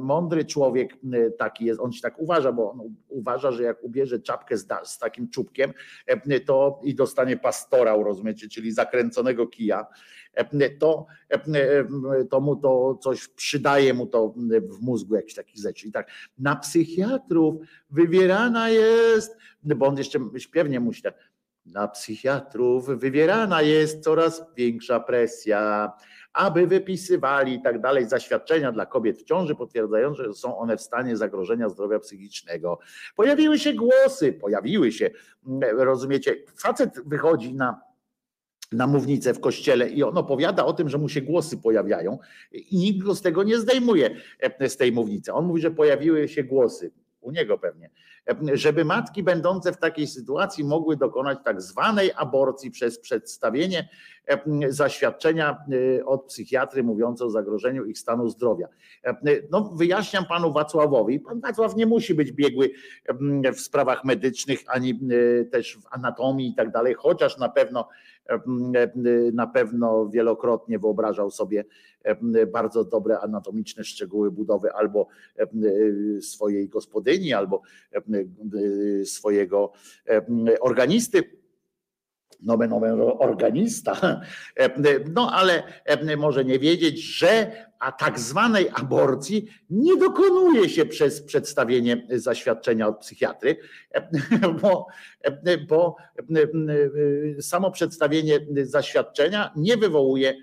S2: mądry człowiek, taki jest, on się tak uważa, bo on uważa, że jak ubierze czapkę z, z takim czubkiem, to i dostanie pastorał, rozumiecie, czyli zakręconego kija, to, to mu to coś przydaje mu to w mózgu jakiś takich rzeczy. I tak na psychiatrów wywierana jest, bo on jeszcze śpiewnie musi tak, na psychiatrów wywierana jest coraz większa presja, aby wypisywali i tak dalej zaświadczenia dla kobiet w ciąży potwierdzające, że są one w stanie zagrożenia zdrowia psychicznego. Pojawiły się głosy, pojawiły się, rozumiecie, facet wychodzi na na mównicę w kościele i on opowiada o tym, że mu się głosy pojawiają i nikt go z tego nie zdejmuje z tej mównicy. On mówi, że pojawiły się głosy u niego pewnie, żeby matki będące w takiej sytuacji mogły dokonać tak zwanej aborcji przez przedstawienie zaświadczenia od psychiatry mówiące o zagrożeniu ich stanu zdrowia. No, wyjaśniam panu Wacławowi, pan Wacław nie musi być biegły w sprawach medycznych, ani też w anatomii i tak dalej, chociaż na pewno na pewno wielokrotnie wyobrażał sobie bardzo dobre anatomiczne szczegóły budowy albo swojej gospodyni, albo swojego organisty nomen omen organista, no ale może nie wiedzieć, że a tak zwanej aborcji nie dokonuje się przez przedstawienie zaświadczenia od psychiatry, bo, bo samo przedstawienie zaświadczenia nie wywołuje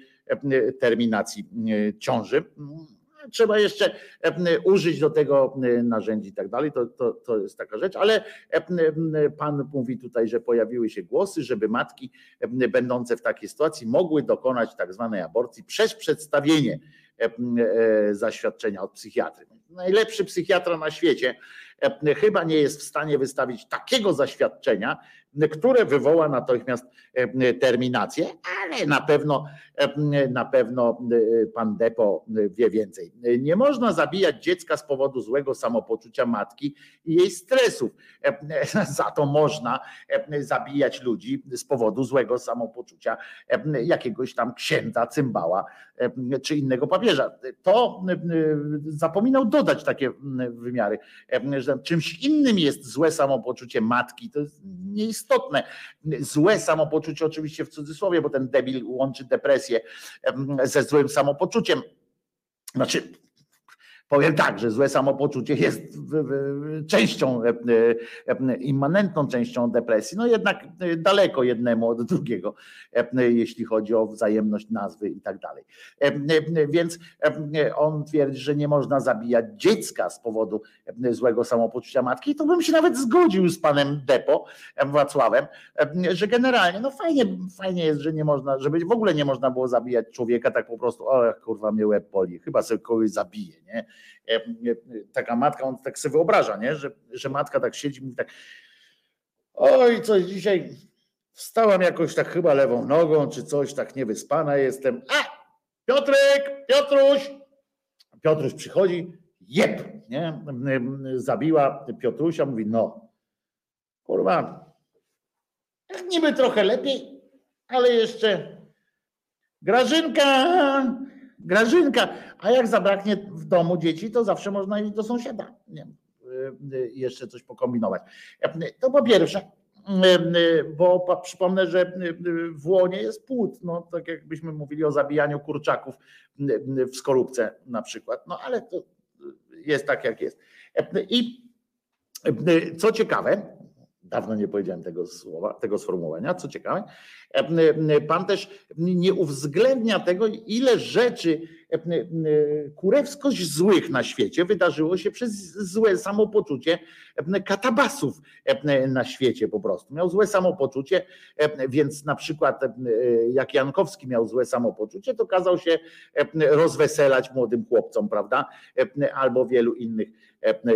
S2: terminacji ciąży trzeba jeszcze użyć do tego narzędzi i tak dalej, to, to, to jest taka rzecz, ale pan mówi tutaj, że pojawiły się głosy, żeby matki będące w takiej sytuacji mogły dokonać tak zwanej aborcji przez przedstawienie e, zaświadczenia od psychiatry. Najlepszy psychiatra na świecie chyba nie jest w stanie wystawić takiego zaświadczenia, które wywoła natychmiast terminację, ale na pewno, na pewno pan Depo wie więcej. Nie można zabijać dziecka z powodu złego samopoczucia matki i jej stresów. Za to można zabijać ludzi z powodu złego samopoczucia jakiegoś tam księdza, cymbała czy innego papieża. To zapominał dodać takie wymiary, że czymś innym jest złe samopoczucie matki, to jest nieistotne. Złe samopoczucie oczywiście w cudzysłowie, bo ten debil łączy depresję ze złym samopoczuciem. Znaczy, Powiem tak, że złe samopoczucie jest częścią, e, e, immanentną częścią depresji, no jednak e, daleko jednemu od drugiego, jeśli chodzi o wzajemność nazwy i tak dalej. Więc on twierdzi, że nie można zabijać dziecka z powodu złego samopoczucia matki. I to bym się nawet zgodził z panem Depo, Wacławem, że generalnie, no fajnie, fajnie jest, że nie można, żeby w ogóle nie można było zabijać człowieka tak po prostu, o kurwa mnie łeb boli, chyba sobie kogoś zabije, nie? E, e, taka matka, on tak sobie wyobraża, nie? Że, że matka tak siedzi, mówi tak, oj, coś dzisiaj wstałam jakoś tak chyba lewą nogą, czy coś, tak niewyspana jestem. A, Piotrek, Piotruś! Piotruś przychodzi, jeb, nie? Zabiła Piotrusia, mówi, no, kurwa, niby trochę lepiej, ale jeszcze Grażynka, Grażynka, a jak zabraknie w domu dzieci, to zawsze można iść do sąsiada. Nie? Y, y, jeszcze coś pokombinować. To po pierwsze, y, bo przypomnę, że w łonie jest płód, no tak jakbyśmy mówili o zabijaniu kurczaków w skorupce na przykład, no ale to jest tak jak jest. I co ciekawe, Dawno nie powiedziałem tego słowa, tego sformułowania, co ciekawe. Pan też nie uwzględnia tego, ile rzeczy kurewskość złych na świecie wydarzyło się przez złe samopoczucie katabasów na świecie po prostu. Miał złe samopoczucie, więc na przykład jak Jankowski miał złe samopoczucie, to kazał się rozweselać młodym chłopcom, prawda? Albo wielu innych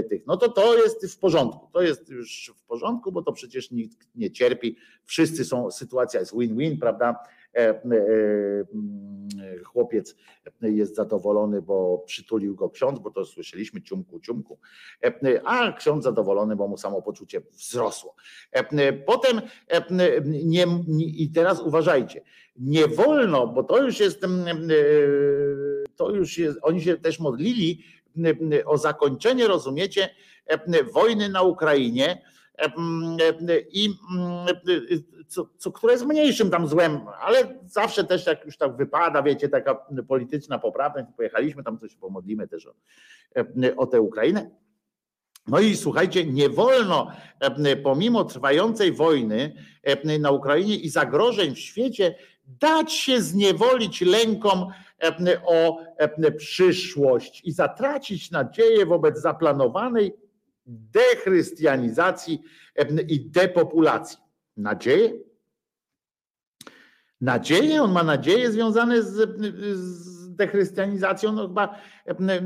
S2: tych. No to to jest w porządku. To jest już w porządku, bo to przecież nikt nie cierpi. Wszyscy są, sytuacja jest win-win, prawda? E, e, mm, chłopiec jest zadowolony, bo przytulił go ksiądz, bo to słyszeliśmy ciumku, ciumku, e, a ksiądz zadowolony, bo mu samopoczucie wzrosło. Potem nie, i teraz uważajcie, nie wolno, bo to już jest, to już jest, oni się też modlili o zakończenie, rozumiecie, wojny na Ukrainie, i co, co, które jest mniejszym tam złem, ale zawsze też jak już tak wypada, wiecie, taka polityczna poprawność, pojechaliśmy tam coś pomodlimy też o, o tę Ukrainę. No i słuchajcie, nie wolno pomimo trwającej wojny na Ukrainie i zagrożeń w świecie dać się zniewolić lękom o przyszłość i zatracić nadzieję wobec zaplanowanej dechrystianizacji i depopulacji. Nadzieję? Nadzieję? On ma nadzieje związane z, z dechrystianizacją? No chyba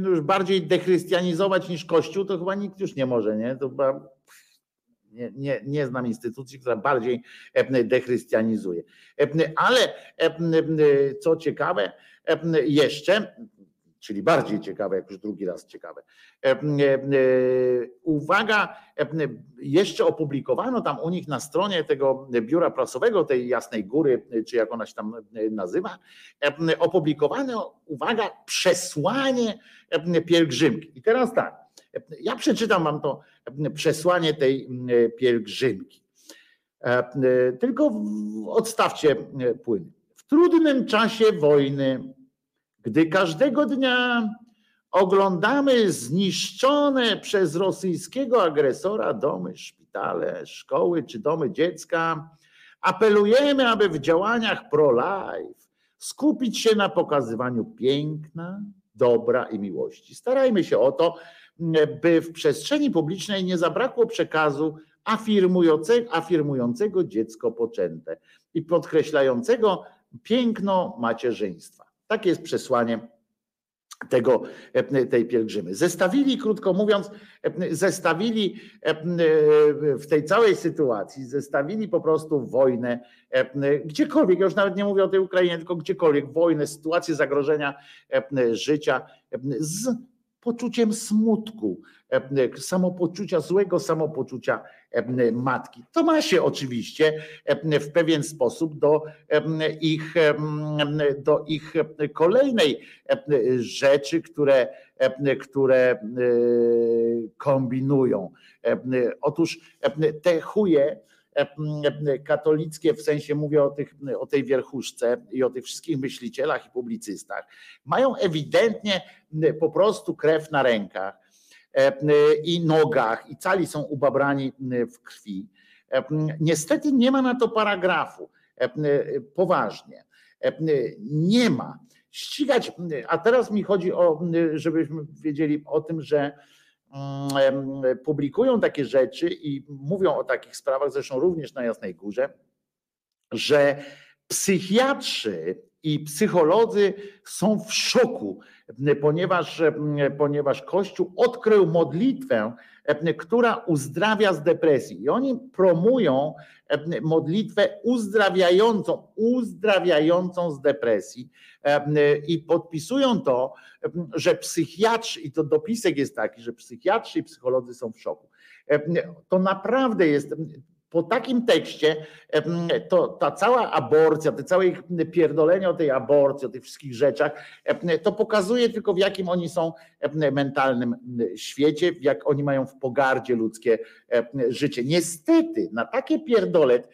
S2: już bardziej dechrystianizować niż Kościół, to chyba nikt już nie może, nie? To chyba Nie, nie, nie znam instytucji, która bardziej dechrystianizuje. Ale co ciekawe, jeszcze czyli bardziej ciekawe, jak już drugi raz ciekawe. E, e, uwaga, e, jeszcze opublikowano tam u nich na stronie tego biura prasowego, tej Jasnej Góry, czy jak ona się tam nazywa, opublikowano, uwaga, przesłanie pielgrzymki. I teraz tak, ja przeczytam wam to przesłanie tej pielgrzymki. Tylko odstawcie płyn. W trudnym czasie wojny gdy każdego dnia oglądamy zniszczone przez rosyjskiego agresora domy, szpitale, szkoły czy domy dziecka, apelujemy, aby w działaniach pro-life skupić się na pokazywaniu piękna, dobra i miłości. Starajmy się o to, by w przestrzeni publicznej nie zabrakło przekazu afirmującego, afirmującego dziecko poczęte i podkreślającego piękno macierzyństwa. Takie jest przesłanie tego, e, tej pielgrzymy. Zestawili, krótko mówiąc, e, zestawili e, w tej całej sytuacji, zestawili po prostu wojnę, gdziekolwiek, ja już nawet nie mówię o tej Ukrainie, tylko gdziekolwiek, wojnę, sytuację zagrożenia życia z poczuciem smutku, e, samopoczucia, złego samopoczucia e, matki. To ma się oczywiście e, w pewien sposób do ich, do ich kolejnej rzeczy, które, które kombinują. Otóż te chuje, katolickie, w sensie mówię o, tych, o tej wierchuszce i o tych wszystkich myślicielach i publicystach, mają ewidentnie po prostu krew na rękach i nogach i cali są ubabrani w krwi. Niestety nie ma na to paragrafu. Poważnie. Nie ma. Ścigać, a teraz mi chodzi o, żebyśmy wiedzieli o tym, że publikują takie rzeczy i mówią o takich sprawach, zresztą również na Jasnej Górze, że psychiatrzy i psycholodzy są w szoku, ponieważ, ponieważ Kościół odkrył modlitwę, która uzdrawia z depresji. I oni promują modlitwę uzdrawiającą, uzdrawiającą z depresji i podpisują to, że psychiatrzy, i to dopisek jest taki, że psychiatrzy i psycholodzy są w szoku. To naprawdę jest po takim tekście to ta cała aborcja, te całe ich pierdolenie o tej aborcji, o tych wszystkich rzeczach, to pokazuje tylko w jakim oni są mentalnym świecie, jak oni mają w pogardzie ludzkie życie. Niestety na takie pierdolet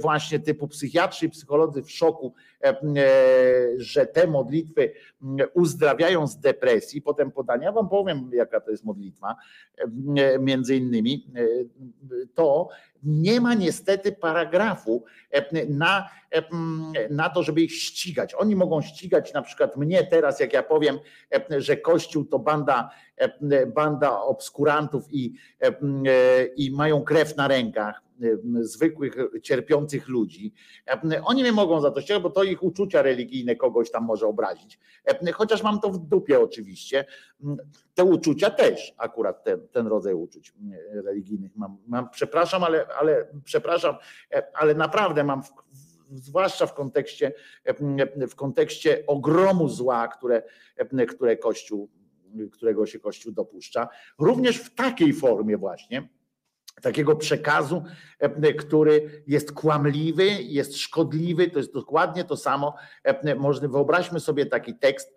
S2: właśnie typu psychiatrzy i psycholodzy w szoku, że te modlitwy uzdrawiają z depresji, potem podania, wam powiem jaka to jest modlitwa, między innymi to nie ma niestety paragrafu e, na, e, na to, żeby ich ścigać. Oni mogą ścigać na przykład mnie teraz, jak ja powiem, e, że Kościół to banda, banda obskurantów i, i mają krew na rękach zwykłych, cierpiących ludzi. Oni nie mogą za to ścigać, bo to ich uczucia religijne kogoś tam może obrazić. Chociaż mam to w dupie oczywiście. Te uczucia też, akurat ten, ten rodzaj uczuć religijnych mam. mam przepraszam, ale, ale przepraszam, ale naprawdę mam w, zwłaszcza w kontekście, w kontekście ogromu zła, które, które Kościół, którego się Kościół dopuszcza, również w takiej formie właśnie, takiego przekazu, który jest kłamliwy, jest szkodliwy, to jest dokładnie to samo. Można, wyobraźmy sobie taki tekst,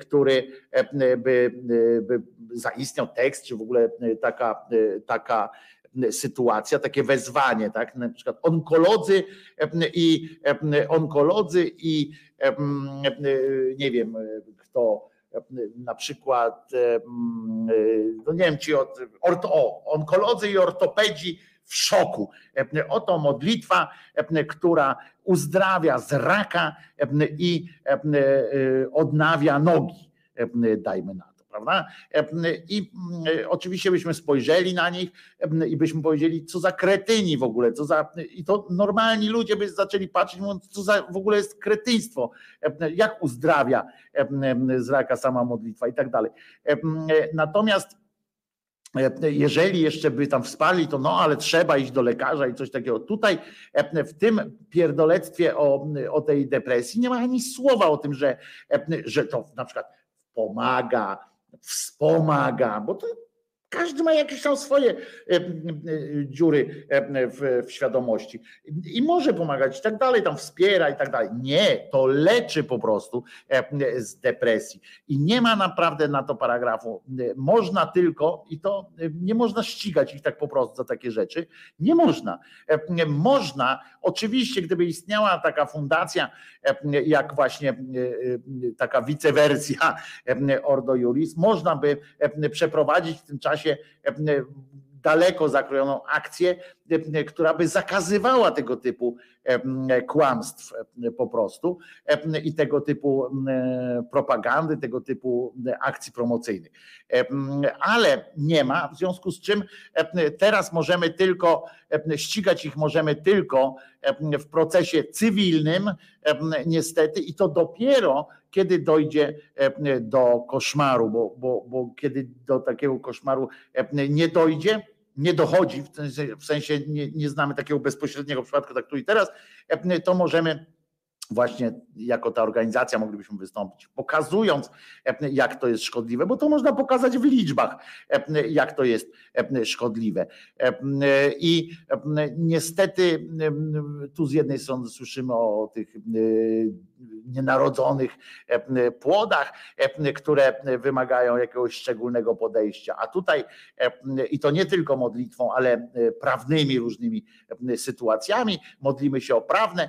S2: który by, by zaistniał tekst, czy w ogóle taka, taka sytuacja, takie wezwanie, tak? Na przykład onkolodzy i onkolodzy i nie wiem kto na przykład, no nie wiem, ci od, orto, onkolodzy i ortopedzi w szoku. Oto modlitwa, która uzdrawia z raka i odnawia nogi, dajmy na to prawda? I oczywiście byśmy spojrzeli na nich i byśmy powiedzieli, co za kretyni w ogóle, co za. I to normalni ludzie by zaczęli patrzeć, mówiąc, co za w ogóle jest kretyństwo, jak uzdrawia z raka sama modlitwa i tak dalej. Natomiast E, jeżeli jeszcze by tam wsparli, to no, ale trzeba iść do lekarza i coś takiego. Tutaj e, w tym pierdolectwie o, o tej depresji nie ma ani słowa o tym, że, e, że to na przykład pomaga, wspomaga, bo to każdy ma jakieś tam swoje e, e, dziury e, w, w, świadomości i może pomagać i tak dalej, tam wspiera i tak dalej. Nie, to leczy po prostu z depresji i nie ma naprawdę na to paragrafu. Można tylko, i to nie można ścigać ich tak po prostu za takie rzeczy, nie można. Można, oczywiście, gdyby istniała taka fundacja, jak właśnie taka wicewersja Ordo Juris, można by przeprowadzić w tym czasie czasie e, daleko zakrojoną akcję, która by zakazywała tego typu e, kłamstw po prostu i tego typu propagandy, tego typu akcji promocyjnych. Ale nie ma, w związku z czym teraz możemy tylko ścigać ich możemy tylko w procesie cywilnym, niestety, i to dopiero kiedy dojdzie do koszmaru, bo, bo, bo kiedy do takiego koszmaru nie dojdzie, nie dochodzi, w sensie, nie, nie znamy takiego bezpośredniego przypadku, tak tu i teraz, to możemy właśnie jako ta organizacja moglibyśmy wystąpić, pokazując, jak to jest szkodliwe, bo to można pokazać w liczbach, jak to jest szkodliwe. I niestety tu z jednej strony słyszymy o tych nienarodzonych płodach, które wymagają jakiegoś szczególnego podejścia, a tutaj i to nie tylko modlitwą, ale prawnymi różnymi sytuacjami, modlimy się o prawne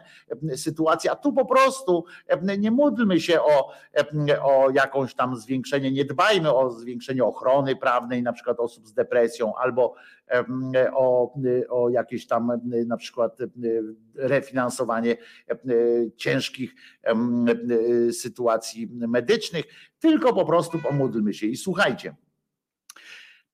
S2: sytuacje, a tu po prostu nie módlmy się o, o jakąś tam zwiększenie, nie dbajmy o zwiększenie ochrony prawnej, na przykład osób z depresją, albo o, o jakieś tam na przykład refinansowanie ciężkich sytuacji medycznych, tylko po prostu pomódlmy się i słuchajcie.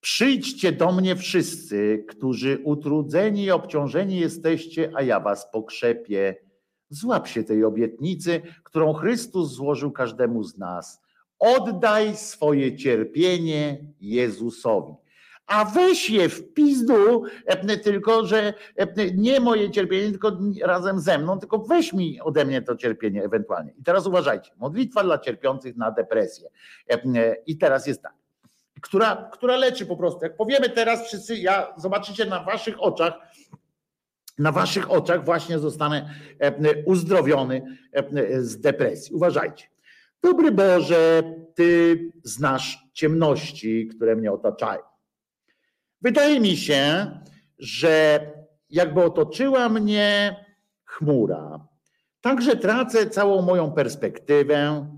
S2: Przyjdźcie do mnie wszyscy, którzy utrudzeni i obciążeni jesteście, a ja was pokrzepię. Złap się tej obietnicy, którą Chrystus złożył każdemu z nas. Oddaj swoje cierpienie Jezusowi. A weź je w pizdu, tylko że nie moje cierpienie, tylko razem ze mną, tylko weź mi ode mnie to cierpienie ewentualnie. I teraz uważajcie, modlitwa dla cierpiących na depresję. I teraz jest tak, która, która leczy po prostu. Jak powiemy teraz wszyscy, ja zobaczycie na waszych oczach, na waszych oczach właśnie zostanę uzdrowiony z depresji. Uważajcie. Dobry Boże, Ty znasz ciemności, które mnie otaczają. Wydaje mi się, że jakby otoczyła mnie chmura, także tracę całą moją perspektywę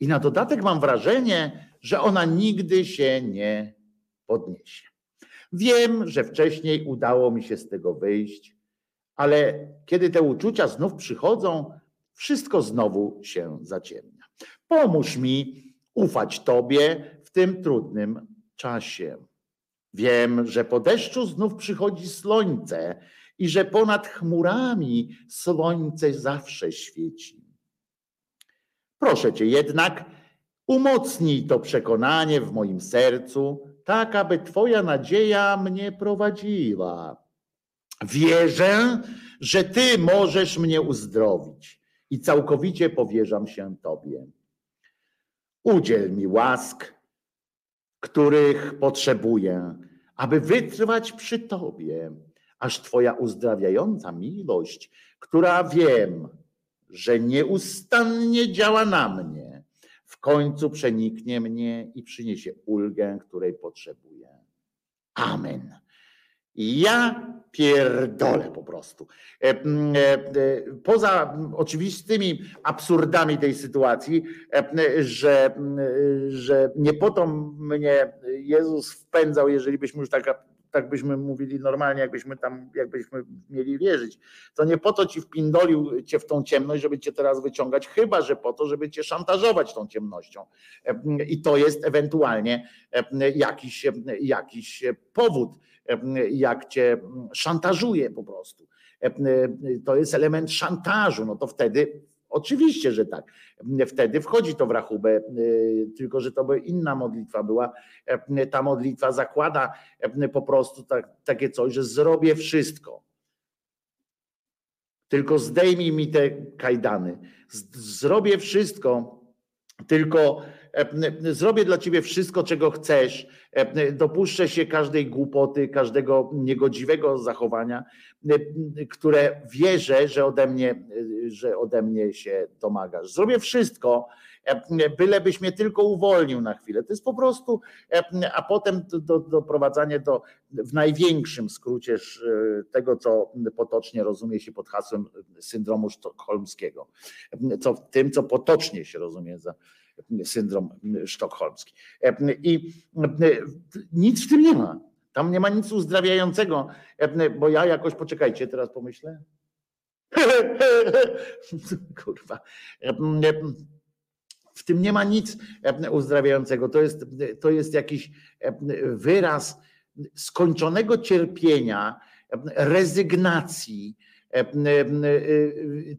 S2: i na dodatek mam wrażenie, że ona nigdy się nie podniesie. Wiem, że wcześniej udało mi się z tego wyjść, ale kiedy te uczucia znów przychodzą, wszystko znowu się zaciemnia. Pomóż mi ufać Tobie w tym trudnym czasie. Wiem, że po deszczu znów przychodzi słońce i że ponad chmurami słońce zawsze świeci. Proszę Cię jednak, umocnij to przekonanie w moim sercu, tak aby Twoja nadzieja mnie prowadziła. Wierzę, że Ty możesz mnie uzdrowić i całkowicie powierzam się Tobie. Udziel mi łask, których potrzebuję, aby wytrwać przy Tobie, aż Twoja uzdrawiająca miłość, która wiem, że nieustannie działa na mnie, w końcu przeniknie mnie i przyniesie ulgę, której potrzebuję. Amen. Ja pierdolę po prostu. E, e, poza oczywistymi absurdami tej sytuacji, e, że, że nie po to mnie Jezus wpędzał, jeżeli byśmy już tak, tak byśmy mówili normalnie, jakbyśmy tam, jakbyśmy mieli wierzyć, to nie po to ci wpindolił cię w tą ciemność, żeby cię teraz wyciągać, chyba że po to, żeby cię szantażować tą ciemnością. I to jest ewentualnie jakiś, jakiś powód jak cię szantażuje po prostu. To jest element szantażu, no to wtedy Oczywiście, że tak. Wtedy wchodzi to w rachubę, y, tylko że to by inna modlitwa była. Y, ta modlitwa zakłada y, po prostu tak, takie coś, że zrobię wszystko. Tylko zdejmij mi te kajdany. Zrobię wszystko, tylko zrobię dla ciebie wszystko, czego chcesz. Dopuszczę się każdej głupoty, każdego niegodziwego zachowania, które wierzę, że ode mnie, że ode mnie się domagasz. Zrobię wszystko, bylebyś mnie tylko uwolnił na chwilę. To jest po prostu, a potem doprowadzanie do, w największym skrócie tego, co potocznie rozumie się pod hasłem syndromu sztokholmskiego. Co, tym, co potocznie się rozumie za syndrom sztokholmski. I nic w tym nie ma. Tam nie ma nic uzdrawiającego, bo ja jakoś, poczekajcie, teraz pomyślę. Kurwa. W tym nie ma nic uzdrawiającego. To jest, to jest jakiś wyraz skończonego cierpienia, rezygnacji.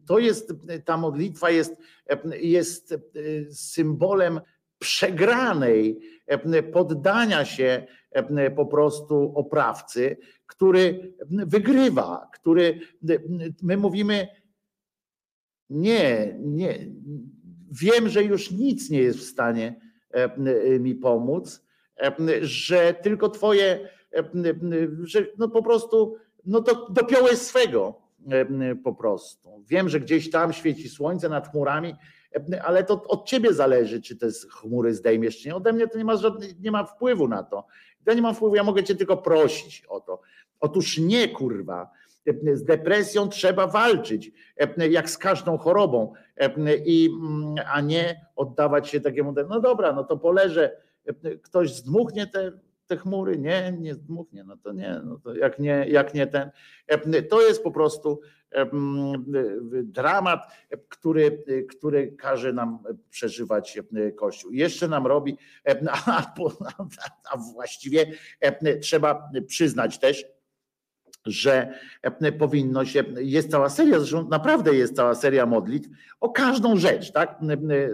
S2: To jest, ta modlitwa jest, jest symbolem przegranej, poddania się po prostu oprawcy, który wygrywa, który my mówimy nie, nie, wiem, że już nic nie jest w stanie mi pomóc, że tylko twoje, że no po prostu no do, dopiąłeś swego po prostu. Wiem, że gdzieś tam świeci słońce nad chmurami, ale to od ciebie zależy, czy te chmury zdejmiesz, czy nie. Ode mnie to nie ma, żadnej, nie ma wpływu na to. Ja nie mam wpływu, ja mogę cię tylko prosić o to. Otóż nie, kurwa. Z depresją trzeba walczyć, jak z każdą chorobą, i, a nie oddawać się takiemu, no dobra, no to poleżę, ktoś zdmuchnie te, te chmury, nie, nie zdmuchnie, no to nie, no to jak nie, jak nie ten. To jest po prostu dramat, który, który każe nam przeżywać Kościół. Jeszcze nam robi, a właściwie trzeba przyznać też, że powinno się, jest cała seria, zresztą naprawdę jest cała seria modlitw o każdą rzecz, tak?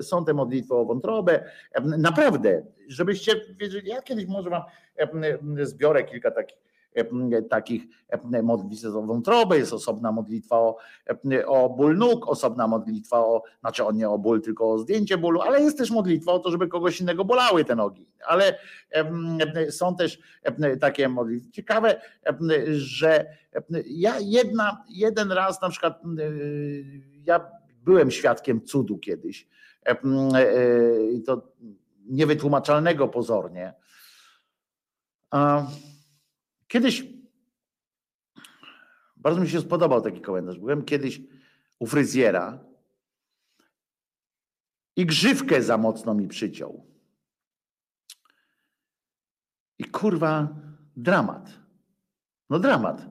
S2: Są te modlitwy o wątrobę, naprawdę, żebyście wiedzieli, ja kiedyś może wam zbiorę kilka takich takich modlitw o wątrobę, jest osobna modlitwa o, o ból nóg, osobna modlitwa o, znaczy nie o ból, tylko o zdjęcie bólu, ale jest też modlitwa o to, żeby kogoś innego bolały te nogi. Ale są też takie modlitwy. Ciekawe, że ja jedna, jeden raz na przykład ja byłem świadkiem cudu kiedyś to niewytłumaczalnego pozornie. Kiedyś bardzo mi się spodobał taki komentarz. Byłem kiedyś u fryzjera i grzywkę za mocno mi przyciął. I kurwa, dramat. No dramat.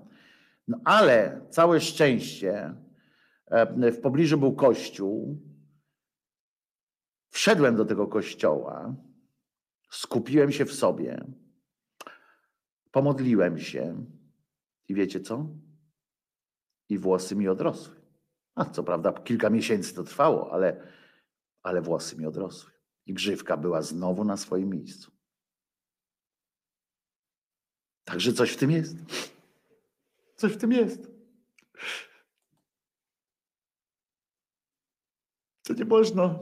S2: No ale całe szczęście e, w pobliżu był kościół. Wszedłem do tego kościoła, skupiłem się w sobie Pomodliłem się i wiecie co? I włosy mi odrosły. A co prawda kilka miesięcy to trwało, ale, ale włosy mi odrosły. I grzywka była znowu na swoim miejscu. Także coś w tym jest. Coś w tym jest. To nie można.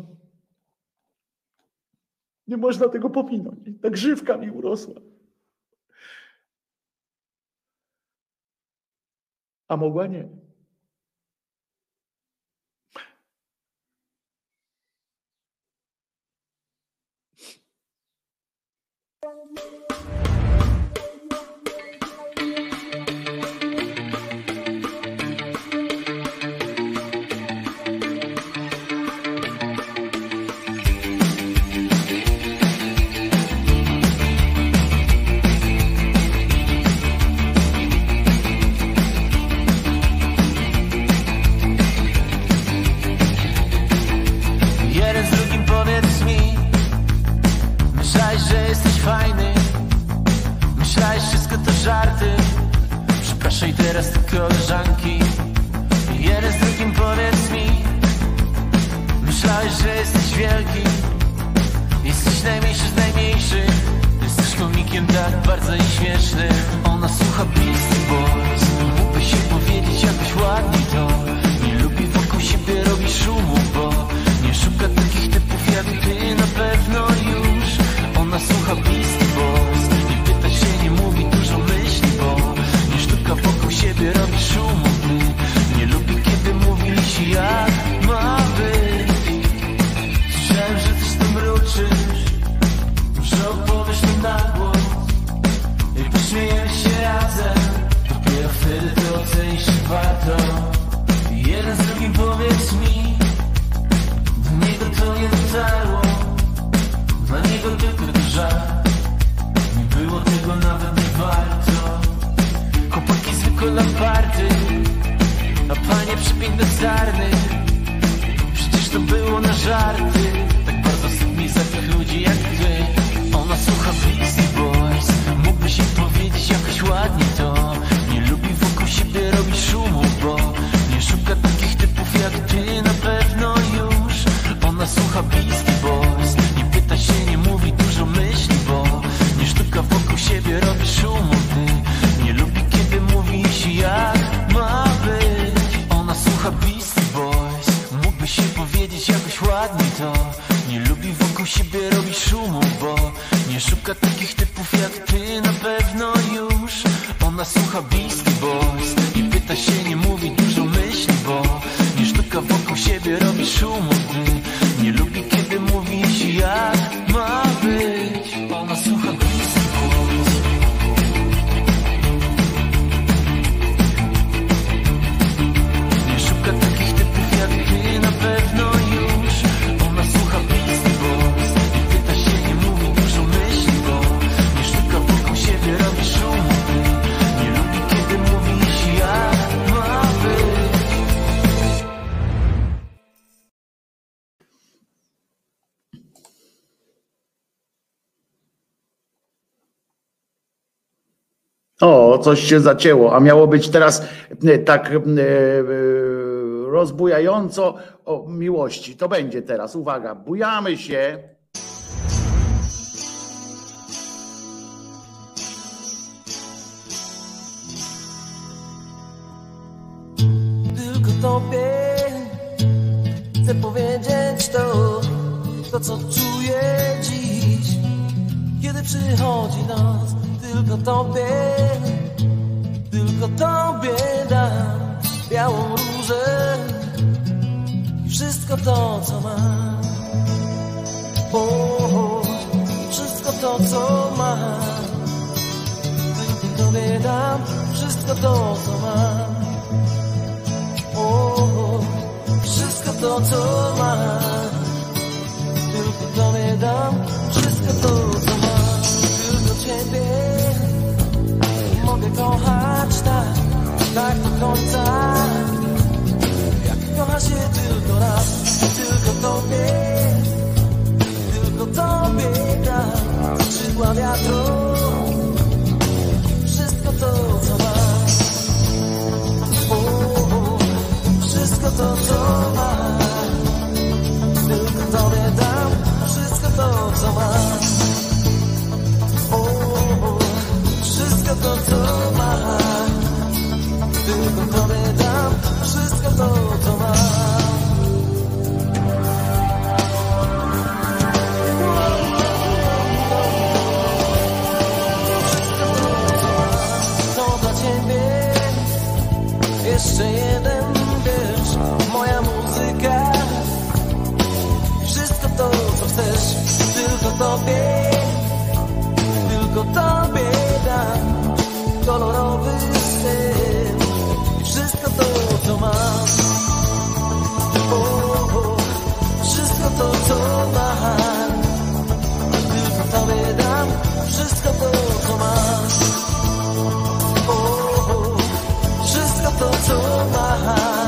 S2: Nie można tego pominąć. Ta grzywka mi urosła. A mogła nie.
S6: Jeden żarty. Przepraszaj teraz te koleżanki. Jeden z drugim powiedz mi. Myślałeś, że jesteś
S5: wielki. Jesteś najmniejszy z najmniejszych. Jesteś komikiem tak bardzo i śmiesznym Ona słucha Beastie Boys Mógłby się powiedzieć jakbyś ładnie to Nie lubi wokół siebie robić szumu, bo Nie szuka takich typów jak ty na pewno już. Ona słucha Beastie szumu, ty Nie lubi kiedy mówili się jak przepiękne sarny Przecież to było na żarty
S2: coś się zacięło, a miało być teraz e, tak e, e, rozbujająco o miłości. To będzie teraz, uwaga, bujamy się.
S6: Tylko tobie chcę powiedzieć to, to co czuję dziś, kiedy przychodzi noc. Tylko tobie, mam. O, wszystko to, co. Tylko tobie dam wszystko to, co mam. O, wszystko to, co mam Tylko tobie dam Wszystko to, co mam Tylko ciebie Mogę kochać tak Tak do końca Tylko tobie Tylko tobie dam. Skrzydła wiatru Wszystko to, co mam. O, wszystko to, co mam. Tylko tobie dam. Wszystko to, co mam. O, Wszystko to, co mam. Tylko tobie dam. Wszystko to, co mam jeszcze jeden wiersz, moja muzyka. Wszystko to, co chcesz, tylko tobie. Tylko tobie dam kolorowy styl wszystko to, co mam. O, Wszystko to, co mam. Tylko tobie dam wszystko to, co mam wszystko to, co mam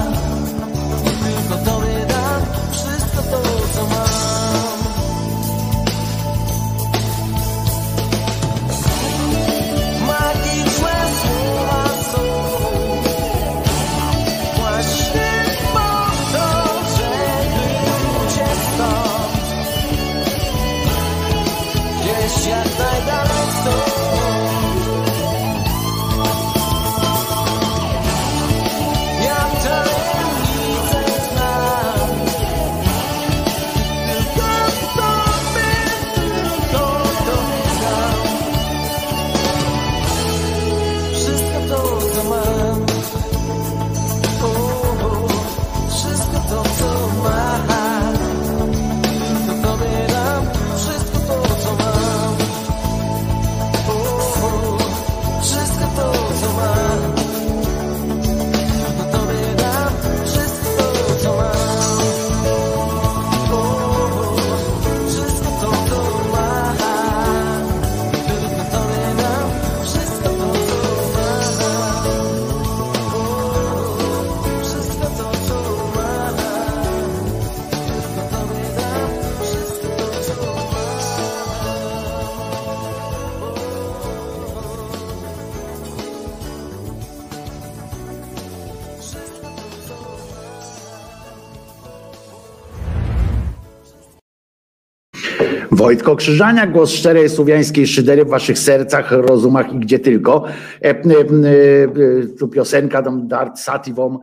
S2: Wojtko Krzyżania, głos szczerej słowiańskiej szydery w waszych sercach, rozumach i gdzie tylko. E, e, e, tu piosenka tam Dart Sativą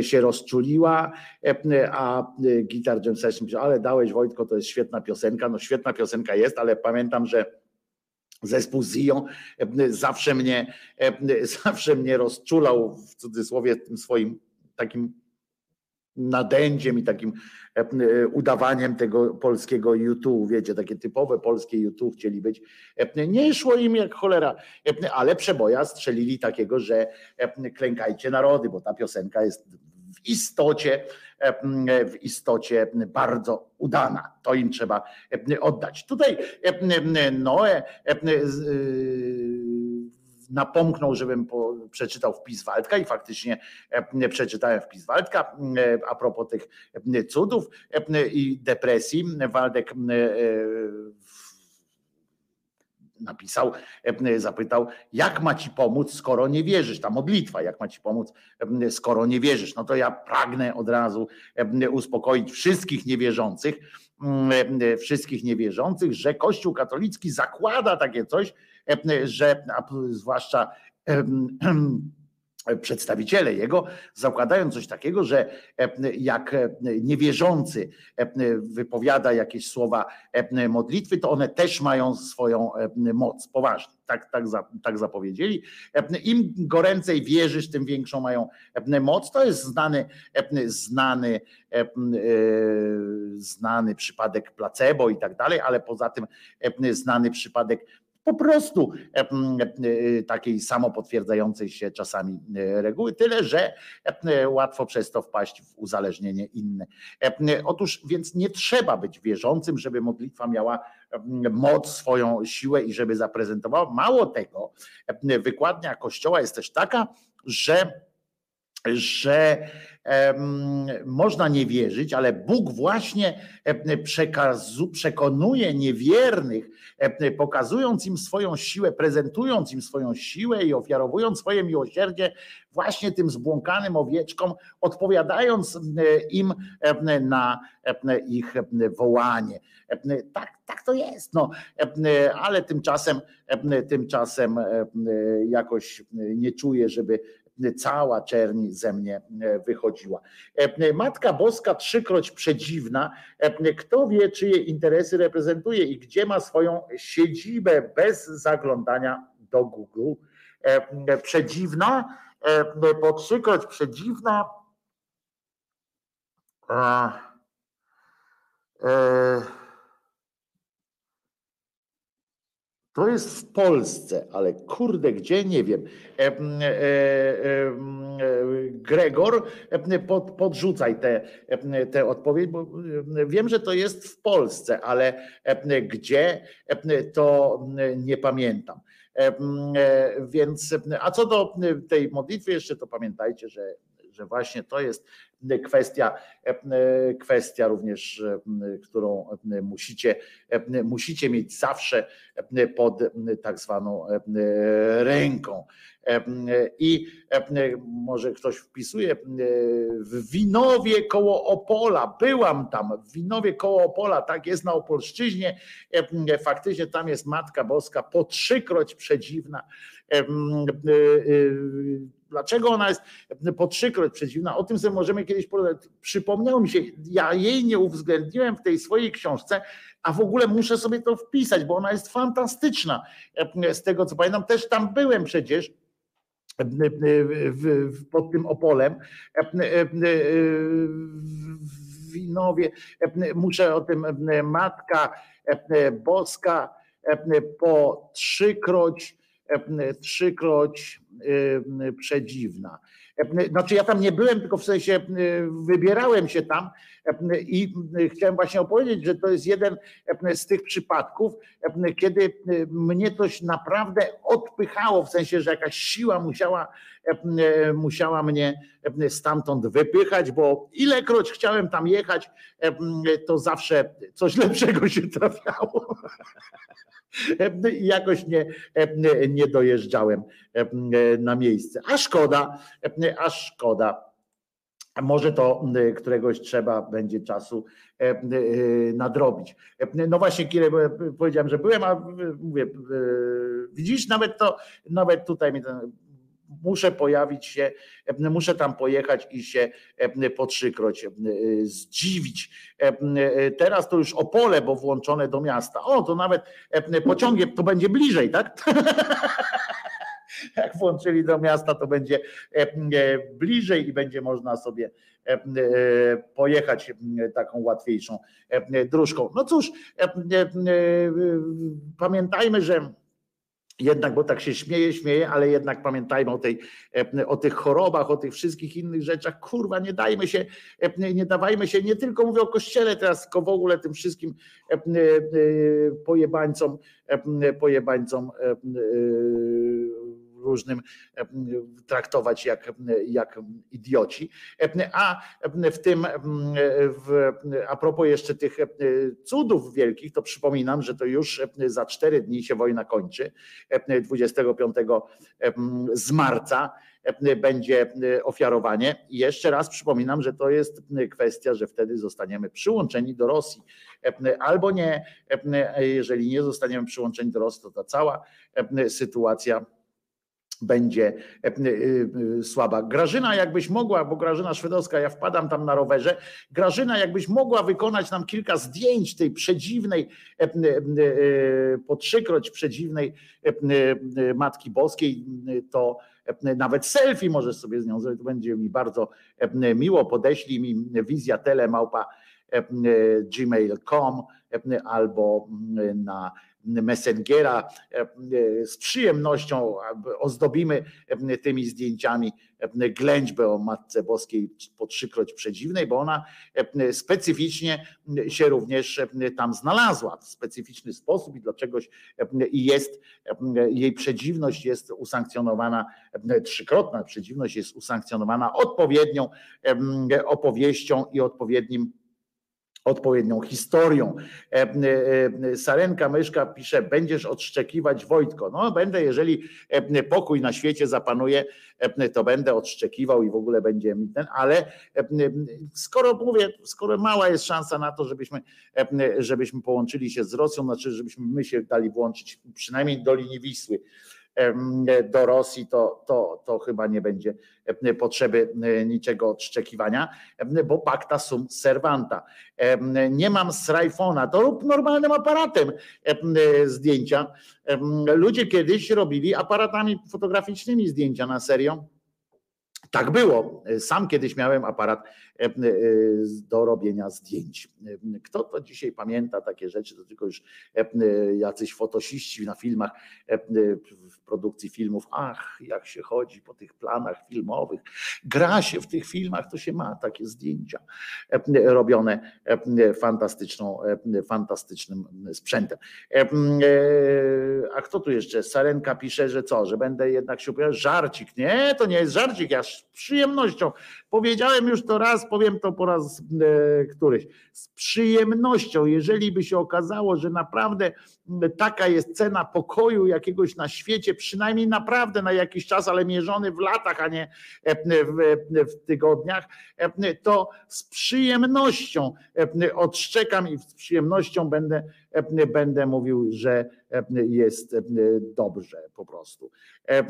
S2: się rozczuliła, a Gitar Jam Session ale dałeś Wojtko, to jest świetna piosenka. No świetna piosenka jest, ale pamiętam, że zespół Zion zawsze mnie, zawsze mnie rozczulał w cudzysłowie tym swoim takim nadęciem i takim udawaniem tego polskiego YouTube, wiecie, takie typowe polskie YouTube chcieli być. E, nie szło im jak cholera, ale przeboja strzelili takiego, że klękajcie narody, bo ta piosenka jest w istocie, w istocie bardzo udana. To im trzeba oddać. Tutaj Noe napomknął, żebym po, przeczytał wpis Waldka i faktycznie e, przeczytałem wpis Waldka e, a propos tych e, cudów i depresji. Waldek napisał, zapytał, jak ma ci pomóc, skoro nie wierzysz? Ta modlitwa, jak ma ci pomóc, skoro nie wierzysz? No to ja pragnę od razu uspokoić wszystkich niewierzących, wszystkich niewierzących, że Kościół katolicki zakłada takie coś, że zwłaszcza przedstawiciele jego zakładają coś takiego, że jak niewierzący wypowiada jakieś słowa modlitwy, to one też mają swoją moc, poważnie. Tak, tak, tak zapowiedzieli. Im goręcej wierzysz, tym większą mają moc. To jest znany, znany, e, znany przypadek placebo i tak dalej, ale poza tym znany przypadek po prostu e, e, takiej samopotwierdzającej się czasami e, reguły, tyle że łatwo przez to wpaść w uzależnienie inne. Otóż więc nie trzeba być wierzącym, żeby modlitwa miała moc, swoją siłę i żeby zaprezentowała. Mało tego, wykładnia Kościoła jest też taka, że że można nie wierzyć, ale Bóg właśnie przekonuje niewiernych, pokazując im swoją siłę, prezentując im swoją siłę i ofiarowując swoje miłosierdzie właśnie tym zbłąkanym owieczkom, odpowiadając im na ich wołanie. Tak, tak to jest, no, ale tymczasem, tymczasem jakoś nie czuję, żeby cała czerni ze mnie e, wychodziła. E, Matka Boska trzykroć przedziwna, e, kto wie, czyje interesy reprezentuje i gdzie ma swoją siedzibę bez zaglądania do Google. Przedziwna, po trzykroć przedziwna. A, e, To jest w Polsce, ale kurde, gdzie nie wiem. E, e, e, Gregor, pod, podrzucaj tę te, te odpowiedź, bo wiem, że to jest w Polsce, ale gdzie to nie pamiętam. Więc, a co do tej modlitwy, jeszcze to pamiętajcie, że że właśnie to jest kwestia, kwestia również, którą musicie, musicie mieć zawsze pod tak zwaną ręką. I może ktoś wpisuje w Winowie koło Opola. Byłam tam, w Winowie koło Opola, tak jest na Opolszczyźnie. Faktycznie tam jest Matka Boska po trzykroć przedziwna Dlaczego ona jest po trzykroć przeciwna? O tym sobie możemy kiedyś porozmawiać. Przypomniało mi się, ja jej nie uwzględniłem w tej swojej książce, a w ogóle muszę sobie to wpisać, bo ona jest fantastyczna. Z tego co pamiętam, też tam byłem przecież pod tym Opolem w Winowie. Muszę o tym Matka Boska po trzykroć trzykroć przedziwna. Znaczy ja tam nie byłem, tylko w sensie wybierałem się tam i chciałem właśnie opowiedzieć, że to jest jeden z tych przypadków, kiedy mnie coś naprawdę odpychało, w sensie, że jakaś siła musiała, musiała mnie stamtąd wypychać, bo ilekroć chciałem tam jechać, to zawsze coś lepszego się trafiało. I jakoś nie, nie dojeżdżałem na miejsce. A szkoda, a szkoda. może to y, któregoś trzeba będzie czasu e, y, nadrobić. No właśnie, kiedy powiedziałem, że byłem, a y, mówię, y, widzisz, nawet to, nawet tutaj mi ten, muszę pojawić się, muszę tam pojechać i się po trzykroć zdziwić. Teraz to już Opole, bo włączone do miasta. O, to nawet pociągiem to będzie bliżej, tak? Jak włączyli do miasta, to będzie e, e, bliżej i będzie można sobie e, pojechać taką łatwiejszą dróżką. No cóż, pamiętajmy, że jednak, bo tak się śmieje, śmieje, ale jednak pamiętajmy o, tej, o tych chorobach, o tych wszystkich innych rzeczach. Kurwa, nie dajmy się, nie dawajmy się, nie tylko mówię o kościele teraz, tylko w ogóle tym wszystkim pojebańcom, pojebańcom różnym traktować jak, jak idioci. A w tym, w, a propos jeszcze tych cudów wielkich, to przypominam, że to już za cztery dni się wojna kończy. E, 25 e, z marca będzie ofiarowanie. I jeszcze raz przypominam, że to jest kwestia, że wtedy zostaniemy przyłączeni do Rosji. Albo nie, jeżeli nie zostaniemy przyłączeni do Rosji, to ta cała sytuacja będzie e, e, e, słaba. Grażyna, jakbyś mogła, bo Grażyna Szwedowska, ja wpadam tam na rowerze. Grażyna, jakbyś mogła wykonać nam kilka zdjęć tej przedziwnej, po trzykroć przedziwnej Matki Boskiej, to nawet selfie możesz sobie z nią zrobić, to będzie mi bardzo miło. Podeślij mi wizja telemałpa gmail.com albo m, na Messengera e, e, z przyjemnością ozdobimy e, tymi zdjęciami ględźbę o Matce Boskiej po trzykroć przedziwnej, bo ona specyficznie się również tam znalazła w specyficzny sposób i dlaczegoś i jest jej przedziwność jest usankcjonowana, trzykrotna przedziwność jest usankcjonowana odpowiednią opowieścią i odpowiednim odpowiednią historią. E, e, Sarenka Myszka pisze, będziesz odszczekiwać Wojtko. No będę, jeżeli e, pokój na świecie zapanuje, to będę odszczekiwał i w ogóle będzie mi ten, ale skoro mówię, skoro mała jest szansa na to, żebyśmy, żebyśmy połączyli się z Rosją, znaczy żebyśmy my się dali włączyć przynajmniej do linii Wisły, do Rosji, to, to, to chyba nie będzie potrzeby niczego odszczekiwania, bo pacta sum servanta. Nie mam iPhone'a, to rób normalnym aparatem em, zdjęcia. Ludzie kiedyś robili aparatami fotograficznymi zdjęcia na serio. Tak było. Sam kiedyś miałem aparat e, e, do robienia zdjęć. E, Kto to dzisiaj pamięta takie rzeczy? To tylko już jacyś fotosiści na filmach, w produkcji filmów. Ach, jak się chodzi po tych planach filmowych. Gra się w tych filmach, to się ma takie zdjęcia robione fantastyczną, fantastycznym sprzętem. A kto tu jeszcze? Sarenka pisze, że co, że będę jednak się opowiadał. Żarcik. Nie, to nie jest żarcik, ja z przyjemnością. Powiedziałem już to raz, powiem to po raz e, któryś. Z przyjemnością, jeżeli by się okazało, że naprawdę taka jest cena pokoju jakiegoś na świecie, przynajmniej naprawdę na jakiś czas, ale mierzony w latach, a nie e, w, w tygodniach, e, to z przyjemnością e, odszczekam i z przyjemnością będę, e, będę mówił, że e, jest e, dobrze po prostu. E,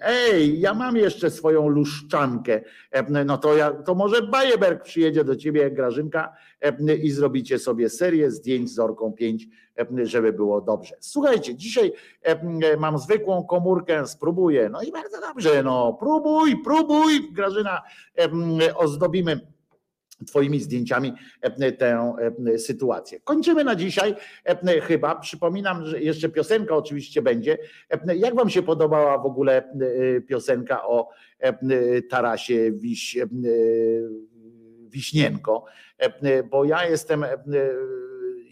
S2: Ej, ja mam jeszcze swoją luszczankę. E, No to, ja, to może Bajeberg przyjedzie do ciebie, Grażynka, e, i zrobicie sobie serię zdjęć z Orką 5, e, żeby było dobrze. Słuchajcie, dzisiaj e, mam zwykłą komórkę, spróbuję. No i bardzo dobrze, no próbuj, próbuj, Grażyna, e, ozdobimy Twoimi zdjęciami e, tę e, sytuację. Kończymy na dzisiaj e, chyba. Przypominam, że jeszcze piosenka oczywiście będzie. Jak Wam się podobała w ogóle piosenka o Tarasie Wiś, Wiśnienko? Bo ja jestem.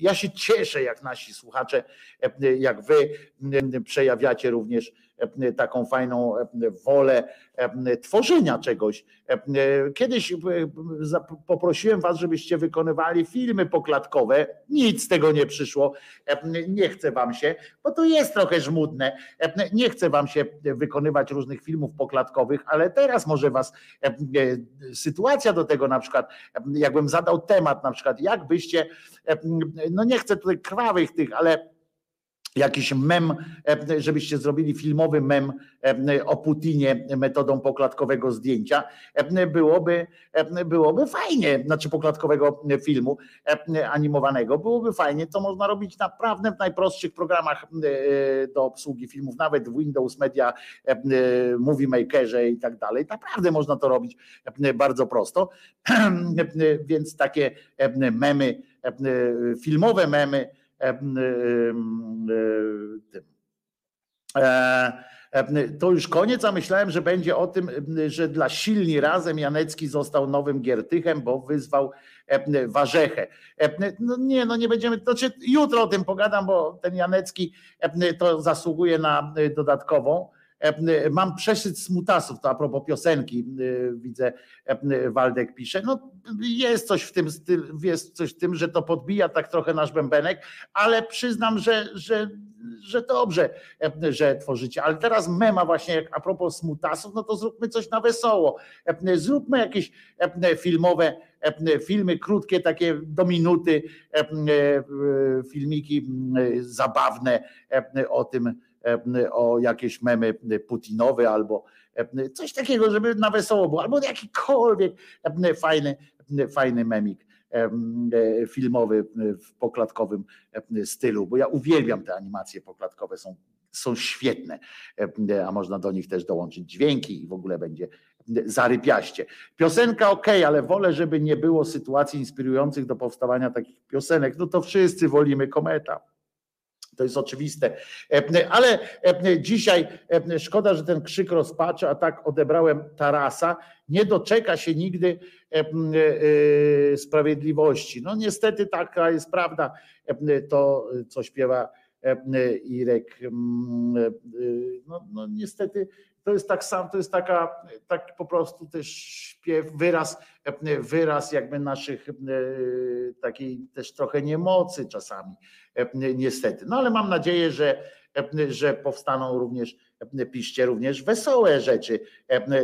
S2: Ja się cieszę, jak nasi słuchacze, jak Wy przejawiacie również taką fajną wolę tworzenia czegoś. Kiedyś poprosiłem was, żebyście wykonywali filmy poklatkowe, nic z tego nie przyszło, nie chce wam się, bo to jest trochę żmudne, nie chce wam się wykonywać różnych filmów poklatkowych, ale teraz może was sytuacja do tego na przykład, jakbym zadał temat na przykład, jak byście, no nie chcę tutaj krwawych tych, ale jakiś mem, żebyście zrobili filmowy mem o Putinie metodą poklatkowego zdjęcia, byłoby, byłoby fajnie, znaczy poklatkowego filmu animowanego, byłoby fajnie, to można robić naprawdę w najprostszych programach do obsługi filmów, nawet w Windows Media, Movie Makerze i tak dalej, naprawdę można to robić bardzo prosto, więc takie memy, filmowe memy, tym. To już koniec, a myślałem, że będzie o tym, że dla silni razem Janecki został nowym Giertychem, bo wyzwał Warzechę. No nie, no nie będziemy, to znaczy jutro o tym pogadam, bo ten Janecki to zasługuje na dodatkową E, mam przeszyć smutasów, to a propos piosenki, e, widzę, e, Waldek pisze. No jest coś w tym, jest coś w tym, że to podbija tak trochę nasz bębenek, ale przyznam, że, że, że dobrze, że tworzycie. Ale teraz mema właśnie, a propos smutasów, no to zróbmy coś na wesoło. Zróbmy jakieś filmowe, filmy krótkie, takie do minuty, filmiki zabawne o tym, o jakieś memy Putinowe albo coś takiego, żeby na wesoło było, albo jakikolwiek fajny, fajny memik filmowy w poklatkowym stylu, bo ja uwielbiam te animacje poklatkowe, są, są świetne, a można do nich też dołączyć dźwięki i w ogóle będzie zarypiaście. Piosenka ok, ale wolę, żeby nie było sytuacji inspirujących do powstawania takich piosenek. No to wszyscy wolimy kometa. To jest oczywiste. E, ale e, dzisiaj e, szkoda, że ten krzyk rozpaczy, a tak odebrałem Tarasa, nie doczeka się nigdy sprawiedliwości. No niestety taka jest prawda. To, co śpiewa Irek, no, no niestety to jest tak sam, to jest taka, tak po prostu też śpiew, wyraz, wyraz jakby naszych takiej też trochę niemocy czasami, niestety. No ale mam nadzieję, że, że powstaną również, piszcie również wesołe rzeczy,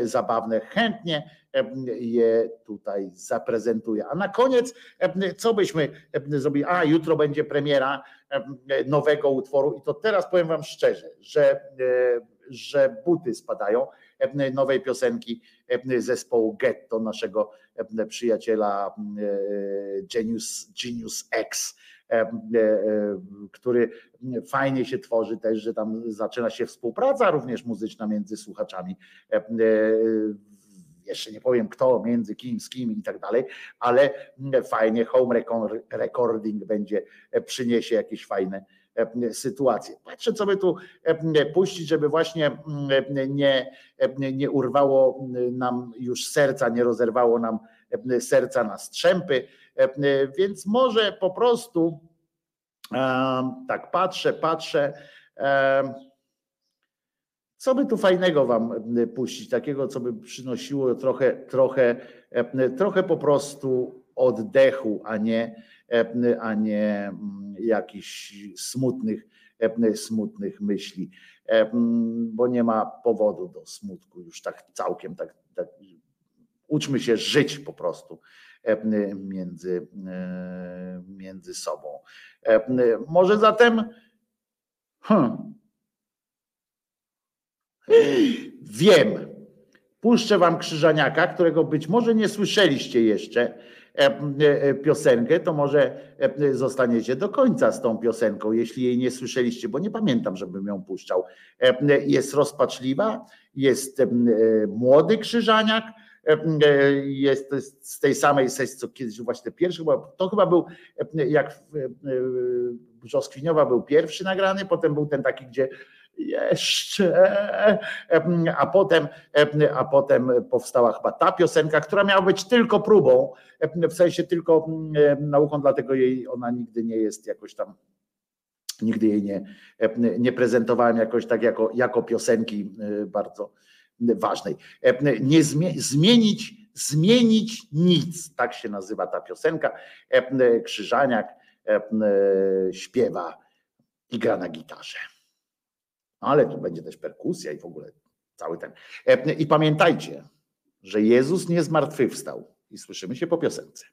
S2: zabawne. Chętnie je tutaj zaprezentuję. A na koniec, co byśmy zrobili? A, jutro będzie premiera nowego utworu i to teraz powiem wam szczerze, że że buty spadają nowej piosenki zespołu Getto, naszego przyjaciela Genius, Genius X, który fajnie się tworzy też, że tam zaczyna się współpraca również muzyczna między słuchaczami. Jeszcze nie powiem kto, między kim, z kim i tak dalej, ale fajnie home recording będzie, przyniesie jakieś fajne E, sytuację. Patrzę, co by tu e, puścić, żeby właśnie mm, nie, e, nie urwało nam już serca, nie rozerwało nam serca na strzępy, więc może po prostu tak patrzę, patrzę. Co by tu fajnego wam puścić, takiego, co by przynosiło trochę, trochę, trochę po prostu oddechu, a nie, a nie mm, jakichś smutnych, smutnych myśli, bo nie ma powodu do smutku już tak całkiem, tak, tak uczmy się żyć po prostu między, między sobą. Może zatem hmm, wiem, puszczę wam Krzyżaniaka, którego być może nie słyszeliście jeszcze, E, e, piosenkę, to może e, zostaniecie do końca z tą piosenką, jeśli jej nie słyszeliście, bo nie pamiętam, żebym ją puszczał. Jest rozpaczliwa, jest młody krzyżaniak, jest z tej samej sesji, co kiedyś właśnie pierwszy, to chyba był, jak Brzoskwiniowa był pierwszy nagrany, potem był ten taki, gdzie jeszcze, a potem, a potem powstała chyba ta piosenka, która miała być tylko próbą, w sensie tylko nauką, dlatego jej ona nigdy nie jest jakoś tam nigdy jej nie, nie prezentowałem jakoś tak jako, jako piosenki y, bardzo ważnej. Nie zmienić, zmienić nic, tak się nazywa ta piosenka. Krzyżaniak e, śpiewa i gra na gitarze ale tu będzie też perkusja i w ogóle cały ten. E, I pamiętajcie, że Jezus nie zmartwychwstał. I słyszymy się po piosence.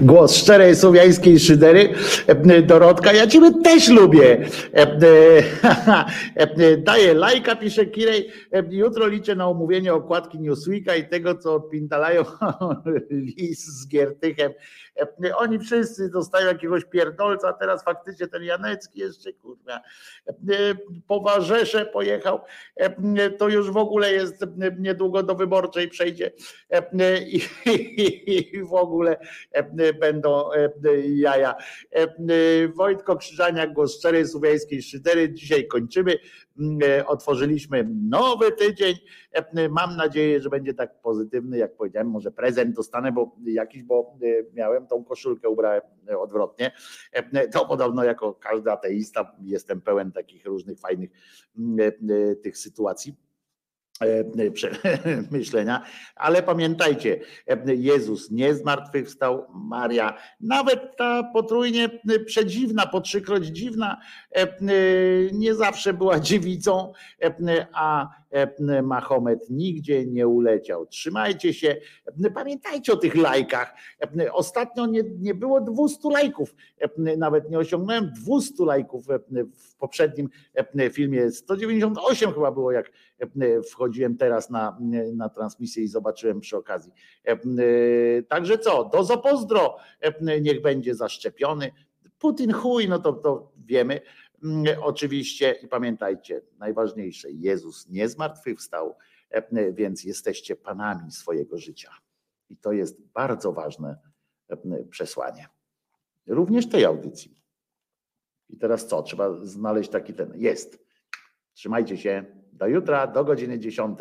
S2: Głos szczerej słowiańskiej szydery. Dorotka, ja ciebie też lubię. Daję lajka, pisze Kirej. Jutro liczę na omówienie okładki Newsweeka i tego, co odpintalają lis z Giertychem. Oni wszyscy dostają jakiegoś pierdolca, teraz faktycznie ten Janecki jeszcze kurwa po Warzesze pojechał, to już w ogóle jest niedługo do wyborczej przejdzie i, i w ogóle będą jaja. Wojtko Krzyżaniak, głos szczerej słowiańskiej szydery. Dzisiaj kończymy. Otworzyliśmy nowy tydzień. Mam nadzieję, że będzie tak pozytywny, jak powiedziałem. Może prezent dostanę, bo jakiś, bo miałem tą koszulkę, ubrałem odwrotnie. To podobno jako każdy ateista jestem pełen takich różnych fajnych tych sytuacji myślenia, ale pamiętajcie, Jezus nie zmartwychwstał, Maria, nawet ta potrójnie przedziwna, po trzykroć dziwna, nie zawsze była dziewicą, a Mahomet nigdzie nie uleciał. Trzymajcie się, pamiętajcie o tych lajkach. Ostatnio nie, nie było 200 lajków, nawet nie osiągnąłem 200 lajków w poprzednim filmie. 198 chyba było, jak wchodziłem teraz na, na transmisję i zobaczyłem przy okazji. Także co, do zopozdro, niech będzie zaszczepiony. Putin chuj, no to, to wiemy. Oczywiście i pamiętajcie, najważniejsze, Jezus nie zmartwychwstał, więc jesteście panami swojego życia. I to jest bardzo ważne przesłanie. Również tej audycji. I teraz co? Trzeba znaleźć taki ten. Jest. Trzymajcie się. Do jutra, do godziny 10.